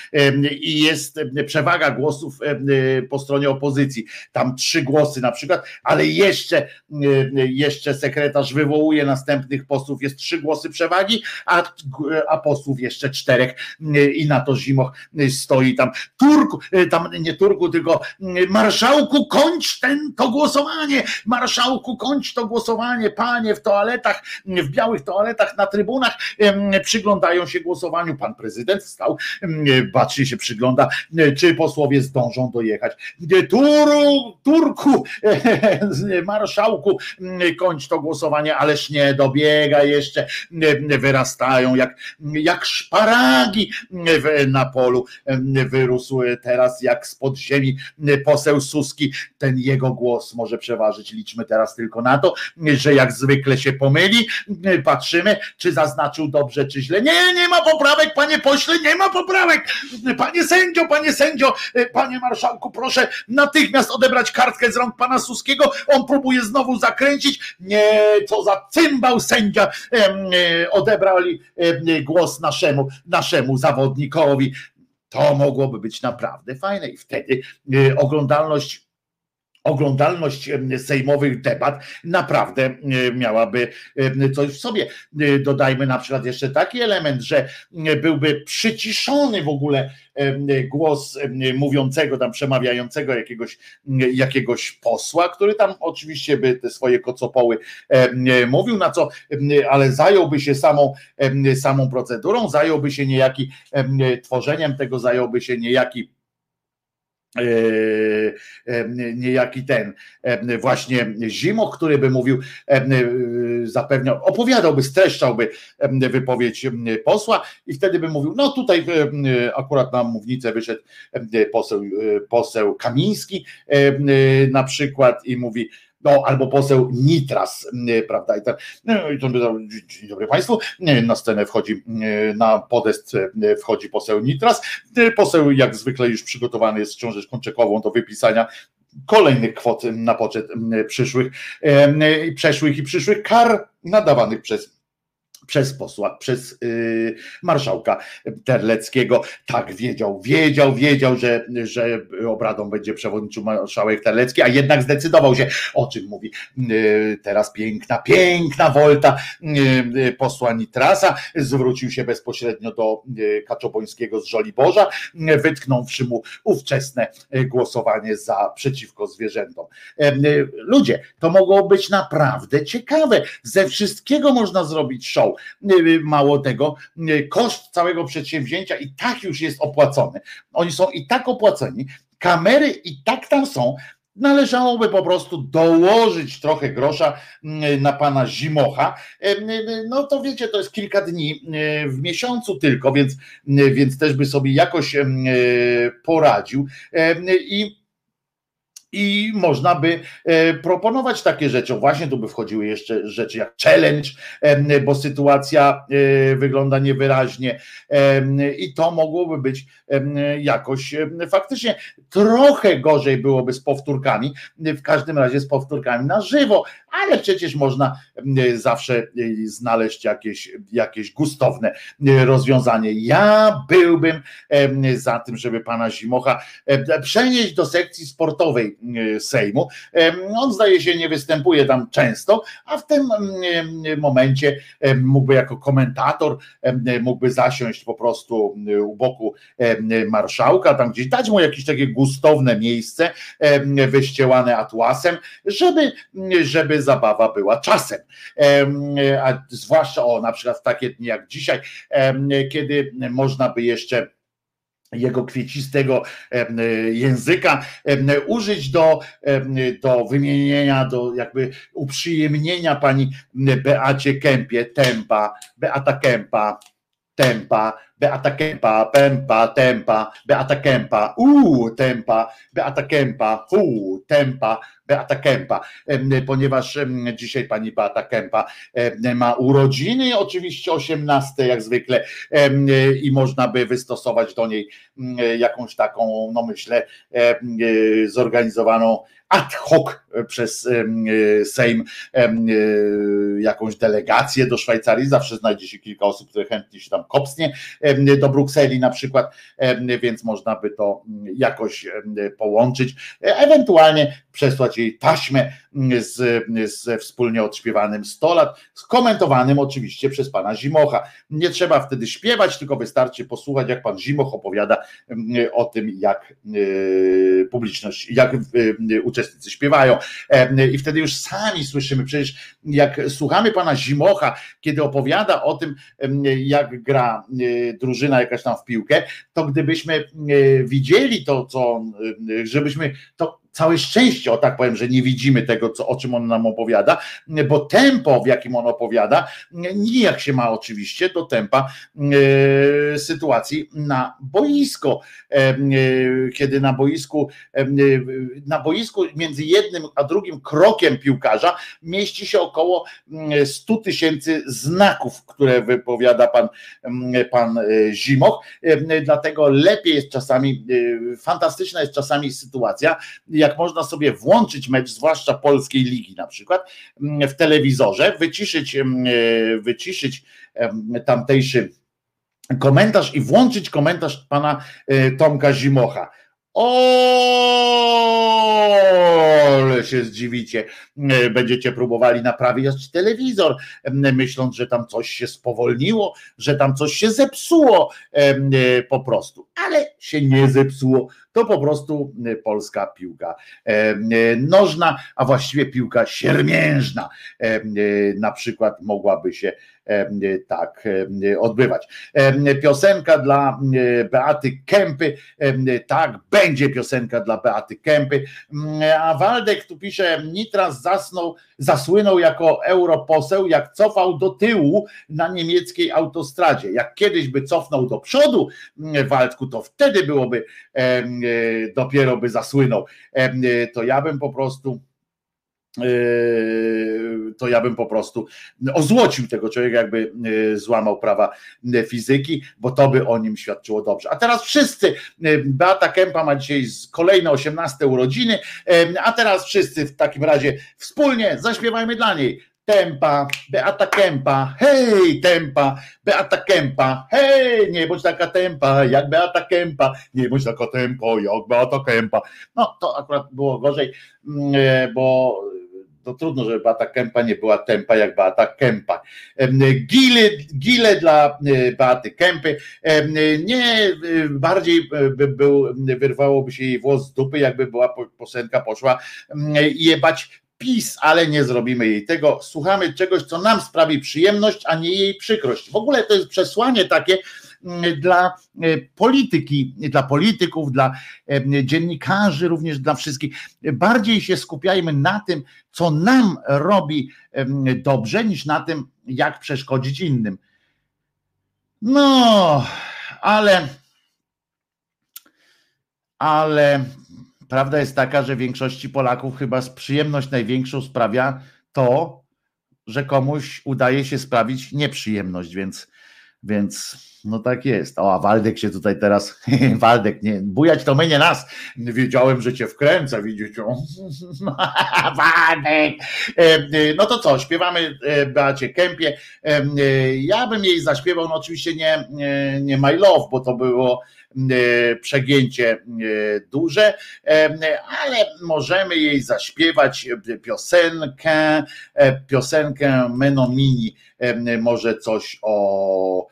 i jest przewaga głosów po stronie opozycji, tam trzy głosy na przykład, ale jeszcze, jeszcze sekretarz wywołuje następnych posłów, jest trzy głosy przewagi, a, a posłów jeszcze czterech i na to Zimoch stoi tam. Turku, tam nie Turku, tylko marszałku kończ ten, to głosowanie, marszałku kończ to głosowanie, panie w toaletach, w białych toaletach na trybunach, przyglądają się głosowaniu. Pan prezydent wstał, bacznie się przygląda, czy posłowie zdążą dojechać. Turu, Turku, marszałku, kończ to głosowanie, ależ nie, dobiega jeszcze, wyrastają jak, jak szparagi na polu. Wyrósł teraz jak spod ziemi poseł Suski. Ten jego głos może przeważyć. Liczmy teraz tylko na to, że jak zwykle się pomyli, patrzymy, czy zaznaczył dobrze czy źle. Nie, nie ma poprawek, panie pośle, nie ma poprawek. Panie sędzio, panie sędzio, panie marszałku, proszę natychmiast odebrać kartkę z rąk pana Suskiego. On próbuje znowu zakręcić. Nie, co za cymbał sędzia odebrali głos naszemu, naszemu zawodnikowi. To mogłoby być naprawdę fajne i wtedy oglądalność oglądalność sejmowych debat naprawdę miałaby coś w sobie. Dodajmy na przykład jeszcze taki element, że byłby przyciszony w ogóle głos mówiącego, tam przemawiającego jakiegoś, jakiegoś posła, który tam oczywiście by te swoje kocopoły mówił, na co, ale zająłby się samą, samą procedurą, zająłby się niejaki tworzeniem tego, zająłby się niejaki niejaki ten e, właśnie Zimo, który by mówił, zapewniał, opowiadałby, streszczałby wypowiedź posła i wtedy by mówił, no tutaj akurat na mównicę wyszedł poseł, poseł Kamiński na przykład i mówi, no albo poseł Nitras, prawda? I, tak, no, i to dzień dobry Państwu, na scenę wchodzi, na podest wchodzi poseł Nitras, poseł jak zwykle już przygotowany jest z książeczką czekową do wypisania kolejnych kwot na poczet przyszłych, przeszłych i przyszłych kar nadawanych przez przez posła, przez yy, marszałka Terleckiego. Tak wiedział, wiedział, wiedział, że, że obradą będzie przewodniczył marszałek Terlecki, a jednak zdecydował się, o czym mówi yy, teraz piękna, piękna wolta yy, posła Nitrasa. Zwrócił się bezpośrednio do yy, Kaczobońskiego z Żoliborza, yy, wytknąwszy mu ówczesne głosowanie za przeciwko zwierzętom. Ludzie, to mogło być naprawdę ciekawe. Ze wszystkiego można zrobić show. Mało tego, koszt całego przedsięwzięcia i tak już jest opłacony. Oni są i tak opłaceni, kamery i tak tam są. Należałoby po prostu dołożyć trochę grosza na pana Zimocha. No to wiecie, to jest kilka dni w miesiącu tylko, więc, więc też by sobie jakoś poradził. I i można by e, proponować takie rzeczy. Właśnie tu by wchodziły jeszcze rzeczy jak challenge, bo sytuacja e, wygląda niewyraźnie i to mogłoby być jakoś faktycznie trochę gorzej byłoby z powtórkami, w każdym razie z powtórkami na żywo, ale przecież można zawsze znaleźć jakieś, jakieś gustowne rozwiązanie. Ja byłbym za tym, żeby pana Zimocha przenieść do sekcji sportowej Sejmu. On zdaje się nie występuje tam często, a w tym momencie mógłby jako komentator mógłby zasiąść po prostu u boku marszałka, tam gdzieś dać mu jakieś takie gustowne miejsce wyściełane atłasem, żeby, żeby zabawa była czasem. A zwłaszcza o na przykład takie dni jak dzisiaj, kiedy można by jeszcze jego kwiecistego języka użyć do, do wymienienia, do jakby uprzyjemnienia pani Beacie Kępie, Tempa, Beata Kępa, Tempa, Beata Kempa, Pempa, Tempa, Beata Kempa, uuu, Tempa, Beata Kempa, uuu, Tempa, Beata Kempa, ponieważ dzisiaj pani Beata Kempa ma urodziny, oczywiście 18 jak zwykle i można by wystosować do niej jakąś taką, no myślę, zorganizowaną ad hoc przez Sejm jakąś delegację do Szwajcarii. Zawsze znajdzie się kilka osób, które chętnie się tam kopsnie do Brukseli na przykład, więc można by to jakoś połączyć. Ewentualnie przesłać jej taśmę z, ze wspólnie odśpiewanym 100 lat, skomentowanym oczywiście przez pana Zimocha. Nie trzeba wtedy śpiewać, tylko wystarczy posłuchać, jak pan Zimoch opowiada o tym, jak publiczność, jak uczestnicy śpiewają. I wtedy już sami słyszymy, przecież jak słuchamy pana Zimocha, kiedy opowiada o tym, jak gra drużyna jakaś tam w piłkę, to gdybyśmy widzieli to, co, żebyśmy to całe szczęście, o tak powiem, że nie widzimy tego, co, o czym on nam opowiada, bo tempo, w jakim on opowiada, nijak się ma oczywiście do tempa e, sytuacji na boisko. E, e, kiedy na boisku, e, na boisku między jednym a drugim krokiem piłkarza mieści się około 100 mm, tysięcy znaków, które wypowiada pan, pan e, Zimoch. E, dlatego lepiej jest czasami, fantastyczna jest czasami sytuacja, jak można sobie włączyć mecz, zwłaszcza polskiej ligi na przykład, mm, w telewizorze, wyciszyć, mm, e, wyciszyć tamtejszy komentarz i włączyć komentarz pana e, Tomka Zimocha. O, ale się zdziwicie. E, będziecie próbowali naprawiać telewizor, myśląc, że tam coś się spowolniło, że tam coś się zepsuło po prostu. Ale się nie zepsuło to po prostu y, polska piłka e, y, nożna, a właściwie piłka siermiężna e, y, na przykład mogłaby się e, tak odbywać. Piosenka dla Beaty Kępy, tak, będzie piosenka dla Beaty Kępy, mm, a Waldek tu pisze, Nitras zasnął, zasłynął jako europoseł, jak cofał do tyłu na niemieckiej autostradzie. Jak kiedyś by cofnął do przodu, mm, To wtedy byłoby E, dopiero by zasłynął. E, to ja bym po prostu e, to ja bym po prostu ozłocił tego człowieka, jakby złamał prawa fizyki, bo to by o nim świadczyło dobrze. A teraz wszyscy, Beata Kępa ma dzisiaj kolejne 18 urodziny, a teraz wszyscy w takim razie wspólnie zaśpiewajmy dla niej. Tempa, Beata Kępa, hej, tempa, Beata Kępa, hej, nie bądź taka tempa, jak Beata Kępa, nie bądź taka tempo, jak Beata Kępa. No to akurat było gorzej, mm, e, bo to trudno, żeby Beata Kępa nie była tempa jak Beata Kępa. Gile, gile dla e, Beaty Kępy. Nie e, bardziej by był, wyrwałoby się jej włos z dupy, jakby była posenka poszła jebać PiS, ale nie zrobimy jej tego. Słuchamy czegoś, co nam sprawi przyjemność, a nie jej przykrość. W ogóle to jest przesłanie takie mm, dla e, polityki, dla polityków, dla e, dziennikarzy, również dla wszystkich. Bardziej się skupiajmy na tym, co nam robi dobrze, niż na tym, jak przeszkodzić innym. No, ale ale Prawda jest taka, że większości Polaków chyba z przyjemność największą sprawia to, że komuś udaje się sprawić nieprzyjemność, więc, więc no tak jest. O, a Waldek się tutaj teraz, Waldek, nie, bujać to my nie nas. Wiedziałem, że cię wkręca, widzicie. Waldek! No to co, śpiewamy e, Beacie Kępie. Ja bym jej zaśpiewał, no oczywiście nie, nie My Love, bo to było przegięcie e, duże, e, ale możemy jej zaśpiewać piosenkę, piosenkę Menomini, może coś o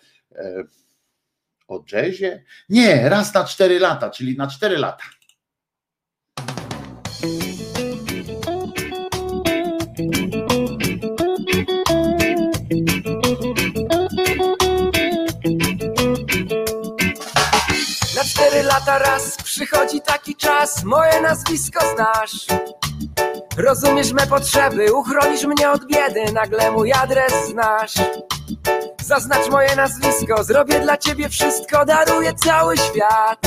o jazzie? Nie, raz na cztery lata, czyli na cztery lata. Cztery lata raz przychodzi taki czas, moje nazwisko znasz. Rozumiesz me potrzeby, uchronisz mnie od biedy, nagle mój adres znasz. Zaznacz moje nazwisko, zrobię dla ciebie wszystko, daruję cały świat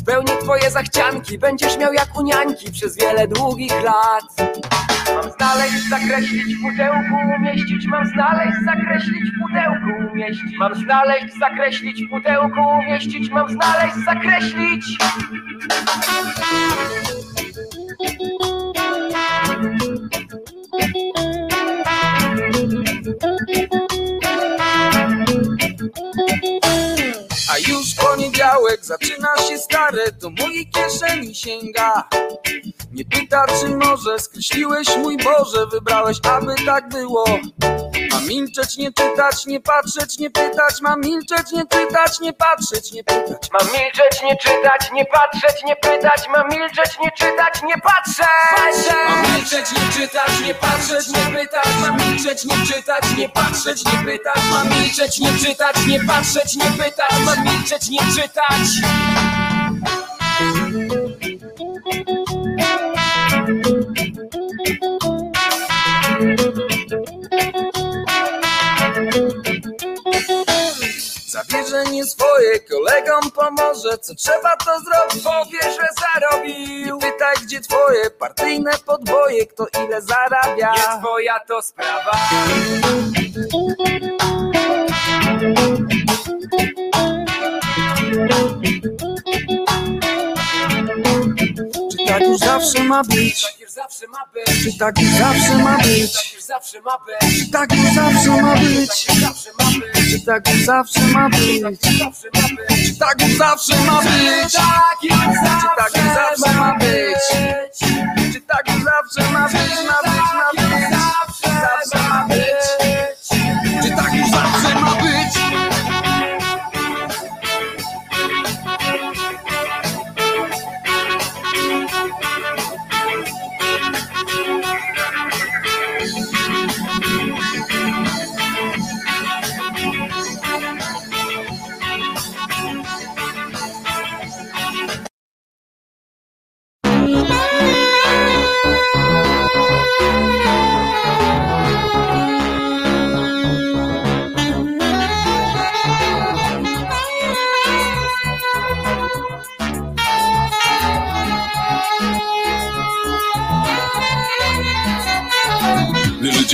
spełni twoje zachcianki, będziesz miał jak unianki przez wiele długich lat. Mam znaleźć, zakreślić w pudełku, umieścić, mam znaleźć, zakreślić w pudełku, umieścić. Mam znaleźć, zakreślić w pudełku, umieścić, mam znaleźć, zakreślić. Thank you. A już poniedziałek zaczyna się stare, do mojej kieszeni sięga. Nie pyta, czy może skreśliłeś mój Boże, wybrałeś, aby tak było. Mam milczeć, nie czytać, nie patrzeć, nie pytać, mam milczeć, nie czytać, nie patrzeć, nie pytać. Mam milczeć, nie czytać, nie patrzeć, nie pytać. Mam milczeć, nie czytać, nie patrzeć. Mam milczeć, nie czytać, nie patrzeć, nie pytać. Mam milczeć, nie czytać, nie patrzeć, nie pytać. Mam milczeć, nie czytać, nie patrzeć, nie pytać. Mam milczeć, nie czytać Zabierze nie swoje, kolegom pomoże Co trzeba to zrobić, powie, że zarobił. Nie pytaj gdzie twoje partyjne podboje. Kto ile zarabia? Nie twoja to sprawa. Czy tak Tak już zawsze ma być Czy tak już zawsze ma być? Czy tak już zawsze ma być? Czy tak już zawsze ma być? Czy tak już zawsze ma być? Czy tak już zawsze ma być Czy tak już zawsze ma być? Ma być, ma być Zawsze ma być Czy tak już zawsze ma być?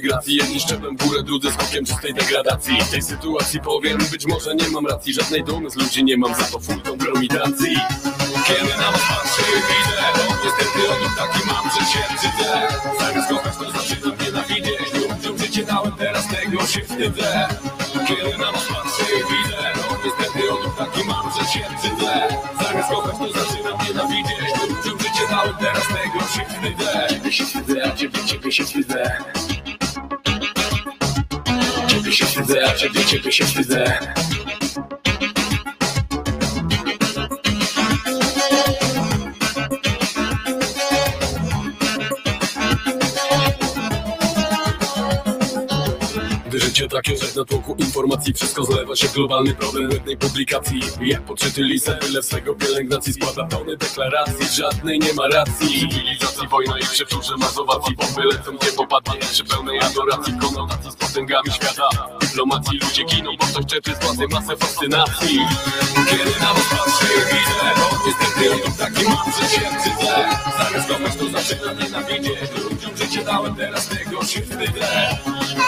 gracji Jedni szczeplem w górę, drudzy skokiem czystej degradacji. W tej sytuacji powiem, być może nie mam racji. Żadnej dumy z ludzi nie mam, za to full kompromitacji Kiedy na was patrzę widzę Bo niestety o nim taki mam, że się brzydzę Zamiast kochać to zaczynam nienawidzieć Ludziom życie dałem, teraz tego się wstydzę. Kiedy na was patrzę i widzę niestety o nim taki mam, że się brzydzę Zamiast kochać to zaczynam nienawidzieć Ludziom życie dałem, teraz tego się wstydzę. Ciebie się wstydzę, ciebie, ciebie się wstydzę się wstydzę, a ciebie, ciebie się wstydzę życie takie, że na tłoku informacji. Wszystko zlewa się w globalny problem jednej publikacji. Jak podczyty lisa, tyle swego pielęgnacji Składa tony deklaracji, żadnej nie ma racji. Cywilizacji, wojna i przeczurze mazowacji Bomby lecą, nie popadnie przy pełnej adoracji. Konotacji z potęgami świata. Dyplomacji ludzie giną, bo ktoś czerpie z władzy masę fascynacji. Kiedy na was patrzę widzę niestety o taki mam, że się wstydzę Zamiast kochać to zaczynam nienawidzieć Ludziom życie dałem, teraz tego się wstydzę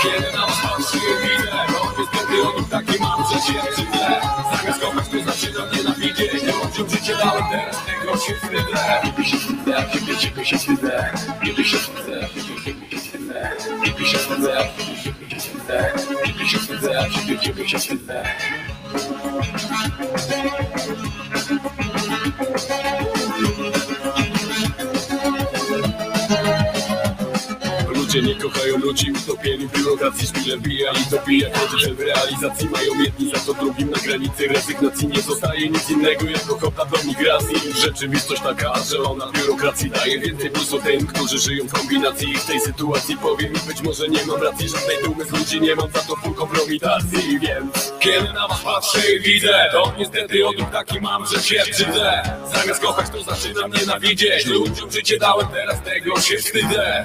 Kiedy na was patrzę widzę Bo niestety o tym taki mam, że się wstydzę Zamiast kochać to zaczynam nienawidzieć Ludziom życie dałem, teraz tego się wstydzę Ciebie się wstydzę, a ciebie, się wstydzę Ciebie się wstydzę, ciebie się wstydzę Ciebie się wstydzę, ciebie się wstydzę Ciebie się wstydzę, a ciebie, się wstydzę Ludzie nie kochają ludzi, utopieni w biurokracji Szpile bija i dobija, choć w realizacji Mają jedni za to drugim na granicy rezygnacji Nie zostaje nic innego jak ochota do migracji. Rzeczywistość taka, że ona biurokracji daje więcej plusu tym, którzy żyją w kombinacji I w tej sytuacji powiem mi być może nie mam racji Żadnej dumy z ludzi nie mam, za to full kompromitacji Więc kiedy na was patrzę i widzę To niestety odruch taki mam, że się brzydzę Zamiast kochać to zaczynam nienawidzieć. Ludziom życie dałem, teraz tego się wstydzę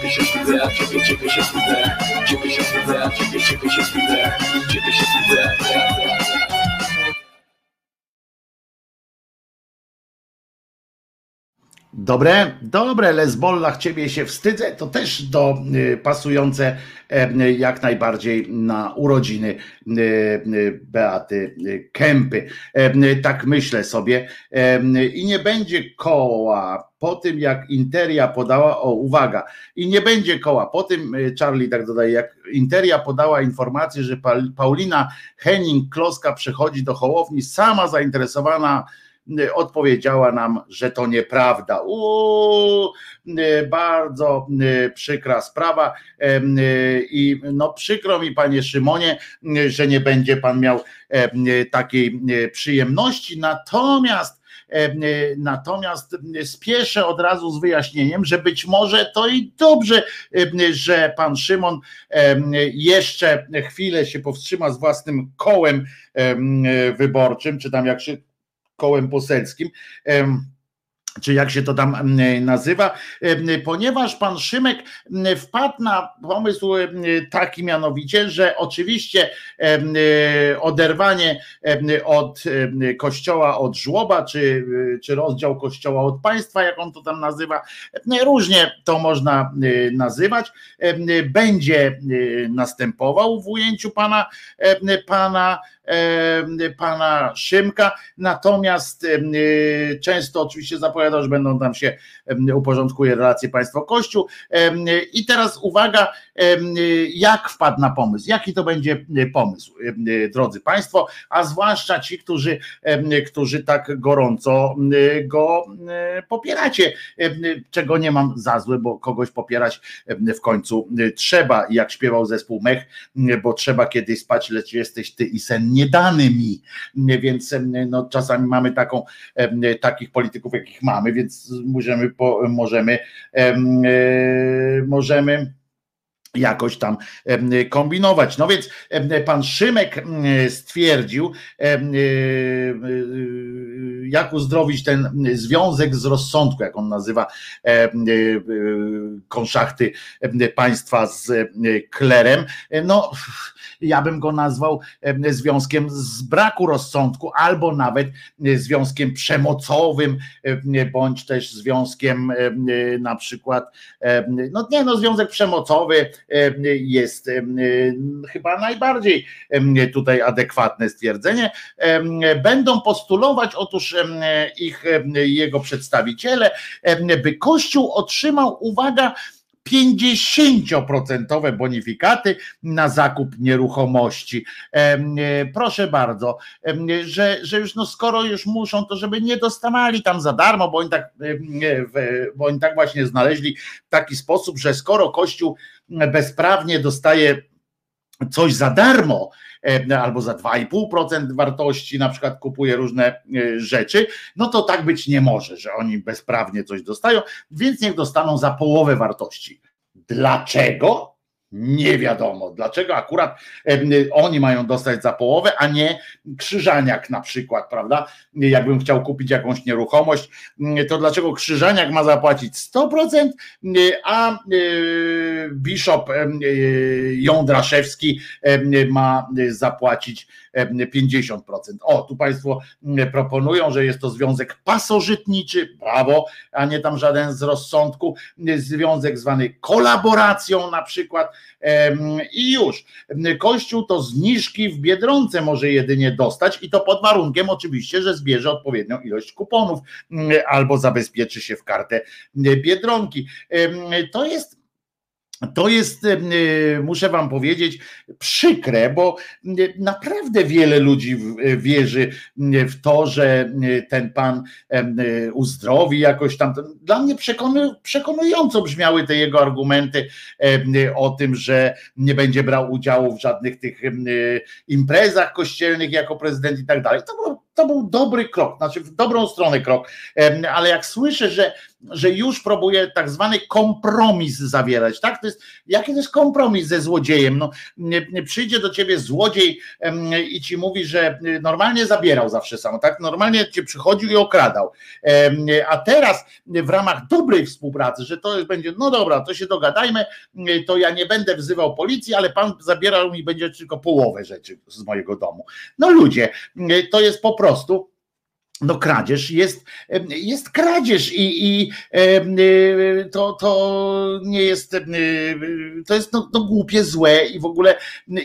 Ciebie się wstydzę, a ciebie, ciebie się wstydzę. Ciebie się wstydzę, a ciebie, ciebie się wstydzę. Ciebie się wstydzę. Dobre, dobre, Lesbollach, ciebie się wstydzę, to też do y, pasujące e, jak najbardziej na urodziny y, y, Beaty y, Kępy. E, tak myślę sobie. I nie będzie koła po tym, jak Interia podała, o uwaga, i nie będzie koła po tym, y, Charlie tak dodaje, jak Interia podała informację, że Paul- Paulina Henning-Kloska przechodzi do Hołowni, sama zainteresowana y, odpowiedziała nam, że to nieprawda. Uuu, y, bardzo przykra sprawa i no przykro mi panie Szymonie, że nie będzie pan miał takiej przyjemności, natomiast Natomiast y, spieszę od razu z wyjaśnieniem, że być może to i dobrze, że pan Szymon jeszcze chwilę się powstrzyma z własnym kołem em, wyborczym, czy tam jak się kołem poselskim. Czy jak się to tam em, nazywa, em, ponieważ pan Szymek wpadł na pomysł em, taki mianowicie, że oczywiście oderwanie od kościoła od żłoba, czy, czy rozdział kościoła od państwa, jak on to tam nazywa, różnie to można nazywać, będzie następował w ujęciu pana, pana pana Szymka, natomiast y, często oczywiście zapowiadał, że będą tam się uporządkuje relacje państwo-kościół. I teraz uwaga, jak wpadł na pomysł, jaki to będzie y, pomysł, y, drodzy państwo, a zwłaszcza ci, którzy, którzy tak gorąco go popieracie, czego nie mam za złe, bo kogoś popierać w końcu trzeba, jak śpiewał zespół Mech, bo trzeba kiedyś spać, lecz jesteś ty i sen nie dany mi, więc no, czasami mamy taką, takich polityków, jakich mamy, więc możemy, możemy, em, e, możemy jakoś tam kombinować. No więc pan Szymek em, stwierdził, e, e, jak uzdrowić ten związek z rozsądku, jak on nazywa e, e, konszachty em, państwa z e, klerem. No, ja bym go nazwał em, związkiem z braku rozsądku, albo nawet e, związkiem przemocowym, em, bądź też związkiem em, e, na przykład, no nie no, związek przemocowy em, jest chyba najbardziej tutaj adekwatne stwierdzenie. Będą postulować otóż ich em, jego przedstawiciele, em, by Kościół otrzymał, uwaga, 50% bonifikaty na zakup nieruchomości. E, Proszę bardzo, że, że już no skoro już muszą, to żeby nie dostawali tam za darmo, bo oni tak, e, bo oni tak właśnie znaleźli taki sposób, że skoro Kościół bezprawnie dostaje coś za darmo, e, albo za 2,5% wartości, na przykład kupuje różne e, rzeczy, no to tak być nie może, że oni bezprawnie coś dostają, więc niech dostaną za połowę wartości. Dlaczego? Nie wiadomo. Dlaczego akurat oni mają dostać za połowę, a nie krzyżaniak na przykład, prawda? Jakbym chciał kupić jakąś nieruchomość, mm, to dlaczego krzyżaniak ma zapłacić 100%, mm, a y, Bishop y, Jądraszewski ma zapłacić 50%. O, tu Państwo mm, proponują, że jest to związek pasożytniczy, brawo, a nie tam żaden z rozsądku, związek zwany kolaboracją na przykład i już. Kościół to zniżki w Biedronce może jedynie dostać i to pod warunkiem oczywiście, że zbierze odpowiednią ilość kuponów albo zabezpieczy się w kartę Biedronki. To jest to jest, e, muszę Wam powiedzieć, przykre, bo e, naprawdę wiele ludzi e, wierzy w to, że ten pan uzdrowi jakoś tam. Dla mnie przekonująco brzmiały te jego argumenty o tym, że nie będzie brał udziału w żadnych tych imprezach kościelnych jako prezydent i tak dalej. To było to był dobry krok, znaczy w dobrą stronę krok, ale jak słyszę, że, że już próbuje tak zwany kompromis zawierać, tak? To jest, jaki to jest kompromis ze złodziejem? No, przyjdzie do ciebie złodziej i ci mówi, że normalnie zabierał zawsze samo, tak? Normalnie cię przychodził i okradał. A teraz w ramach dobrej współpracy, że to będzie, no dobra, to się dogadajmy, to ja nie będę wzywał policji, ale pan zabierał mi będzie tylko połowę rzeczy z mojego domu. No ludzie, to jest po prostu no kradzież jest, jest kradzież i, i to, to nie jest, to jest no, no głupie, złe i w ogóle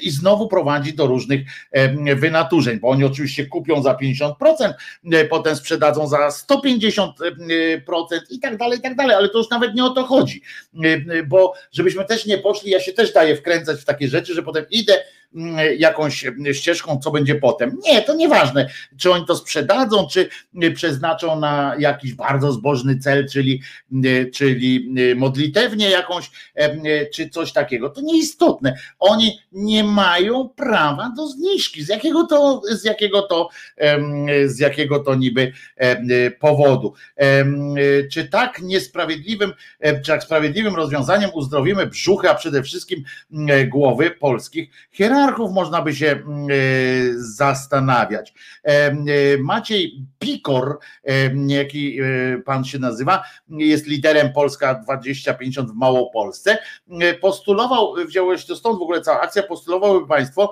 i znowu prowadzi do różnych wynaturzeń, bo oni oczywiście kupią za 50%, potem sprzedadzą za 150% i tak dalej, i tak dalej, ale to już nawet nie o to chodzi, bo żebyśmy też nie poszli, ja się też daję wkręcać w takie rzeczy, że potem idę jakąś ścieżką, co będzie potem. Nie, to nieważne, czy oni to sprzedadzą, czy przeznaczą na jakiś bardzo zbożny cel, czyli, czyli modlitewnie jakąś, czy coś takiego. To nieistotne. Oni nie mają prawa do zniżki. Z jakiego to, z jakiego to, z jakiego to niby powodu? Czy tak niesprawiedliwym, czy tak sprawiedliwym rozwiązaniem uzdrowimy brzucha, a przede wszystkim głowy polskich hierarchów? Hierarchów można by się mm, e, zastanawiać. E, e, Maciej Pikor, jaki pan się nazywa, jest liderem Polska 2050 w Małopolsce, postulował, wziąłeś to stąd w ogóle cała akcja, postulowały państwo,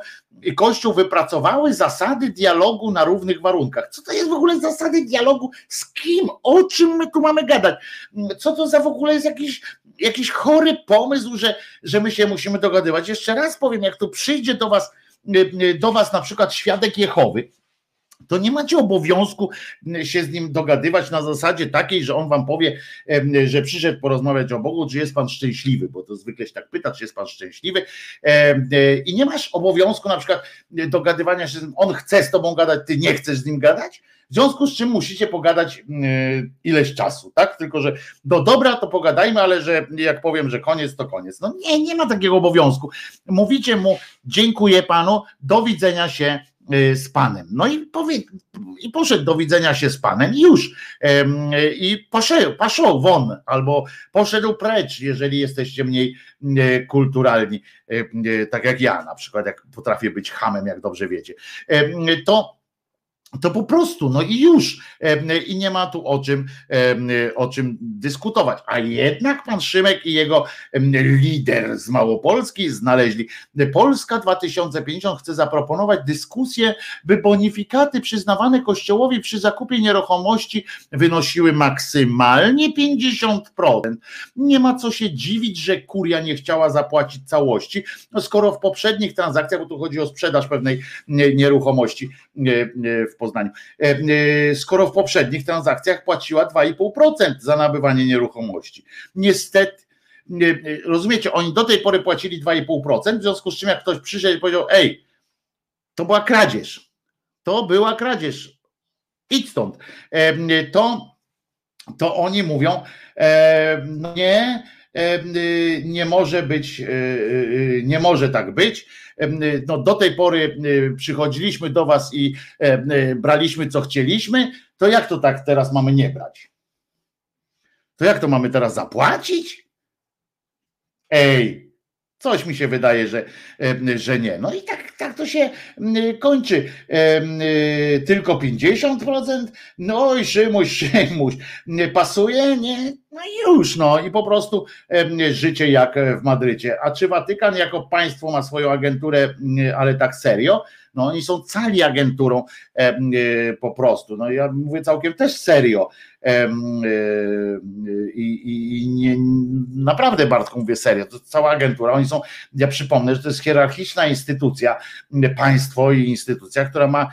Kościół wypracowały zasady dialogu na równych warunkach. Co to jest w ogóle zasady dialogu? Z kim? O czym my tu mamy gadać? Co to za w ogóle jest jakiś jakiś chory pomysł, że, że my się musimy dogadywać. Jeszcze raz powiem, jak tu przyjdzie do was, do was na przykład świadek Jehowy, to nie macie obowiązku się z nim dogadywać na zasadzie takiej, że on wam powie, że przyszedł porozmawiać o Bogu, czy jest pan szczęśliwy, bo to zwykle się tak pyta, czy jest pan szczęśliwy. I nie masz obowiązku na przykład dogadywania się z nim, on chce z tobą gadać, ty nie chcesz z nim gadać, w związku z czym musicie pogadać mm, ileś czasu, tak? Tylko, że do dobra to pogadajmy, ale że jak powiem, że koniec, to koniec. No nie, nie ma takiego obowiązku. Mówicie mu, dziękuję panu, do widzenia się y, z panem. No i, powie, i poszedł do widzenia się z panem i już. I poszedł, poszedł won, albo poszedł precz, jeżeli jesteście mniej kulturalni, tak jak ja na przykład, jak potrafię być hamem, jak dobrze wiecie. To to po prostu, no i już. I nie ma tu o czym, o czym dyskutować. A jednak pan Szymek i jego lider z Małopolski znaleźli. Polska 2050 chce zaproponować dyskusję, by bonifikaty przyznawane Kościołowi przy zakupie nieruchomości wynosiły maksymalnie 50%. Nie ma co się dziwić, że kuria nie chciała zapłacić całości, skoro w poprzednich transakcjach, bo tu chodzi o sprzedaż pewnej nieruchomości w Poznaniu. E, e, skoro w poprzednich transakcjach płaciła 2,5% za nabywanie nieruchomości. Niestety, rozumiecie, oni do tej pory płacili 2,5%, w związku z czym jak ktoś przyszedł i powiedział, ej, to była kradzież, to była kradzież, idź stąd, e, to, to oni mówią, no nie, nie może być, nie może tak być, no do tej pory przychodziliśmy do was i braliśmy co chcieliśmy, to jak to tak teraz mamy nie brać? To jak to mamy teraz zapłacić? Ej, Coś mi się wydaje, że, że nie. No i tak, tak to się kończy. Tylko 50%? No i Szymuś, Szymuś. Pasuje? Nie? No i już, no i po prostu życie jak w Madrycie. A czy Watykan jako państwo ma swoją agenturę, ale tak serio? No oni są cali agenturą po prostu. No ja mówię całkiem też serio. I, i nie, naprawdę Bartku mówię serio, to cała agentura, oni są, ja przypomnę, że to jest hierarchiczna instytucja, państwo i instytucja, która ma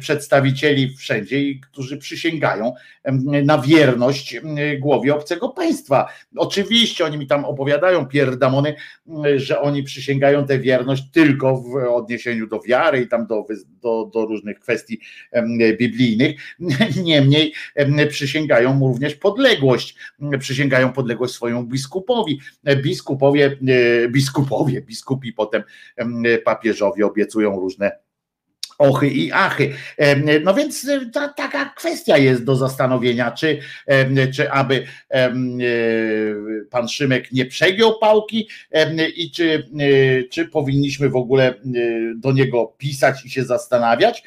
przedstawicieli wszędzie i którzy przysięgają na wierność głowie obcego państwa. Oczywiście oni mi tam opowiadają pierdamony, że oni przysięgają tę wierność tylko w odniesieniu do wiary i tam do, do, do różnych kwestii biblijnych. Niemniej przysięgają mu również podległość, przysięgają podległość swoją biskupowi. Biskupowie, e, biskupowie, biskupi potem papieżowi obiecują różne ochy i achy. No więc e, ta, taka kwestia jest do zastanowienia, czy, czy aby e, pan Szymek nie przegiął pałki i czy, e, czy powinniśmy w ogóle do niego pisać i się zastanawiać,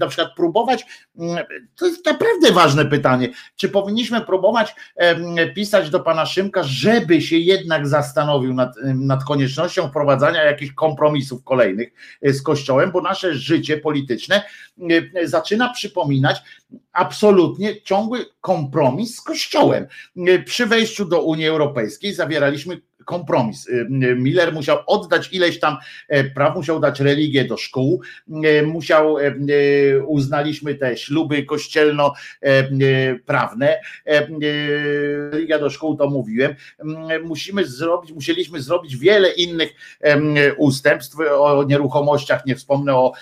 na przykład próbować, to jest naprawdę ważne pytanie, czy powinniśmy próbować pisać do pana Szymka, żeby się jednak zastanowił nad, nad koniecznością wprowadzania jakichś kompromisów kolejnych z Kościołem, bo nasze życie polityczne e, zaczyna przypominać absolutnie ciągły kompromis z Kościołem. E, przy wejściu do Unii Europejskiej zawieraliśmy kompromis. Y, y, Miller musiał oddać ileś tam e, praw, musiał dać religię do szkół, e, musiał, e, uznaliśmy te śluby kościelno-prawne, religia do szkół to mówiłem, musimy zrobić, musieliśmy zrobić wiele innych ustępstw, o nieruchomościach nie wspomnę, o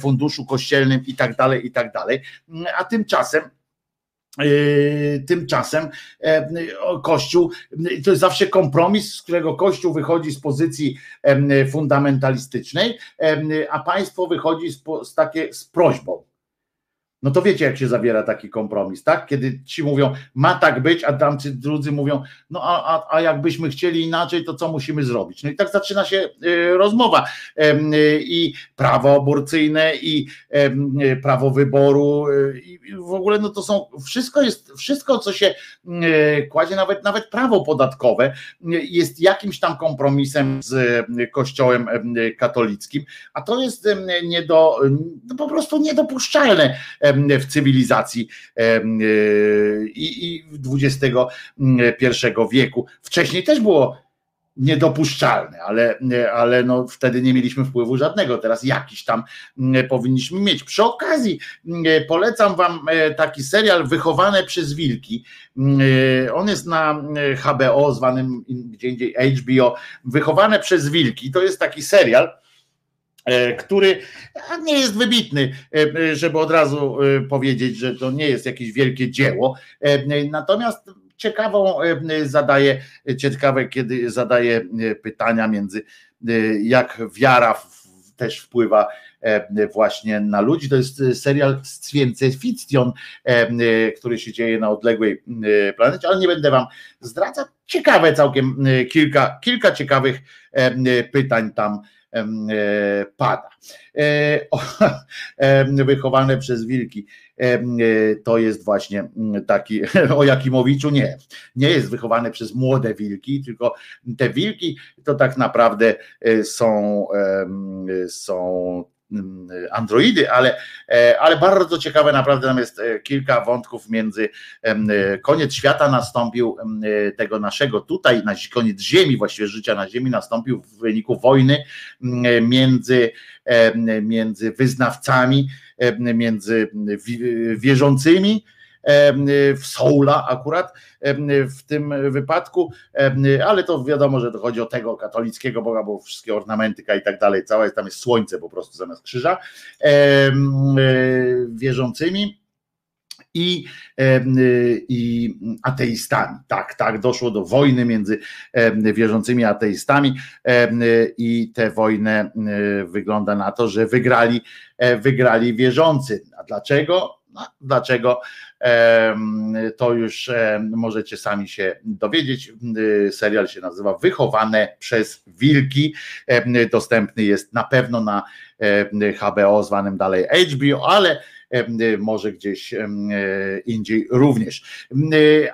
funduszu kościelnym i tak dalej, i tak dalej, a tymczasem tymczasem e, Kościół to jest zawsze kompromis, z którego Kościół wychodzi z pozycji fundamentalistycznej, a państwo wychodzi z, z, takie, z prośbą no to wiecie, jak się zawiera taki kompromis, tak? Kiedy ci mówią, ma tak być, a tamci drudzy mówią, no a, a, a jakbyśmy chcieli inaczej, to co musimy zrobić? No i tak zaczyna się y, rozmowa. Y, I prawo aborcyjne, i y, prawo wyboru, i w ogóle no to są, wszystko jest, wszystko, co się kładzie, nawet, nawet prawo podatkowe, jest jakimś tam kompromisem z Kościołem katolickim, a to jest nie do, no po prostu niedopuszczalne w cywilizacji e, i XXI wieku. Wcześniej też było niedopuszczalne, ale, ale no wtedy nie mieliśmy wpływu żadnego, teraz jakiś tam powinniśmy mieć. Przy okazji polecam wam e, taki serial Wychowane przez wilki. On jest na HBO, zwanym gdzie indziej HBO. Wychowane przez wilki. To jest taki serial, E, który nie jest wybitny, e, żeby od razu e, powiedzieć, że to nie jest jakieś wielkie dzieło. Natomiast ciekawą zadaje, ciekawe, kiedy zadaje pytania między jak wiara też wpływa właśnie na ludzi. To jest serial Science Fiction, który się dzieje na odległej planecie, ale nie będę wam zdradzać. Ciekawe całkiem, kilka, kilka ciekawych pytań tam E, pada. E, wychowane przez wilki e, to jest właśnie taki, o Jakimowiczu nie, nie jest wychowany przez młode wilki, tylko te wilki to tak naprawdę są, są Mm, androidy, ale, e, ale bardzo ciekawe naprawdę tam jest e, kilka wątków między e, koniec świata nastąpił tego naszego tutaj, na koniec ziemi, właściwie życia na ziemi nastąpił w wyniku wojny między, między wyznawcami, między wierzącymi, w Soula akurat w tym wypadku, ale to wiadomo, że to chodzi o tego katolickiego Boga, bo wszystkie ornamentyka i tak dalej, cała jest, tam jest słońce po prostu zamiast krzyża, e, wierzącymi i, i ateistami. Tak, tak, doszło do wojny między wierzącymi ateistami i tę wojnę wygląda na to, że wygrali, e, wygrali wierzący. A dlaczego? No, dlaczego? To już możecie sami się dowiedzieć. Serial się nazywa Wychowane przez Wilki. Dostępny jest na pewno na HBO, zwanym dalej HBO, ale może gdzieś indziej również.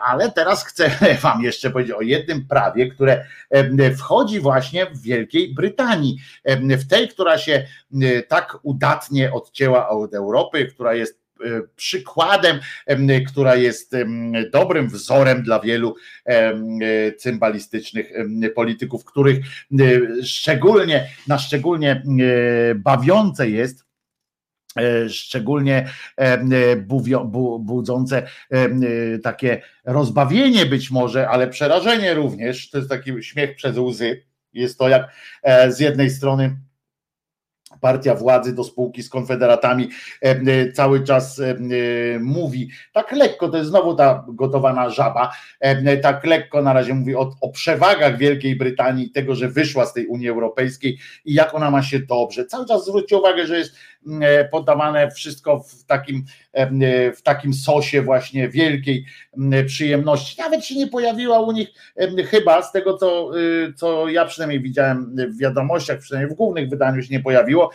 Ale teraz chcę Wam jeszcze powiedzieć o jednym prawie, które wchodzi właśnie w Wielkiej Brytanii, w tej, która się tak udatnie odcięła od Europy, która jest przykładem, która jest dobrym wzorem dla wielu cymbalistycznych polityków, których szczególnie na szczególnie bawiące jest E, szczególnie e, budzące e, takie rozbawienie być może, ale przerażenie również, to jest taki śmiech przez łzy, jest to jak z jednej strony partia władzy do spółki z konfederatami cały czas mówi, tak lekko, to jest znowu ta gotowana żaba, tak lekko na razie mówi o, o przewagach Wielkiej Brytanii, tego, że wyszła z tej Unii Europejskiej i jak ona ma się dobrze. Cały czas zwróćcie uwagę, że jest E, podawane wszystko w takim, e, w takim sosie właśnie wielkiej przyjemności. Nawet się nie pojawiła u nich chyba z tego, co, y, co ja przynajmniej widziałem w wiadomościach, przynajmniej w głównych wydaniu się nie pojawiło,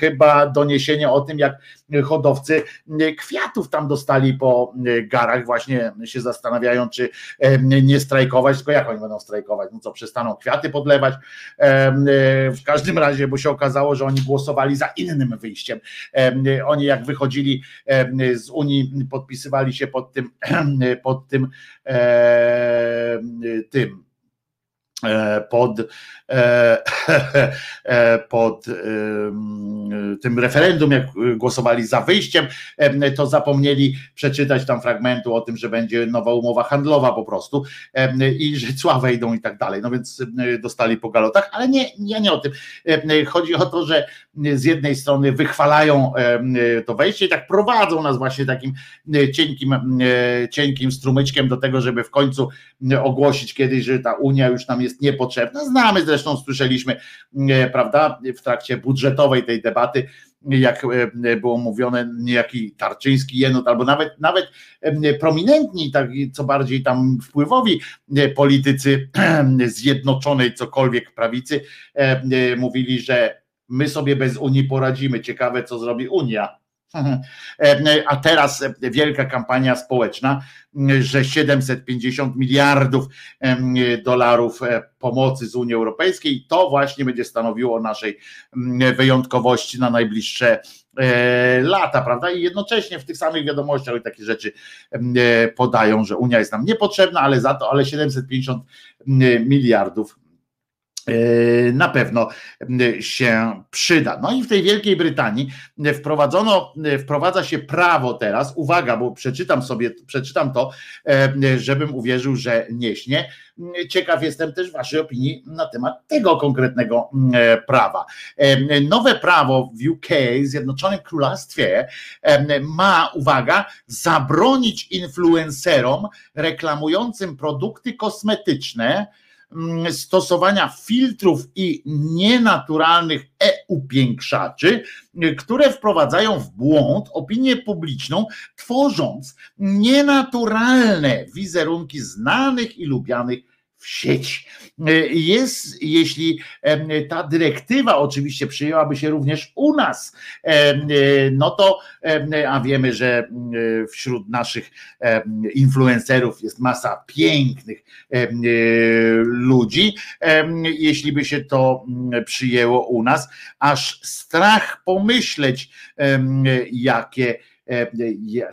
chyba doniesienie o tym, jak hodowcy kwiatów tam dostali po garach, właśnie się zastanawiają, czy nie strajkować, tylko jak oni będą strajkować, no co, przestaną kwiaty podlewać, e, w każdym razie, bo się okazało, że oni głosowali za innym wyjściem, oni jak wychodzili z Unii, podpisywali się pod tym, pod tym, tym pod, e, e, pod tym referendum, jak głosowali za wyjściem, to zapomnieli przeczytać tam fragmentu o tym, że będzie nowa umowa handlowa po prostu i że cła wejdą i tak dalej. No więc dostali po galotach, ale nie, nie, nie o tym. Chodzi o to, że z jednej strony wychwalają to wejście i tak prowadzą nas właśnie takim cienkim, cienkim strumyczkiem do tego, żeby w końcu ogłosić kiedyś, że ta Unia już nam jest jest niepotrzebna. Znamy zresztą, słyszeliśmy, e, prawda, w trakcie budżetowej tej debaty, jak e, było mówione, niejaki Tarczyński jenot, albo nawet, nawet e, prominentni, tak, co bardziej tam wpływowi politycy zjednoczonej cokolwiek prawicy mówili, że my sobie bez Unii poradzimy. Ciekawe, co zrobi Unia. A teraz wielka kampania społeczna, że 750 miliardów dolarów e, pomocy z Unii Europejskiej, to właśnie będzie stanowiło naszej wyjątkowości na najbliższe e, lata, prawda? I jednocześnie w tych samych wiadomościach i takie rzeczy e, podają, że Unia jest nam niepotrzebna, ale za to, ale 750 miliardów E, na pewno się przyda. No i w tej Wielkiej Brytanii wprowadzono, wprowadza się prawo teraz, uwaga, bo przeczytam sobie, przeczytam to, e, żebym uwierzył, że nie śnie. Ciekaw jestem też Waszej opinii na temat tego konkretnego e, prawa. Nowe prawo w UK, Zjednoczonym Królestwie, ma, uwaga, zabronić influencerom reklamującym produkty kosmetyczne, stosowania filtrów i nienaturalnych e-upiększaczy, które wprowadzają w błąd opinię publiczną, tworząc nienaturalne wizerunki znanych i lubianych w sieci. Jest, jeśli ta dyrektywa oczywiście przyjęłaby się również u nas, no to, a wiemy, że wśród naszych influencerów jest masa pięknych ludzi, jeśli by się to przyjęło u nas, aż strach pomyśleć, jakie E,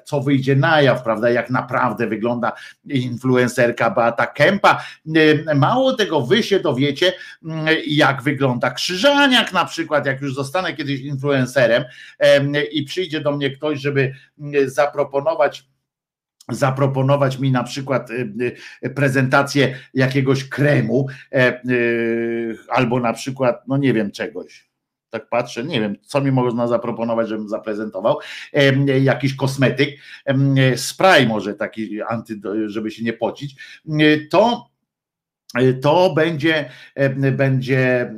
co wyjdzie na jaw, prawda, jak naprawdę wygląda influencerka Beata Kępa. E, mało tego, wy się dowiecie, mm, jak wygląda Krzyżaniak na przykład, jak już zostanę kiedyś influencerem i przyjdzie do mnie ktoś, żeby mm, zaproponować zaproponować mi na przykład e, prezentację jakiegoś kremu albo na przykład, no nie wiem, czegoś tak patrzę, nie wiem, co mi można zaproponować, żebym zaprezentował, jakiś kosmetyk, spray może taki anty, żeby się nie pocić, to to będzie, będzie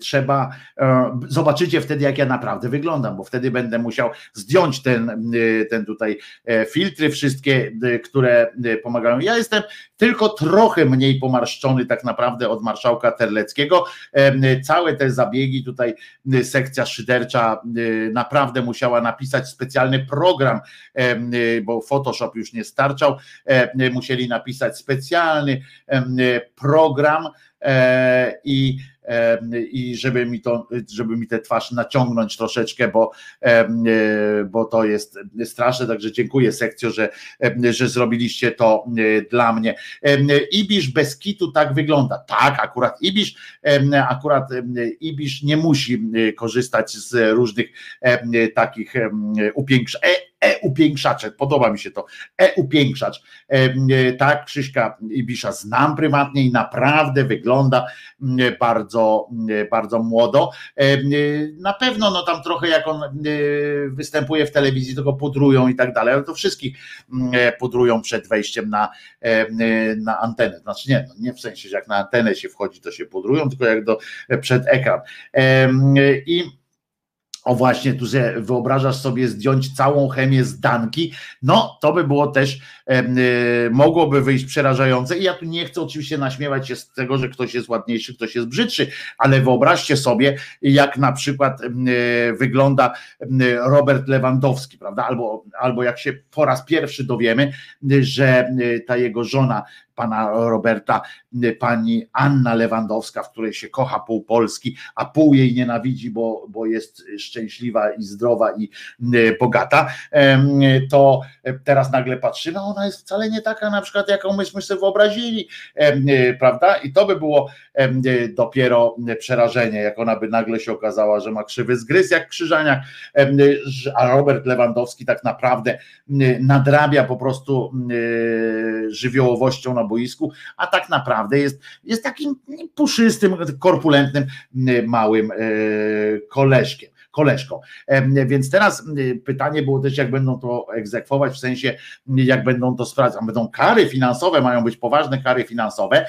trzeba, e, zobaczycie wtedy, jak ja naprawdę wyglądam, bo wtedy będę musiał zdjąć ten, ten tutaj e, filtry, wszystkie, które pomagają. Ja jestem tylko trochę mniej pomarszczony tak naprawdę od marszałka Terleckiego. Całe te zabiegi, tutaj sekcja szydercza naprawdę musiała napisać specjalny program, bo Photoshop już nie starczał, musieli napisać specjalny program e, i i żeby mi to, żeby mi tę twarz naciągnąć troszeczkę, bo, bo to jest straszne, także dziękuję sekcjo, że, że zrobiliście to dla mnie. Ibisz bez kitu tak wygląda. Tak, akurat Ibisz, akurat Ibisz nie musi korzystać z różnych takich upiększeń e-upiększacze, podoba mi się to, e-upiększacz. E, tak, Krzyśka Ibisza znam prywatnie i naprawdę wygląda bardzo, bardzo młodo. E, na pewno no tam trochę jak on występuje w telewizji, to go pudrują i tak dalej, ale to wszystkich pudrują przed wejściem na, na antenę. Znaczy nie, no nie w sensie, że jak na antenę się wchodzi, to się pudrują, tylko jak do, przed ekran. I o właśnie, tu że wyobrażasz sobie zdjąć całą chemię z danki, no to by było też, e, mogłoby wyjść przerażające. I ja tu nie chcę oczywiście naśmiewać się z tego, że ktoś jest ładniejszy, ktoś jest brzydszy, ale wyobraźcie sobie, jak na przykład e, wygląda Robert Lewandowski, prawda? Albo, albo jak się po raz pierwszy dowiemy, że ta jego żona pana Roberta, pani Anna Lewandowska, w której się kocha pół Polski, a pół jej nienawidzi, bo, bo jest szczęśliwa i zdrowa i bogata, to teraz nagle patrzymy, ona jest wcale nie taka na przykład, jaką myśmy sobie wyobrazili, prawda? I to by było dopiero przerażenie, jak ona by nagle się okazała, że ma krzywy zgryz jak krzyżaniak, a Robert Lewandowski tak naprawdę nadrabia po prostu żywiołowością na boisku, a tak naprawdę jest, jest takim puszystym, korpulentnym, małym e, koleżkiem koleżką. Więc teraz pytanie było też, jak będą to egzekwować, w sensie, jak będą to sprawdzać. Będą kary finansowe, mają być poważne kary finansowe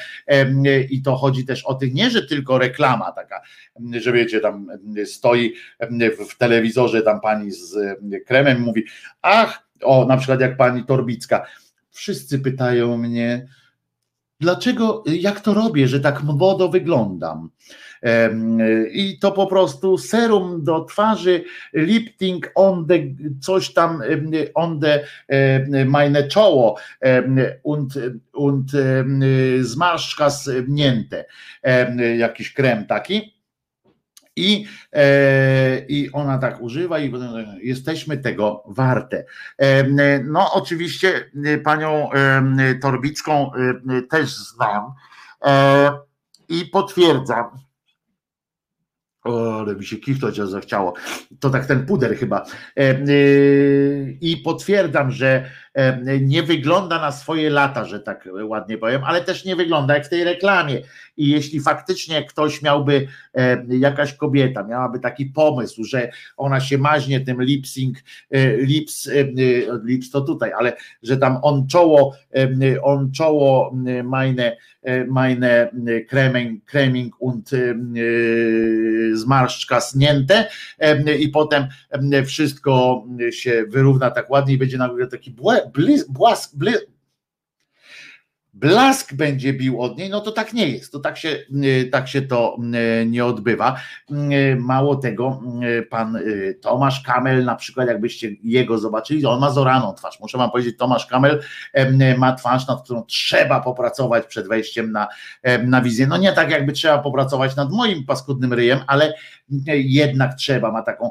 i to chodzi też o tych, nie, że tylko reklama taka, że wiecie, tam stoi w telewizorze tam pani z kremem mówi, ach, o, na przykład jak pani Torbicka, wszyscy pytają mnie, dlaczego, jak to robię, że tak młodo wyglądam. I to po prostu serum do twarzy, lifting on the coś tam on the meine czoło und, und zmarszczkasnięte, jakiś krem taki i, e, I ona tak używa, i jesteśmy tego warte. E, no, oczywiście e, panią Torbicką też znam i potwierdzam, o, ale mi się kichnąć zachciało. To tak ten puder chyba. I potwierdzam, że nie wygląda na swoje lata, że tak ładnie powiem, ale też nie wygląda jak w tej reklamie. I jeśli faktycznie ktoś miałby, jakaś kobieta miałaby taki pomysł, że ona się maźnie tym lipsing, e, lips, e, lips to tutaj, ale że tam on czoło, on czoło meine, e, meine kreming, kreming und zmarszczka snięte i potem wszystko się wyrówna tak ładnie i będzie nagle taki błę, Bliss, Bois, Bliss, blask będzie bił od niej, no to tak nie jest, to tak się, y, tak się to y, nie odbywa. Y, mało tego, pan Tomasz Kamel, na przykład, jakbyście jego zobaczyli, on ma zoraną twarz. Muszę wam powiedzieć, Tomasz Kamel ma twarz, nad którą trzeba popracować przed wejściem na, na wizję. No nie tak, jakby trzeba popracować nad moim paskudnym ryjem, ale jednak trzeba, ma taką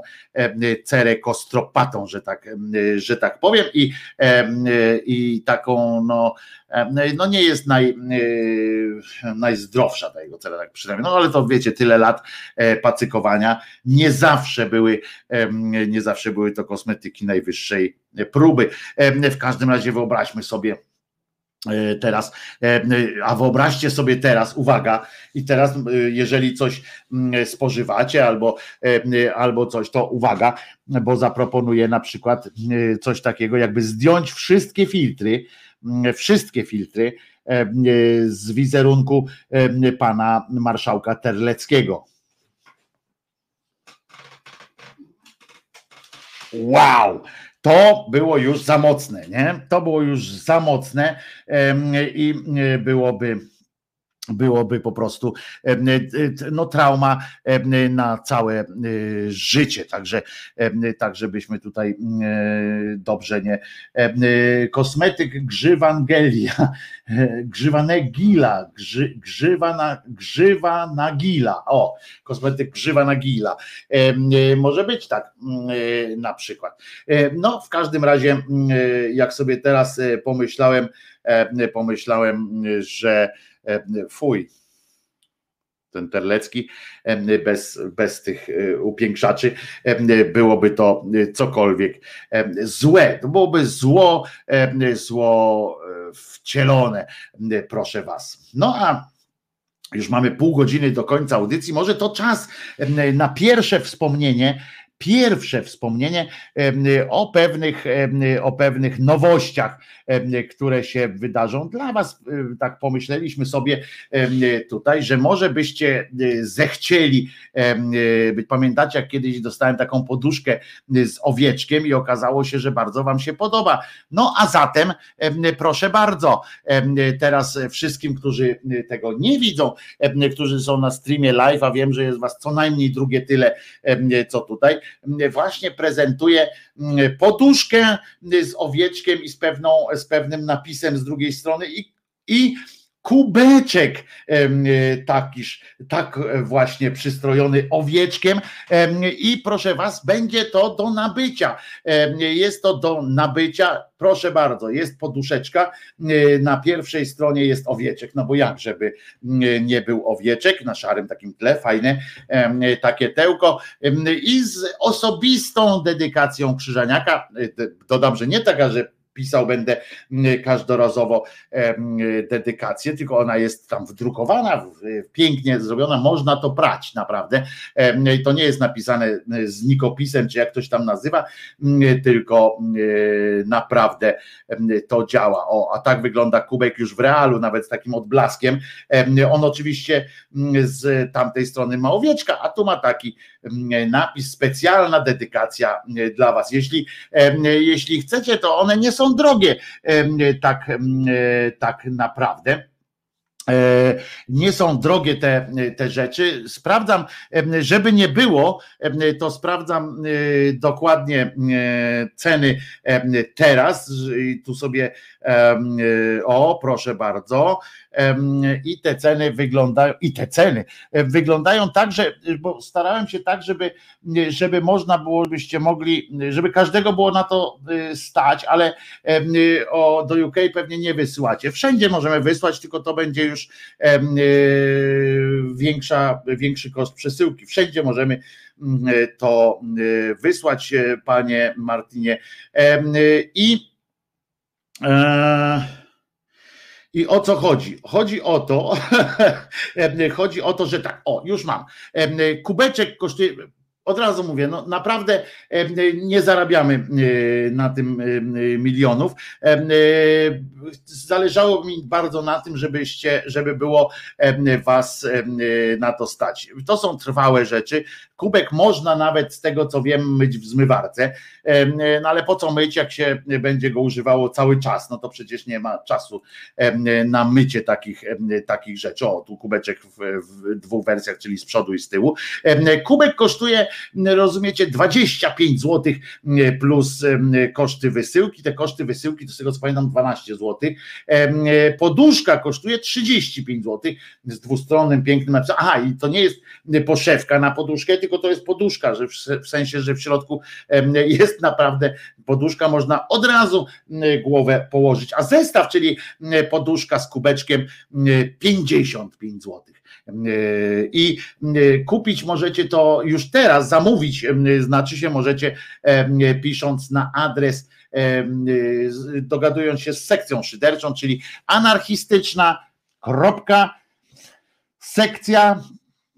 cerę kostropatą, że tak, że tak powiem, i, i taką, no, no jest naj, najzdrowsza ta jego cera, tak przynajmniej, no ale to wiecie, tyle lat e, pacykowania, nie zawsze były, nie zawsze były to kosmetyki najwyższej próby. W każdym razie wyobraźmy sobie, E, teraz, e, a wyobraźcie sobie teraz, uwaga, i teraz, jeżeli coś mm, spożywacie albo, e, albo coś, to uwaga, bo zaproponuję na przykład coś takiego, jakby zdjąć wszystkie filtry, wszystkie filtry z wizerunku pana marszałka Terleckiego. Wow! to było już za mocne, nie? To było już za mocne i byłoby byłoby po prostu no, trauma na całe życie. Także, także byśmy tutaj dobrze nie. Kosmetyk Grzywangelia, Grzywanegila, grzy, grzywa, na, grzywa Nagila. O, kosmetyk Grzywa Nagila. Może być tak na przykład. No, w każdym razie, jak sobie teraz pomyślałem, pomyślałem, że fuj, ten Terlecki, bez, bez tych e, upiększaczy, byłoby to cokolwiek złe. To byłoby zło, zło e, wcielone, proszę Was. No a już mamy pół godziny do końca audycji. Może to czas na pierwsze wspomnienie pierwsze wspomnienie o pewnych, o pewnych nowościach, które się wydarzą dla Was. Tak pomyśleliśmy sobie tutaj, że może byście zechcieli, pamiętacie jak kiedyś dostałem taką poduszkę z owieczkiem i okazało się, że bardzo Wam się podoba. No a zatem proszę bardzo, teraz wszystkim, którzy tego nie widzą, którzy są na streamie live, a wiem, że jest Was co najmniej drugie tyle, co tutaj, właśnie prezentuje mm, poduszkę z owieczkiem i z, pewną, z pewnym napisem z drugiej strony i, i kubeczek takiż, tak właśnie przystrojony owieczkiem. I proszę Was, będzie to do nabycia. Jest to do nabycia, proszę bardzo, jest poduszeczka, na pierwszej stronie jest owieczek, no bo jak żeby nie był owieczek, na szarym takim tle, fajne takie tełko. I z osobistą dedykacją Krzyżaniaka, dodam, że nie taka, że pisał będę mm, każdorazowo dedykację, tylko ona jest tam wdrukowana, pięknie zrobiona, można to prać naprawdę. To nie jest napisane z nikopisem, czy jak ktoś tam nazywa, mm, tylko mm, naprawdę to działa. O, a tak wygląda kubek już w realu, nawet z takim odblaskiem. On oczywiście z tamtej strony ma owieczka, a tu ma taki napis, specjalna dedykacja dla Was. Jeśli, jeśli chcecie, to one nie są drogie tak, tak naprawdę. E, nie są drogie te, te rzeczy. Sprawdzam, żeby nie było, to sprawdzam e, dokładnie e, ceny teraz. Tu sobie, o proszę bardzo, i te ceny wyglądają, i te ceny wyglądają tak, że, bo starałem się tak, żeby, żeby można było, byście mogli, żeby każdego było na to stać, ale o, do UK pewnie nie wysyłacie. Wszędzie możemy wysłać, tylko to będzie już większa, większy koszt przesyłki. Wszędzie możemy to wysłać, panie Martinie. I e, i o co chodzi? Chodzi o to, chodzi o to, że tak, o, już mam. Kubeczek kosztuje, od razu mówię, no naprawdę nie zarabiamy na tym milionów. Zależało mi bardzo na tym, żebyście, żeby było was na to stać. To są trwałe rzeczy. Kubek można nawet z tego co wiem myć w zmywarce, no ale po co myć, jak się będzie go używało cały czas? No to przecież nie ma czasu na mycie takich, takich rzeczy. O, tu kubeczek w, w dwóch wersjach, czyli z przodu i z tyłu. Kubek kosztuje rozumiecie, 25 zł plus koszty wysyłki. Te koszty wysyłki, to z tego co pamiętam, 12 zł. Poduszka kosztuje 35 zł z dwustronnym, pięknym napisem. Aha, i to nie jest poszewka na poduszkę, tylko to jest poduszka, że w sensie, że w środku jest naprawdę poduszka, można od razu głowę położyć. A zestaw, czyli poduszka z kubeczkiem 55 zł. I kupić możecie to już teraz, zamówić, znaczy się możecie pisząc na adres, dogadując się z sekcją szyderczą, czyli anarchistyczna. Kropka, sekcja,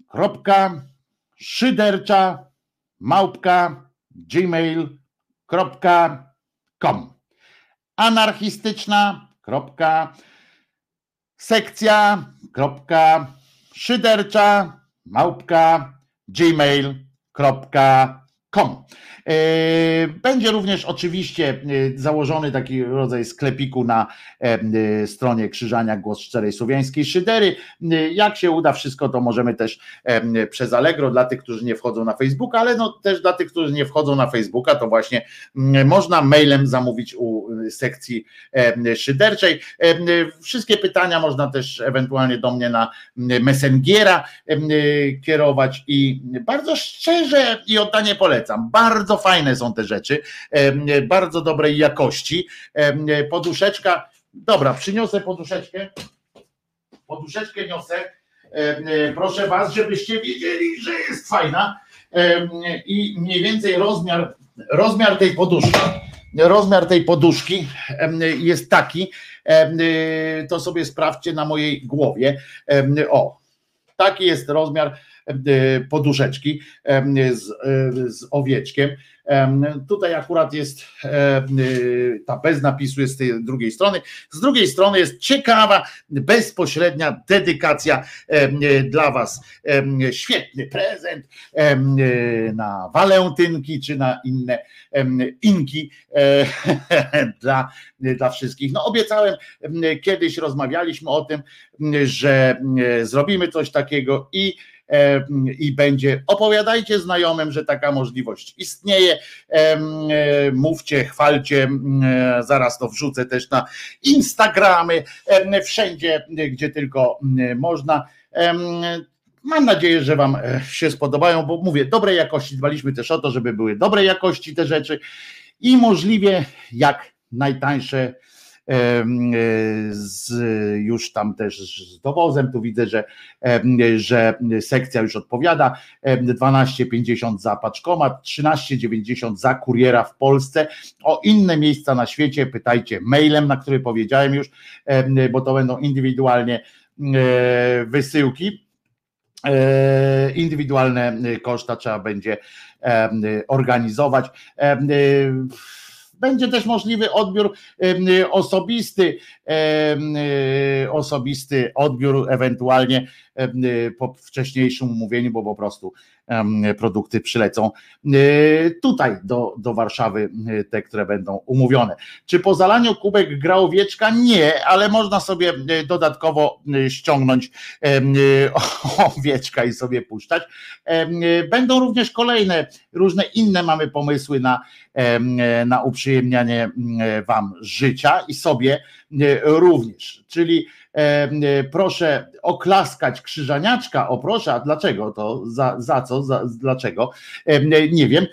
kropka, szydercza, małpka, gmail.com. Anarchistyczna, kropka, sekcja, kropka, szydercza małpka gmail.com Com. Będzie również oczywiście e, założony taki rodzaj sklepiku na e, stronie Krzyżania Głos Szczerej Słowiańskiej Szydery. Jak się uda wszystko, to możemy też przez Allegro dla tych, którzy nie wchodzą na Facebooka, ale no też dla tych, którzy nie wchodzą na Facebooka, to właśnie można mailem zamówić u sekcji szyderczej. Wszystkie pytania można też ewentualnie do mnie na Messengera kierować i bardzo szczerze i oddanie polecam. Bardzo fajne są te rzeczy, bardzo dobrej jakości. Poduszeczka, dobra, przyniosę poduszeczkę. Poduszeczkę niosę. Proszę Was, żebyście wiedzieli, że jest fajna i mniej więcej rozmiar, rozmiar tej poduszki. Rozmiar tej poduszki jest taki, to sobie sprawdźcie na mojej głowie. O, taki jest rozmiar poduszeczki z, e, z owieczkiem. Tutaj akurat jest e, ta bez napisu jest z tej drugiej strony. Z drugiej strony jest ciekawa, bezpośrednia dedykacja dla Was. Świetny prezent na walentynki czy na inne inki dla, dla wszystkich. No obiecałem, kiedyś rozmawialiśmy o tym, że zrobimy coś takiego i E, i będzie. Opowiadajcie znajomym, że taka możliwość istnieje. E, mówcie, chwalcie, e, zaraz to wrzucę też na Instagramy, wszędzie, gdzie tylko można. Mam nadzieję, że Wam się spodobają, bo mówię, dobrej jakości, dbaliśmy też o to, żeby były dobrej jakości te rzeczy i możliwie jak najtańsze z, już tam też z dowozem. Tu widzę, że, że sekcja już odpowiada. 12,50 za paczkomat, 13,90 za kuriera w Polsce. O inne miejsca na świecie pytajcie mailem, na który powiedziałem już, bo to będą indywidualnie wysyłki. E, indywidualne koszta trzeba będzie organizować. Będzie też możliwy odbiór osobisty, osobisty odbiór ewentualnie po wcześniejszym umówieniu, bo po prostu produkty przylecą e, tutaj do, do Warszawy, e, te, które będą umówione. Czy po zalaniu kubek gra owieczka? Nie, ale można sobie e, dodatkowo ściągnąć owieczka i sobie puszczać. Będą również kolejne, różne inne mamy pomysły na, na uprzyjemnianie Wam życia i sobie również, czyli E, proszę oklaskać krzyżaniaczka, o proszę, a dlaczego to, za, za co, za, dlaczego, nie wiem,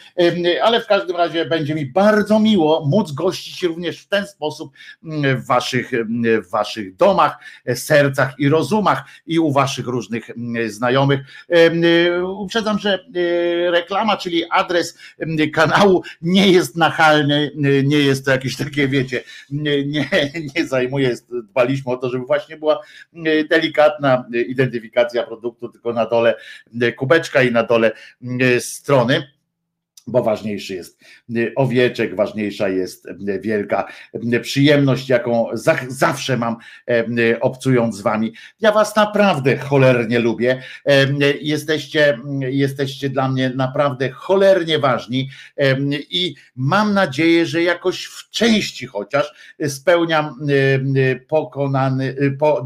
ale w każdym razie będzie mi bardzo miło móc gościć również w ten sposób mm, w waszych, w waszych domach, sercach i rozumach i u waszych różnych mm, znajomych. Uprzedzam, że e, reklama, czyli adres kanału nie jest nachalny, nie jest to jakieś takie, wiecie, nie, nie, zajmuje, dbaliśmy o to, żeby właśnie nie była e, delikatna identyfikacja produktu, tylko na dole e, kubeczka i na dole e, strony bo ważniejszy jest owieczek, ważniejsza jest wielka przyjemność, jaką zawsze mam obcując z wami. Ja was naprawdę cholernie lubię. Jesteście, jesteście dla mnie naprawdę cholernie ważni i mam nadzieję, że jakoś w części chociaż spełniam pokonany,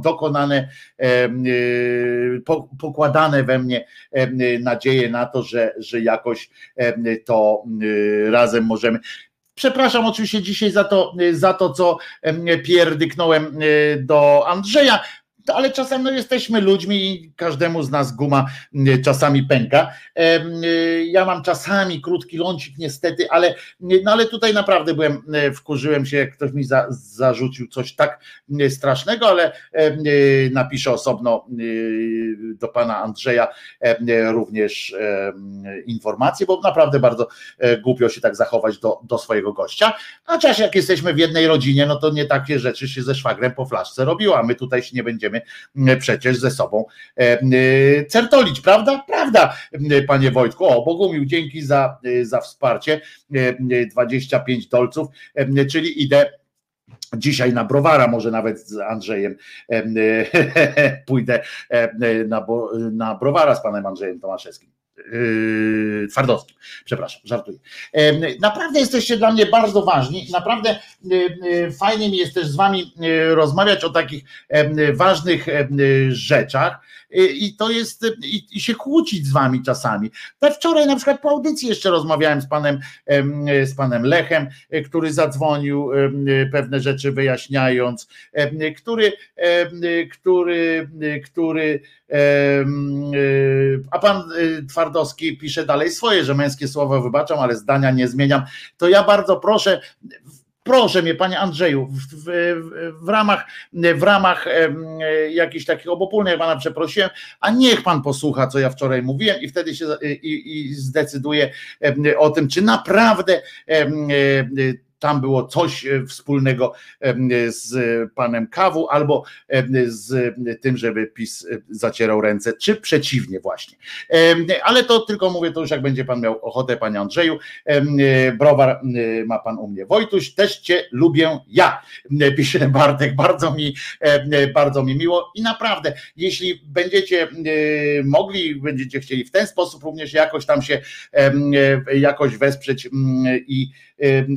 dokonane, pokładane we mnie nadzieję na to, że, że jakoś to y, razem możemy. Przepraszam oczywiście dzisiaj za to, za to co pierdyknąłem y, do Andrzeja, ale czasem no, jesteśmy ludźmi i każdemu z nas guma mm, czasami pęka. Y, ja mam czasami krótki lącik niestety, ale, no, ale tutaj naprawdę byłem, y, wkurzyłem się, jak ktoś mi za, zarzucił coś tak y, strasznego, ale napiszę osobno do pana Andrzeja również informacje, bo naprawdę bardzo głupio się tak zachować do, do swojego gościa. A chociaż jak jesteśmy w jednej rodzinie, no to nie takie rzeczy się ze szwagrem po flaszce robiło, a my tutaj się nie będziemy będziemy przecież ze sobą e, certolić, prawda? Prawda, panie Wojtku. O, Bogumił, dzięki za, e, za wsparcie. 25 e, dolców, czyli idę Dzisiaj na browara, może nawet z Andrzejem pójdę na, na browara z panem Andrzejem Tomaszewskim. Yy, Twardowskim. Przepraszam, żartuję. Naprawdę jesteście dla mnie bardzo ważni. Naprawdę fajnie mi jest też z wami rozmawiać o takich ważnych rzeczach. Yy, I to jest, yy, i, i się kłócić z wami czasami. Tak wczoraj na przykład po audycji jeszcze rozmawiałem z panem, em, z panem Lechem, który zadzwonił pewne rzeczy wyjaśniając, który, który, który y, a pan y, Twardowski pisze dalej swoje, że męskie słowa wybaczam, ale zdania nie zmieniam. To ja bardzo proszę, proszę mnie, panie Andrzeju, w, w, w- ramach, w ramach jakichś takich obopólnych pana przeprosiłem, a niech pan posłucha, co ja wczoraj mówiłem i wtedy się i, i zdecyduje o tym, czy naprawdę e, tam było coś e, wspólnego z panem Kawu albo z tym, żeby PiS e, zacierał ręce, czy przeciwnie właśnie. Ale to tylko mówię, to już jak będzie pan miał ochotę, panie Andrzeju. Browar e, ma pan u mnie. Wojtuś, też cię lubię ja, pisze Bartek, bardzo mi, bardzo mi miło i naprawdę, jeśli będziecie mogli, będziecie chcieli w ten sposób również jakoś tam się jakoś wesprzeć mm, i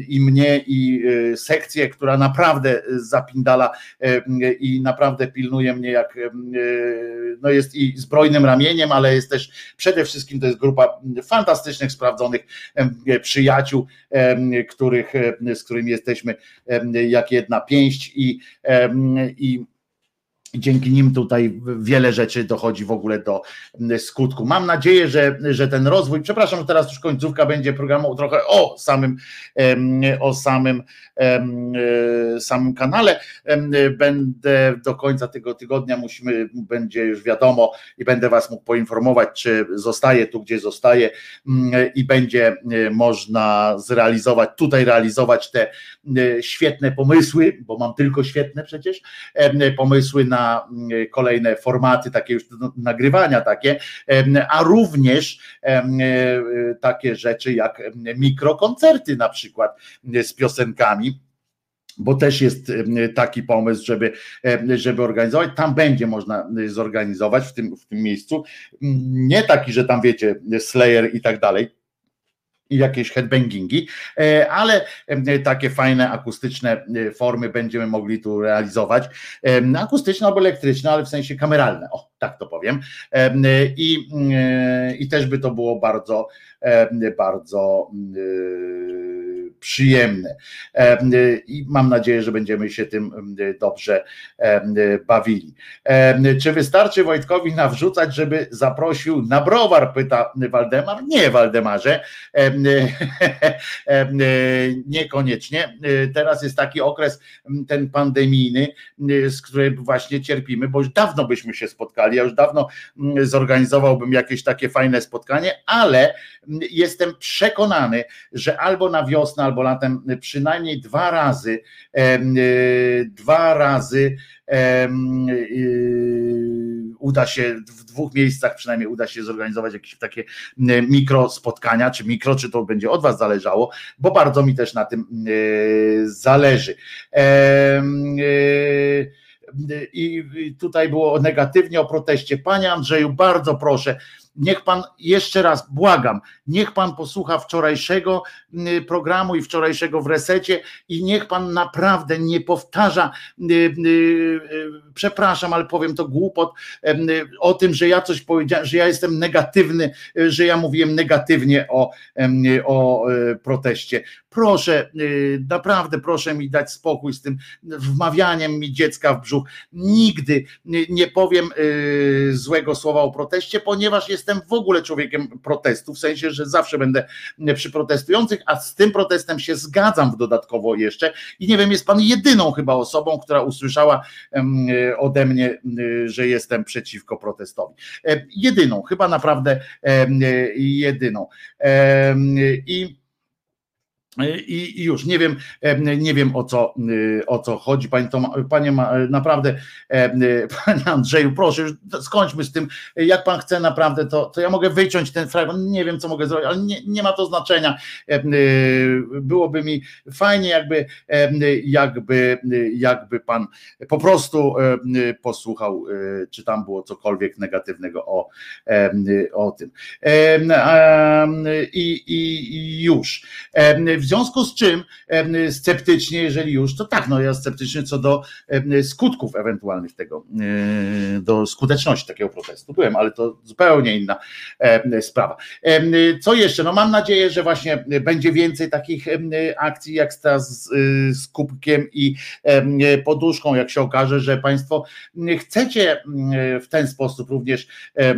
i mnie, i e, sekcję, która naprawdę zapindala e, i naprawdę pilnuje mnie, jak no jest i zbrojnym ramieniem, ale jest też przede wszystkim to jest grupa fantastycznych, sprawdzonych przyjaciół, których, z którymi jesteśmy jak jedna pięść i, i dzięki nim tutaj wiele rzeczy dochodzi w ogóle do skutku. Mam nadzieję, że, że ten rozwój, przepraszam, że teraz już końcówka będzie programu trochę o samym, o samym, e, samym kanale. Będę do końca tego tygodnia musimy, będzie już wiadomo i będę Was mógł poinformować, czy zostaje tu, gdzie zostaje i będzie e, można zrealizować, tutaj realizować te e, świetne pomysły, bo mam tylko świetne przecież, pomysły na mm, kolejne formaty, takie już no, nagrywania takie, a również e, takie rzeczy jak mikrokoncerty na przykład z piosenkami bo też jest taki pomysł, żeby, żeby organizować. Tam będzie można zorganizować w tym, w tym miejscu. Nie taki, że tam wiecie, Slayer i tak dalej, i jakieś headbangingi, e, ale takie fajne akustyczne e, formy będziemy mogli tu realizować. Akustyczne albo elektryczne, ale w sensie kameralne, o tak to powiem. E, I, i też by to było bardzo, bardzo e, przyjemne. I mam nadzieję, że będziemy się tym dobrze bawili. Czy wystarczy Wojtkowi nawrzucać, żeby zaprosił na browar, pyta Waldemar. Nie, Waldemarze, Em, em, niekoniecznie. Teraz jest taki okres ten pandemijny, z którym właśnie cierpimy, bo już dawno byśmy się spotkali, ja już dawno zorganizowałbym jakieś takie fajne spotkanie, ale jestem przekonany, że albo na wiosnę, albo latem przynajmniej dwa razy, e, dwa razy y, uda się w dwóch miejscach przynajmniej uda się zorganizować jakieś takie mikro spotkania, czy mikro, czy to będzie od Was zależało, bo bardzo mi też na tym zależy. I tutaj było negatywnie o proteście. Panie Andrzeju, bardzo proszę, niech pan jeszcze raz, błagam, niech pan posłucha wczorajszego y, programu i wczorajszego w resecie i niech pan naprawdę nie powtarza, y, y, przepraszam, ale powiem to głupot, o tym, że ja coś powiedziałem, że ja jestem negatywny, że ja mówiłem negatywnie o, o proteście. Proszę, y, naprawdę proszę mi dać spokój z tym wmawianiem mi dziecka w brzuch. Nigdy y, nie powiem y, złego słowa o proteście, ponieważ jestem w ogóle człowiekiem protestu, w sensie, że zawsze będę przy protestujących, a z tym protestem się zgadzam w dodatkowo jeszcze i nie wiem, jest pan jedyną chyba osobą, która usłyszała y, ode mnie, y, że jestem przeciwko protestowi. E, Jedyną, chyba naprawdę y, jedyną. I I i już nie wiem, e, nie wiem o co, e, o co chodzi, panie, panie naprawdę, e, panie Andrzeju, proszę, już skończmy z tym. Jak pan chce naprawdę, to, to ja mogę wyciąć ten fragment, nie wiem co mogę zrobić, ale nie, nie ma to znaczenia. E, Byłoby mi fajnie, jakby, e, jakby, jakby pan po prostu e, posłuchał, e, czy tam było cokolwiek negatywnego o, e, o tym. E, e, i, i już. W związku z czym sceptycznie, jeżeli już, to tak, no ja sceptyczny co do skutków ewentualnych tego, e, do skuteczności takiego protestu byłem, ale to zupełnie inna sprawa. Co jeszcze? No mam nadzieję, że właśnie będzie więcej takich akcji jak ta z, e, z kubkiem i poduszką, jak się okaże, że Państwo chcecie w ten sposób również e,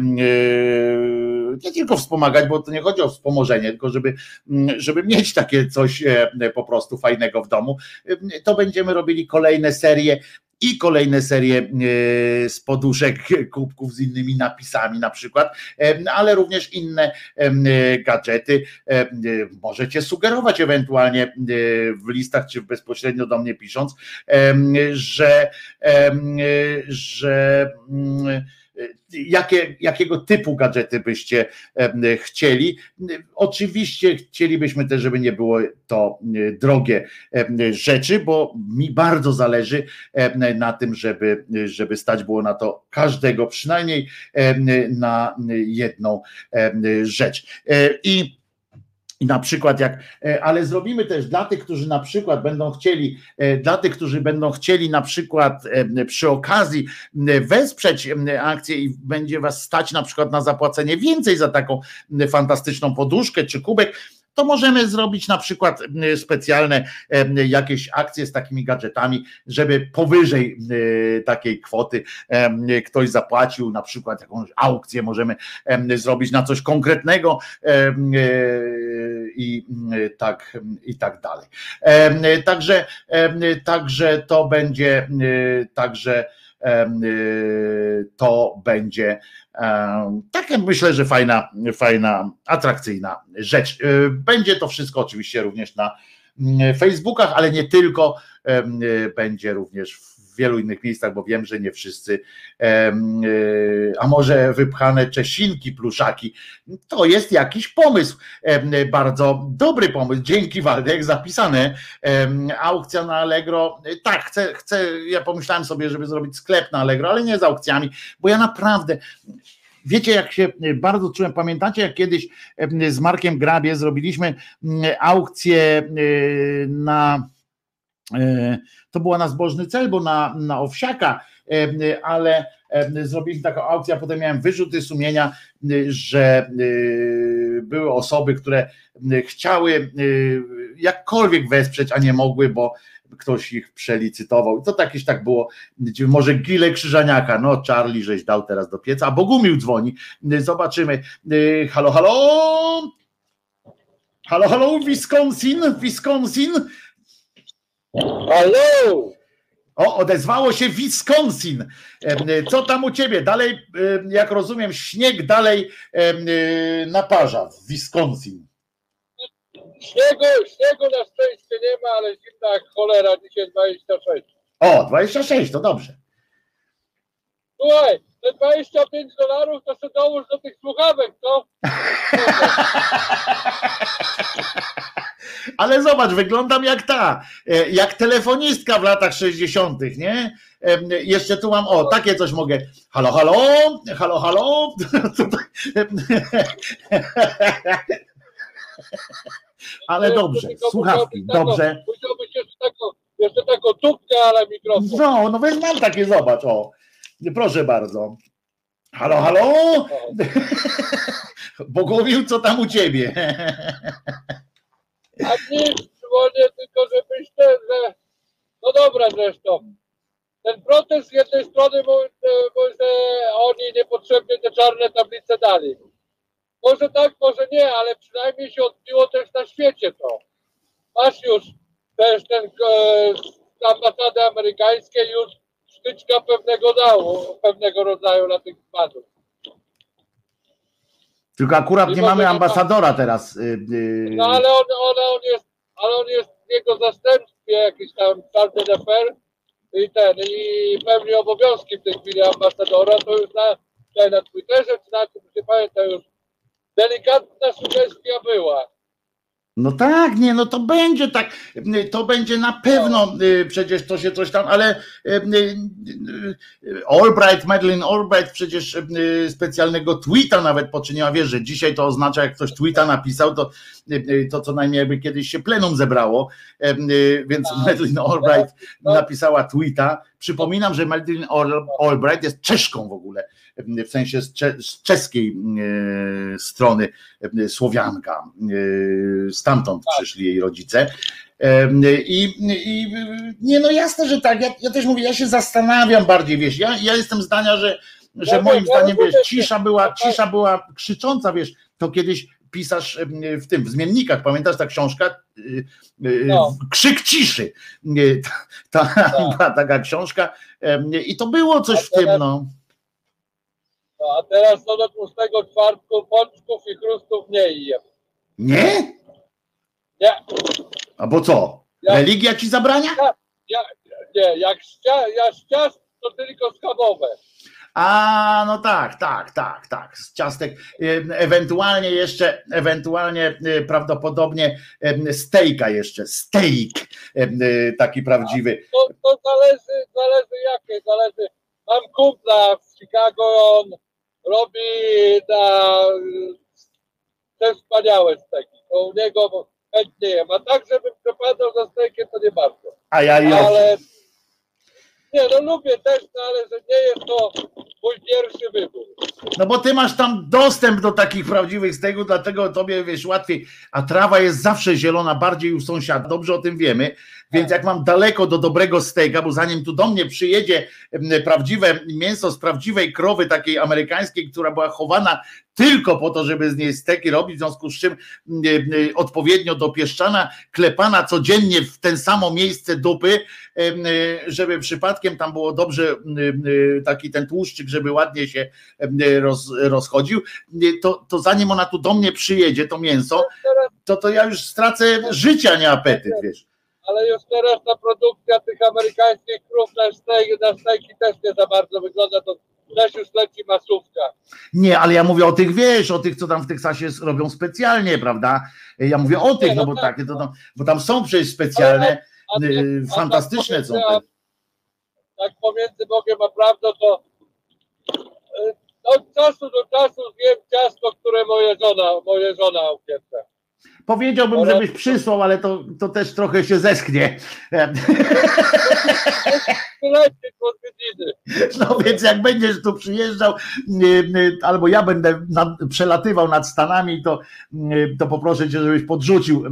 nie tylko wspomagać, bo to nie chodzi o wspomożenie, tylko żeby, żeby mieć takie coś e, po prostu fajnego w domu, to będziemy robili kolejne serie i kolejne serie e, z poduszek, kubków z innymi napisami na przykład, e, ale również inne gadżety. Możecie sugerować ewentualnie w listach czy bezpośrednio do mnie pisząc, że, że mm, jakie, jakiego typu gadżety byście chcieli. Oczywiście chcielibyśmy też, żeby nie było to e, drogie rzeczy, bo mi bardzo zależy na tym, żeby, żeby stać było na to każdego, przynajmniej na jedną rzecz. E, I i na przykład jak, e, ale zrobimy też dla tych, którzy na przykład będą chcieli, e, dla tych, którzy będą chcieli na przykład e, przy okazji wesprzeć akcję i będzie was stać na przykład na zapłacenie więcej za taką fantastyczną poduszkę czy kubek, to możemy zrobić na przykład specjalne jakieś akcje z takimi gadżetami, żeby powyżej takiej kwoty ktoś zapłacił, na przykład jakąś aukcję możemy em, zrobić na coś konkretnego e, i tak i tak dalej. Także, także to będzie także to będzie takie myślę, że fajna, fajna, atrakcyjna rzecz. E, Będzie to wszystko oczywiście również na mm, Facebookach, ale nie tylko, e, będzie również w wielu innych miejscach, bo wiem, że nie wszyscy, e, a może wypchane czesinki, pluszaki, to jest jakiś pomysł, bardzo dobry pomysł. Dzięki Waldek, zapisane. Aukcja na Allegro. Tak, chcę, chcę, ja pomyślałem sobie, żeby zrobić sklep na Allegro, ale nie z aukcjami, bo ja naprawdę. Wiecie, jak się bardzo czułem, pamiętacie, jak kiedyś z Markiem Grabie zrobiliśmy mm, aukcję y, na e, to była na zbożny cel, bo na, na owsiaka, em, ale em, zrobiliśmy taką aukcję, a potem miałem wyrzuty sumienia, że były osoby, które chciały jakkolwiek wesprzeć, a nie mogły, bo ktoś ich przelicytował. To takieś tak było, może Gile Krzyżaniaka, no Charlie żeś dał teraz do pieca, a Bogumił dzwoni, zobaczymy. Halo, halo? Halo, halo, Wisconsin, Wisconsin? Halo! O, odezwało się Wisconsin. Em, Co tam u ciebie? Dalej, jak rozumiem, śnieg dalej y, naparza w Wisconsin. Śniegu, śniegu na szczęście nie ma, ale zimna jak cholera, dzisiaj 26. O, 26, to dobrze. Słuchaj, te 25 dolarów to się dołóż do tych słuchawek, to? Ale zobacz, wyglądam jak ta, e, jak telefonistka w latach 60., nie? Jeszcze tu mam, o, takie coś mogę. Halo, halo, halo, halo. Ale dobrze, słuchawki, dobrze. Musiałbyś jeszcze taką, jeszcze taką tubkę, ale mikrofon. No, no więc mam takie, zobacz, o. Proszę bardzo. Halo, halo? Bogowił, co tam u ciebie? A nic, dzwonię tylko, żebyś ten, że... No dobra zresztą. Ten protest z jednej strony mówi, mówi, że oni niepotrzebnie te czarne tablice dali. Może tak, może nie, ale przynajmniej się odbiło też na świecie to. Masz już też ten e, ambasady amerykańskiej już sztyczka pewnego dało, pewnego rodzaju na tych padów. Tylko akurat nie mamy nie ma- ambasadora teraz. y, y, No ale on, on, on jest ale on jest w jego zastępstwie jakiś tam czarny defer i ten, i pełni obowiązki w tej chwili ambasadora, to już na, tutaj na Twitterze, czy na czym, nie pamiętam już, delikatna sugestia była. No tak, nie, no to będzie tak, to będzie na pewno, y, przecież to się coś tam, ale y, y, Albright, Madeleine Albright przecież specjalnego tweeta nawet poczyniła, wiesz, że dzisiaj to oznacza, jak ktoś tweeta napisał, to, to co najmniej jakby kiedyś się plenum zebrało, więc Madeleine Albright napisała tweeta. Przypominam, że Madeleine Al- Albright jest Czeszką w ogóle, w sensie z, cze, z czeskiej e, strony e, Słowianka. E, Stamtąd przyszli jej rodzice. I, I nie, no jasne, że tak. Ja, ja też mówię, ja się zastanawiam bardziej, wiesz, ja, ja jestem zdania, że, że Ja moim wiem, ja zdaniem, wiesz, cisza była, cisza była krzycząca, wiesz, to kiedyś pisarz w tym, w zmiennikach, pamiętasz ta książka? No. Krzyk ciszy. Ta, ta, była taka książka i to było coś w tym, no. No, a teraz no do tłustego czwartku pączków i chrustów nie jem. Nie? Nie, A bo co? Ja- Religia ci zabrania? ja, nie, jak ścia, ja ściast, to tylko schabowe. A, no tak, tak, tak, tak. Z ciastek. Ewentualnie jeszcze, ewentualnie e, prawdopodobnie stejka jeszcze. Steak e, taki prawdziwy. To, to zależy, zależy jakie, zależy. Mam kumpla w Chicago, on robi na te wspaniałe steki. To u niego chętnie jem. A tak, żebym przepadał za stekiem, to nie bardzo. A ja i Ale nie, no lubię też, no, ale że nie jest to mój pierwszy wybór. No bo ty masz tam dostęp do takich prawdziwych steków, dlatego tobie wiesz łatwiej. A trawa jest zawsze zielona, bardziej u sąsiada. Dobrze o tym wiemy. Więc jak mam daleko do dobrego steka, bo zanim tu do mnie przyjedzie prawdziwe mięso z prawdziwej krowy, takiej amerykańskiej, która była chowana tylko po to, żeby z niej steki robić, w związku z czym odpowiednio dopieszczana, klepana codziennie w ten samo miejsce dupy, e, żeby przypadkiem tam było dobrze e, taki ten tłuszczyk, żeby ładnie się e, roz, rozchodził, to, to zanim ona tu do mnie przyjedzie, to mięso, to, to ja już stracę życia, nie apetyt, wiesz. Ale już teraz ta produkcja tych amerykańskich krów na, stejki, na stejki też nie za bardzo wygląda, to też już leci masówka. Nie, ale ja mówię o tych, wiesz, o tych, co tam w Teksasie robią specjalnie, prawda? Ja mówię o tych, no bo takie, to tam, bo tam są przecież specjalne, A tak- y, a fantastyczne tak są. te. Tak pomiędzy Bogiem a prawdą, to y, od czasu do czasu zjem ciasto, które moja żona, moja żona upiecze. Powiedziałbym, żebyś przysłał, ale to, to też trochę się odwiedziny. No więc jak będziesz tu przyjeżdżał, y, y, albo ja będę przelatywał nad Stanami, to, y, to poproszę cię, żebyś podrzucił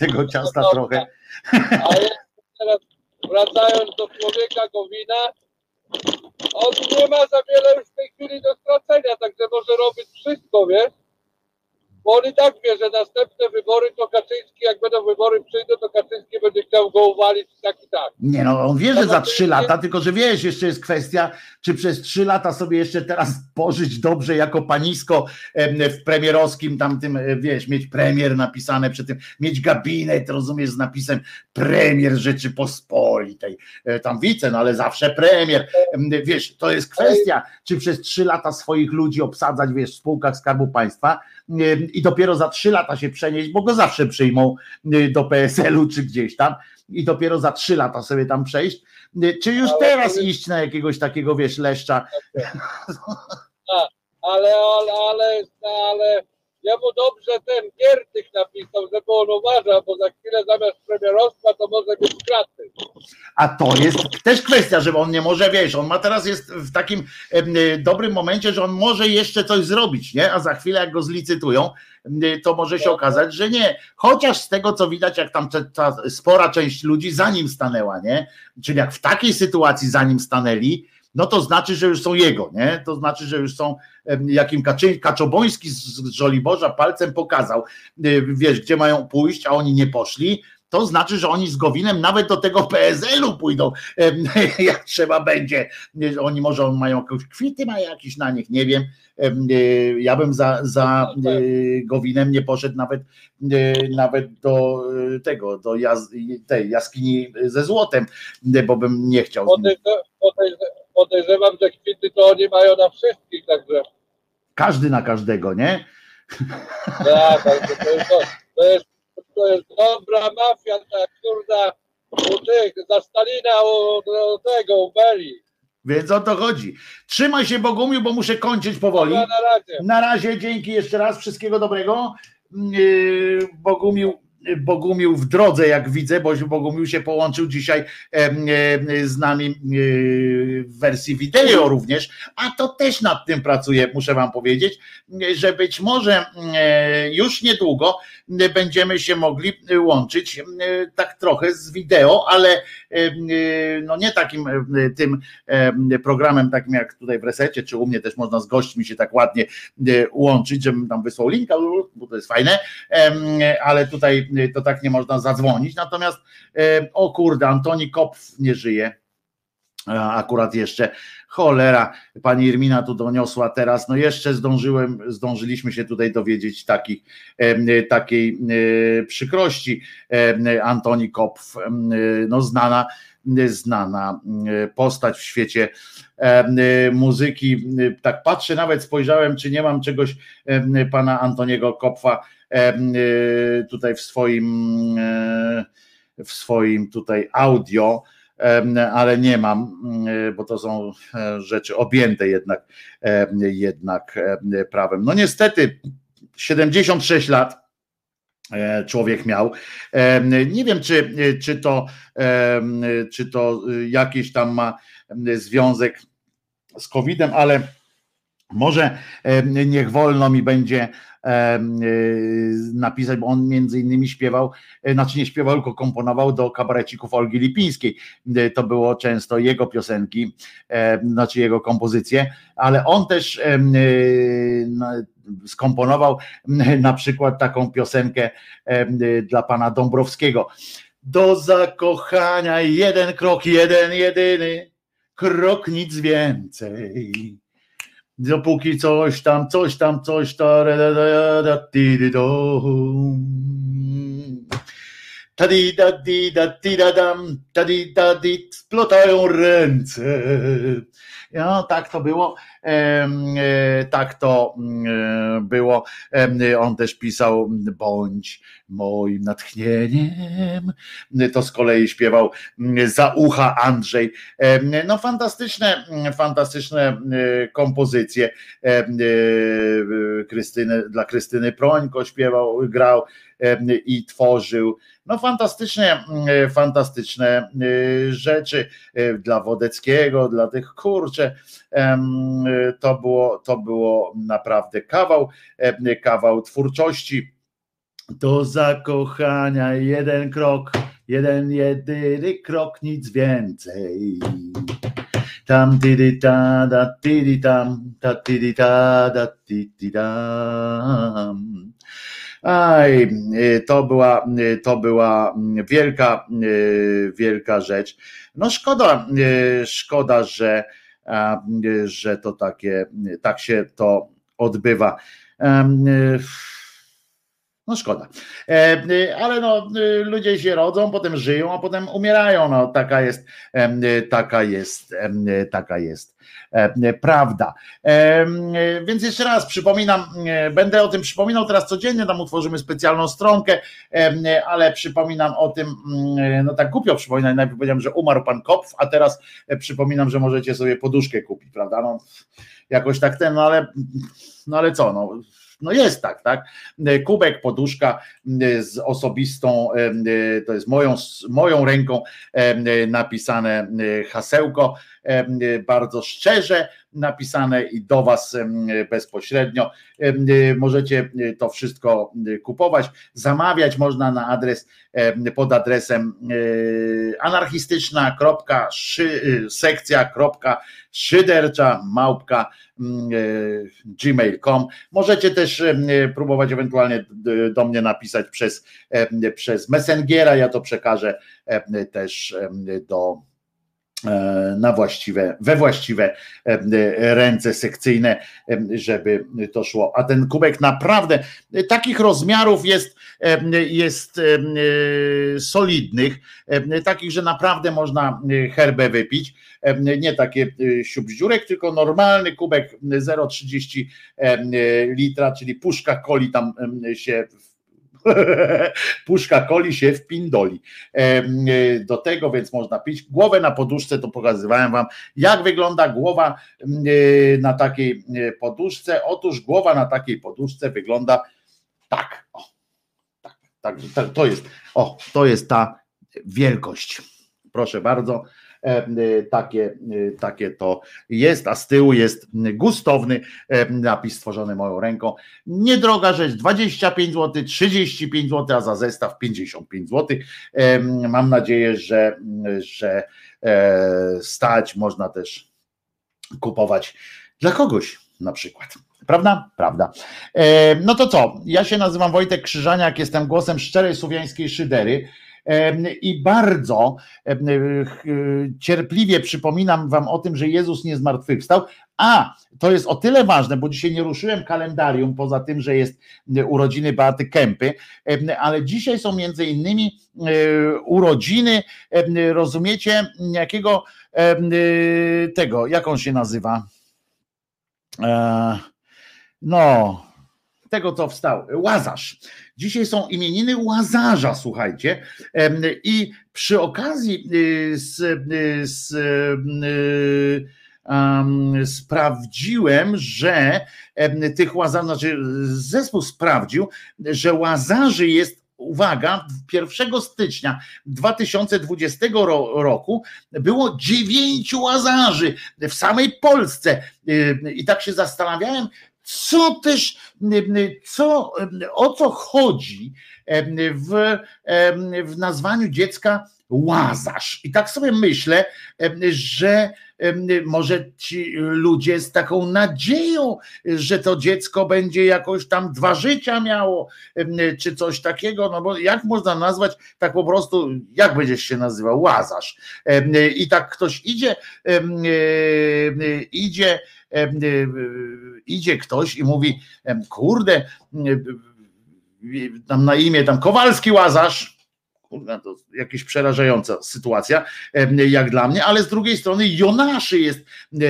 tego ciasta No trochę. A jeszcze teraz wracając do człowieka Gowina, on nie ma za wiele już w tej chwili do stracenia, także może robić wszystko, wiesz? Bo on i tak wie, że następne wybory to Kaczyński, jak będą wybory przyjdą, to Kaczyński będzie chciał go uwalić tak i tak. Nie no, on wie, że za trzy lata, tylko że wiesz, jeszcze jest kwestia, czy przez trzy lata sobie jeszcze teraz pożyć dobrze jako panisko w premierowskim tamtym, e, wiesz, mieć premier napisane przy tym, mieć gabinet, rozumiesz, z napisem premier Rzeczypospolitej, E, tam wice, no ale zawsze premier, Em, wiesz, to jest kwestia, czy przez trzy lata swoich ludzi obsadzać, wiesz, w spółkach Skarbu Państwa i dopiero za trzy lata się przenieść, bo go zawsze przyjmą y, do PSL-u czy gdzieś tam i dopiero za trzy lata sobie tam przejść, y, czy już Ale teraz powiedz- iść na jakiegoś takiego, wiesz, leszcza, Ale, ale, ale, ale ja mu dobrze ten Giertych napisał, żeby on uważał, bo za chwilę zamiast premierostwa to może być kraty. a to jest też kwestia, że on nie może, wiesz, on ma teraz jest w takim y, dobrym momencie, że on może jeszcze coś zrobić, nie, a za chwilę jak go zlicytują, y, to może się okazać, że nie, chociaż z tego co widać, jak tam ta, spora część ludzi za nim stanęła, nie, czyli jak w takiej sytuacji za nim stanęli, no to znaczy, że już są jego, nie? To znaczy, że już są, jakim Kaczy, Kaczoboński z Żoliborza palcem pokazał, y, wiesz, gdzie mają pójść, a oni nie poszli, to znaczy, że oni z Gowinem nawet do tego PSL-u pójdą, jak trzeba będzie. Oni może mają jakieś kwity, ma jakiś na nich, nie wiem. Ja bym za, za Gowinem nie poszedł nawet, nawet do tego, do tej jaskini ze złotem, bo bym nie chciał. Podejrzewam, że kwity to oni mają na wszystkich, także. Każdy na każdego, nie? Tak, tak to, jest, to, jest, to jest dobra mafia, ta kurda u tych, za Stalina, u, u tego, u Beri. Więc o to chodzi. Trzymaj się Bogumiu, bo muszę kończyć powoli. Na razie. Na razie, dzięki jeszcze raz, wszystkiego dobrego. Yy, Bogumił Bogumił w drodze, jak widzę, bo Bogumił się połączył dzisiaj z nami w wersji wideo również, a to też nad tym pracuję, muszę Wam powiedzieć, że być może już niedługo będziemy się mogli łączyć tak trochę z wideo, ale no nie takim tym programem, takim jak tutaj w resecie, czy u mnie też można z gośćmi się tak ładnie łączyć, żebym tam wysłał linka, bo to jest fajne, ale tutaj to tak nie można zadzwonić. Natomiast o kurde, Antoni Kopf nie żyje. Akurat jeszcze cholera, pani Irmina tu doniosła teraz, no jeszcze zdążyłem, zdążyliśmy się tutaj dowiedzieć takich, takiej przykrości. Antoni Kopf, no znana, znana postać w świecie muzyki. Tak patrzę, nawet spojrzałem, czy nie mam czegoś pana Antoniego Kopfa tutaj w swoim w swoim tutaj audio, ale nie mam, bo to są rzeczy objęte jednak, jednak prawem. No niestety 76 lat człowiek miał. Nie wiem, czy, czy, to, czy to jakiś tam ma związek z COVID-em, ale może niech wolno mi będzie napisać, bo on między innymi śpiewał, znaczy nie śpiewał, tylko komponował do kabarecików Olgi Lipińskiej. To było często jego piosenki, znaczy jego kompozycje, ale on też skomponował na przykład taką piosenkę dla pana Dąbrowskiego. Do zakochania jeden krok, jeden, jedyny krok, nic więcej dopóki coś tam, coś tam, coś tam, tadi da di da di da dam, tadi da di, splotają ręce. No, tak to było, e, tak to e, było. On też pisał, bądź moim natchnieniem. To z kolei śpiewał za ucha Andrzej. No, fantastyczne, fantastyczne e, kompozycje. Krystyny, dla Krystyny Prońko śpiewał, grał i tworzył. No fantastycznie, fantastyczne rzeczy dla Wodeckiego, dla tych kurcze. To było, to było naprawdę kawał, kawał twórczości. Do zakochania jeden krok, jeden jedyny krok, nic więcej. Tam tidi ta da tidi tam, ta tidi ta da tidi tam. Aj, to była, to była wielka, wielka rzecz. No szkoda, szkoda, że, że to takie, tak się to odbywa. No szkoda. Ale no, ludzie się rodzą, potem żyją, a potem umierają. No, taka jest, taka jest, taka jest prawda. Więc jeszcze raz przypominam, będę o tym przypominał teraz codziennie, tam utworzymy specjalną stronkę, ale przypominam o tym, no tak głupio przypominam, najpierw powiedziałem, że umarł pan Kopf, a teraz przypominam, że możecie sobie poduszkę kupić, prawda? No, jakoś tak ten, no ale, no ale co, no no jest tak, tak. Kubek, poduszka z osobistą, to jest moją, moją ręką napisane hasełko, bardzo szczerze, napisane i do Was bezpośrednio. Możecie to wszystko kupować, zamawiać można na adres pod adresem anarchistyczna.sekcja.szydercza małpka gmail.com. Możecie też próbować ewentualnie do mnie napisać przez, przez Messengera, ja to przekażę też do na właściwe, we właściwe e, ręce sekcyjne, e, żeby to szło. A ten kubek naprawdę takich rozmiarów jest, jest solidnych, takich, że naprawdę można herbę wypić. Nie takie siubździurek, tylko normalny kubek 0,30 litra, czyli puszka coli tam się Puszka coli się w pindoli. Do tego więc można pić. Głowę na poduszce to pokazywałem wam, jak wygląda głowa na takiej poduszce. Otóż głowa na takiej poduszce wygląda tak. O, tak, tak, tak to jest. O, to jest ta wielkość. Proszę bardzo. E, e, takie, e, takie to jest, a z tyłu jest gustowny napis stworzony moją ręką. Niedroga rzecz, 25 zł, 35 zł, a za zestaw 55 zł. Mam nadzieję, że, że stać można też kupować dla kogoś na przykład. Prawda? Prawda. No to co? Ja się nazywam Wojtek Krzyżaniak, jestem głosem szczerej słowiańskiej szydery. I bardzo cierpliwie przypominam Wam o tym, że Jezus nie zmartwychwstał. A to jest o tyle ważne, bo dzisiaj nie ruszyłem kalendarium, poza tym, że jest urodziny Beaty Kępy, ale dzisiaj są między innymi urodziny, rozumiecie, jakiego tego, jak on się nazywa? E, no, tego co wstał, Łazarz. Dzisiaj są imieniny Łazarza, słuchajcie. I przy okazji y, z, y, z, um, sprawdziłem, że tych łazarzy, znaczy zespół sprawdził, że Łazarzy jest uwaga, 1 stycznia 2020 roku było dziewięciu łazarzy w samej Polsce. I tak się zastanawiałem, co też, co, o co chodzi w, w nazwaniu dziecka Łazarz. I tak sobie myślę, że może ci ludzie z taką nadzieją, że to dziecko będzie jakoś tam dwa życia miało, czy coś takiego, no bo jak można nazwać tak po prostu, jak będziesz się nazywał, Łazarz. I tak ktoś idzie, idzie idzie ktoś i mówi, kurde, tam na imię, tam Kowalski Łazarz, to jakaś przerażająca sytuacja, jak dla mnie, ale z drugiej strony Jonaszy jest,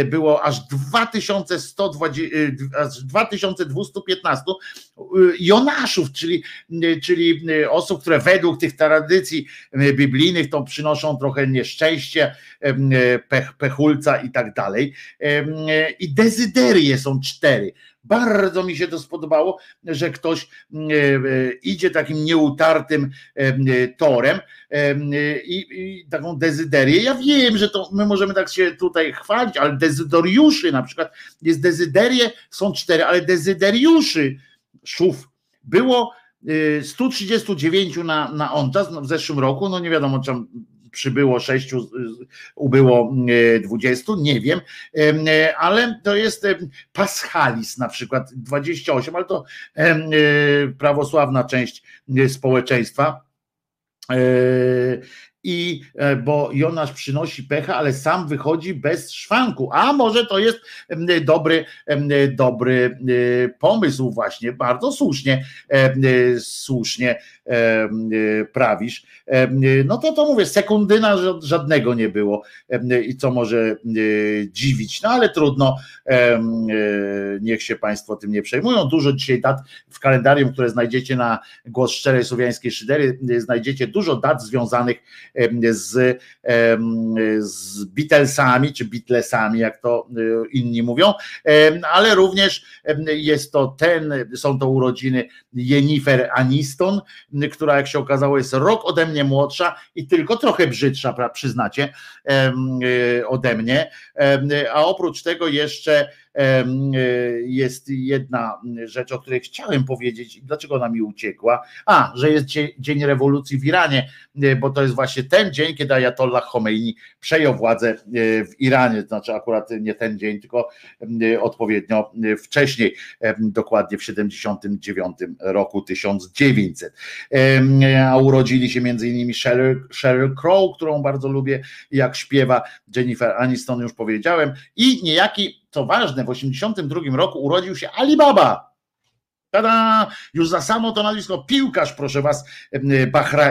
było aż 2120, e, aż 2215 e, Jonaszów, czyli, czyli osób, które według tych tradycji biblijnych to przynoszą trochę nieszczęście, pech, pechulca i tak dalej. I dezyderie są cztery. Bardzo mi się to spodobało, że ktoś e, e, idzie takim nieutartym e, torem i, taką dezyderię. Ja wiem, że to my możemy tak się tutaj chwalić, ale dezydoriuszy na przykład jest dezyderie, są cztery, ale dezyderiuszy szów było 139 na, na ONTAS w zeszłym roku, no nie wiadomo, czy przybyło sześciu, ubyło e, dwudziestu, nie wiem, e, ale to jest Paschalis na przykład 28, ale to e, prawosławna część społeczeństwa i bo Jonasz przynosi pecha, ale sam wychodzi bez szwanku. A może to jest dobry, dobry pomysł właśnie, bardzo słusznie, słusznie prawisz. No to to mówię, sekundyna żadnego nie było i co może dziwić, no ale trudno, niech się Państwo tym nie przejmują. Dużo dzisiaj dat w kalendarium, które znajdziecie na Głos Szczerej Słowiańskiej Szydery, znajdziecie dużo dat związanych z, z Beatlesami, czy Beatlesami, jak to inni mówią, ale również jest to ten, są to urodziny Jennifer Aniston, która jak się okazało jest rok ode mnie młodsza i tylko trochę brzydsza, przyznacie, ode mnie, a oprócz tego jeszcze E, jest jedna rzecz, o której chciałem powiedzieć dlaczego ona mi uciekła. A, że jest Dzień Rewolucji w Iranie, e, bo to jest właśnie ten dzień, kiedy Ayatollah Khomeini przejął władzę e, w Iranie, znaczy akurat nie ten dzień, tylko odpowiednio wcześniej, dokładnie w 79 roku 1900. A urodzili się między innymi Sheryl, Sheryl Crow, którą bardzo lubię, jak śpiewa Jennifer Aniston, już powiedziałem, i niejaki co ważne, w 1982 roku urodził się Alibaba. Tada! Już za samo to nazwisko, piłkarz, proszę was,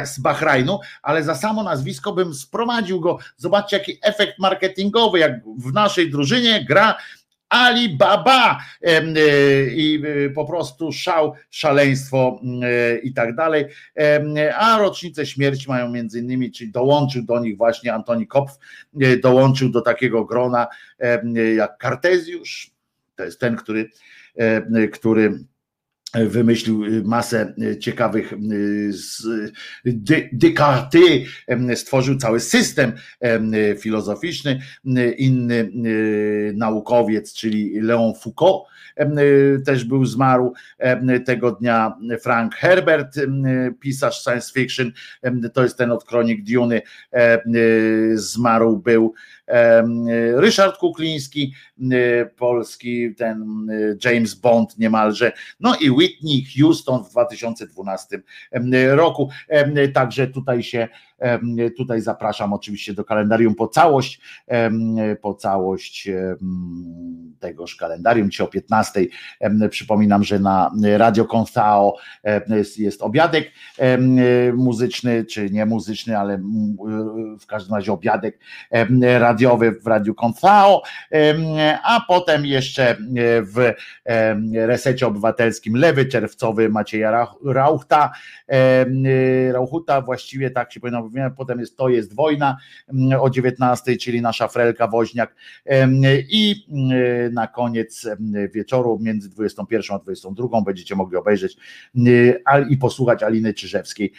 z Bahrajnu, ale za samo nazwisko bym sprowadził go. Zobaczcie, jaki efekt marketingowy, jak w naszej drużynie gra Alibaba e, i e, po prostu szał, szaleństwo e, i tak dalej. A rocznicę śmierci mają między innymi, czyli dołączył do nich właśnie Antoni Kopf, dołączył do takiego grona jak Kartezjusz, to jest ten, który, który wymyślił y, masę y, ciekawych y, Descartes stworzył cały system filozoficzny inny naukowiec czyli Leon Foucault też był zmarł tego dnia Frank Herbert pisarz science fiction to jest ten od kronik Duny zmarł był Ryszard Kukliński, polski, ten James Bond niemalże, no i Whitney Houston w 2012 roku. Także tutaj się Tutaj zapraszam oczywiście do kalendarium po całość, po całość tegoż kalendarium, dzisiaj o 15. Przypominam, że na Radio Consao jest obiadek muzyczny, czy nie muzyczny, ale w każdym razie obiadek radiowy w Radiu Consao, a potem jeszcze w resecie obywatelskim Lewy Czerwcowy Macieja Rauchta, Rauchuta, właściwie tak się powinno potem jest To jest wojna mm, o 19, czyli nasza Frelka Woźniak i mm, na koniec wieczoru między 21 a 22 będziecie mogli obejrzeć i posłuchać Aliny Czyżewskiej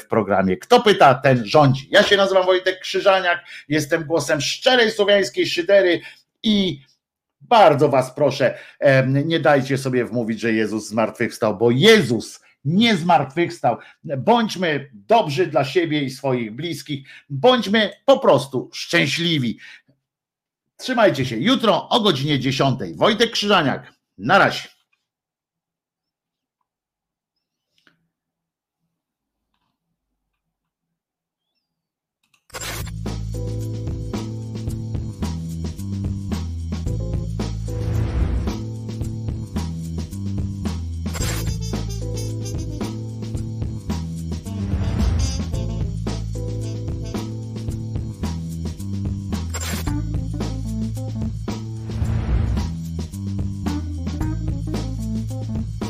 w programie Kto pyta, ten rządzi. Ja się nazywam Wojtek Krzyżaniak, jestem głosem szczerej słowiańskiej szydery i bardzo was proszę, nie dajcie sobie wmówić, że Jezus zmartwychwstał, bo Jezus nie zmartwychwstał. Bądźmy dobrzy dla siebie i swoich bliskich, bądźmy po prostu szczęśliwi. Trzymajcie się. Jutro o godzinie 10. Wojtek Krzyżaniak. Na razie.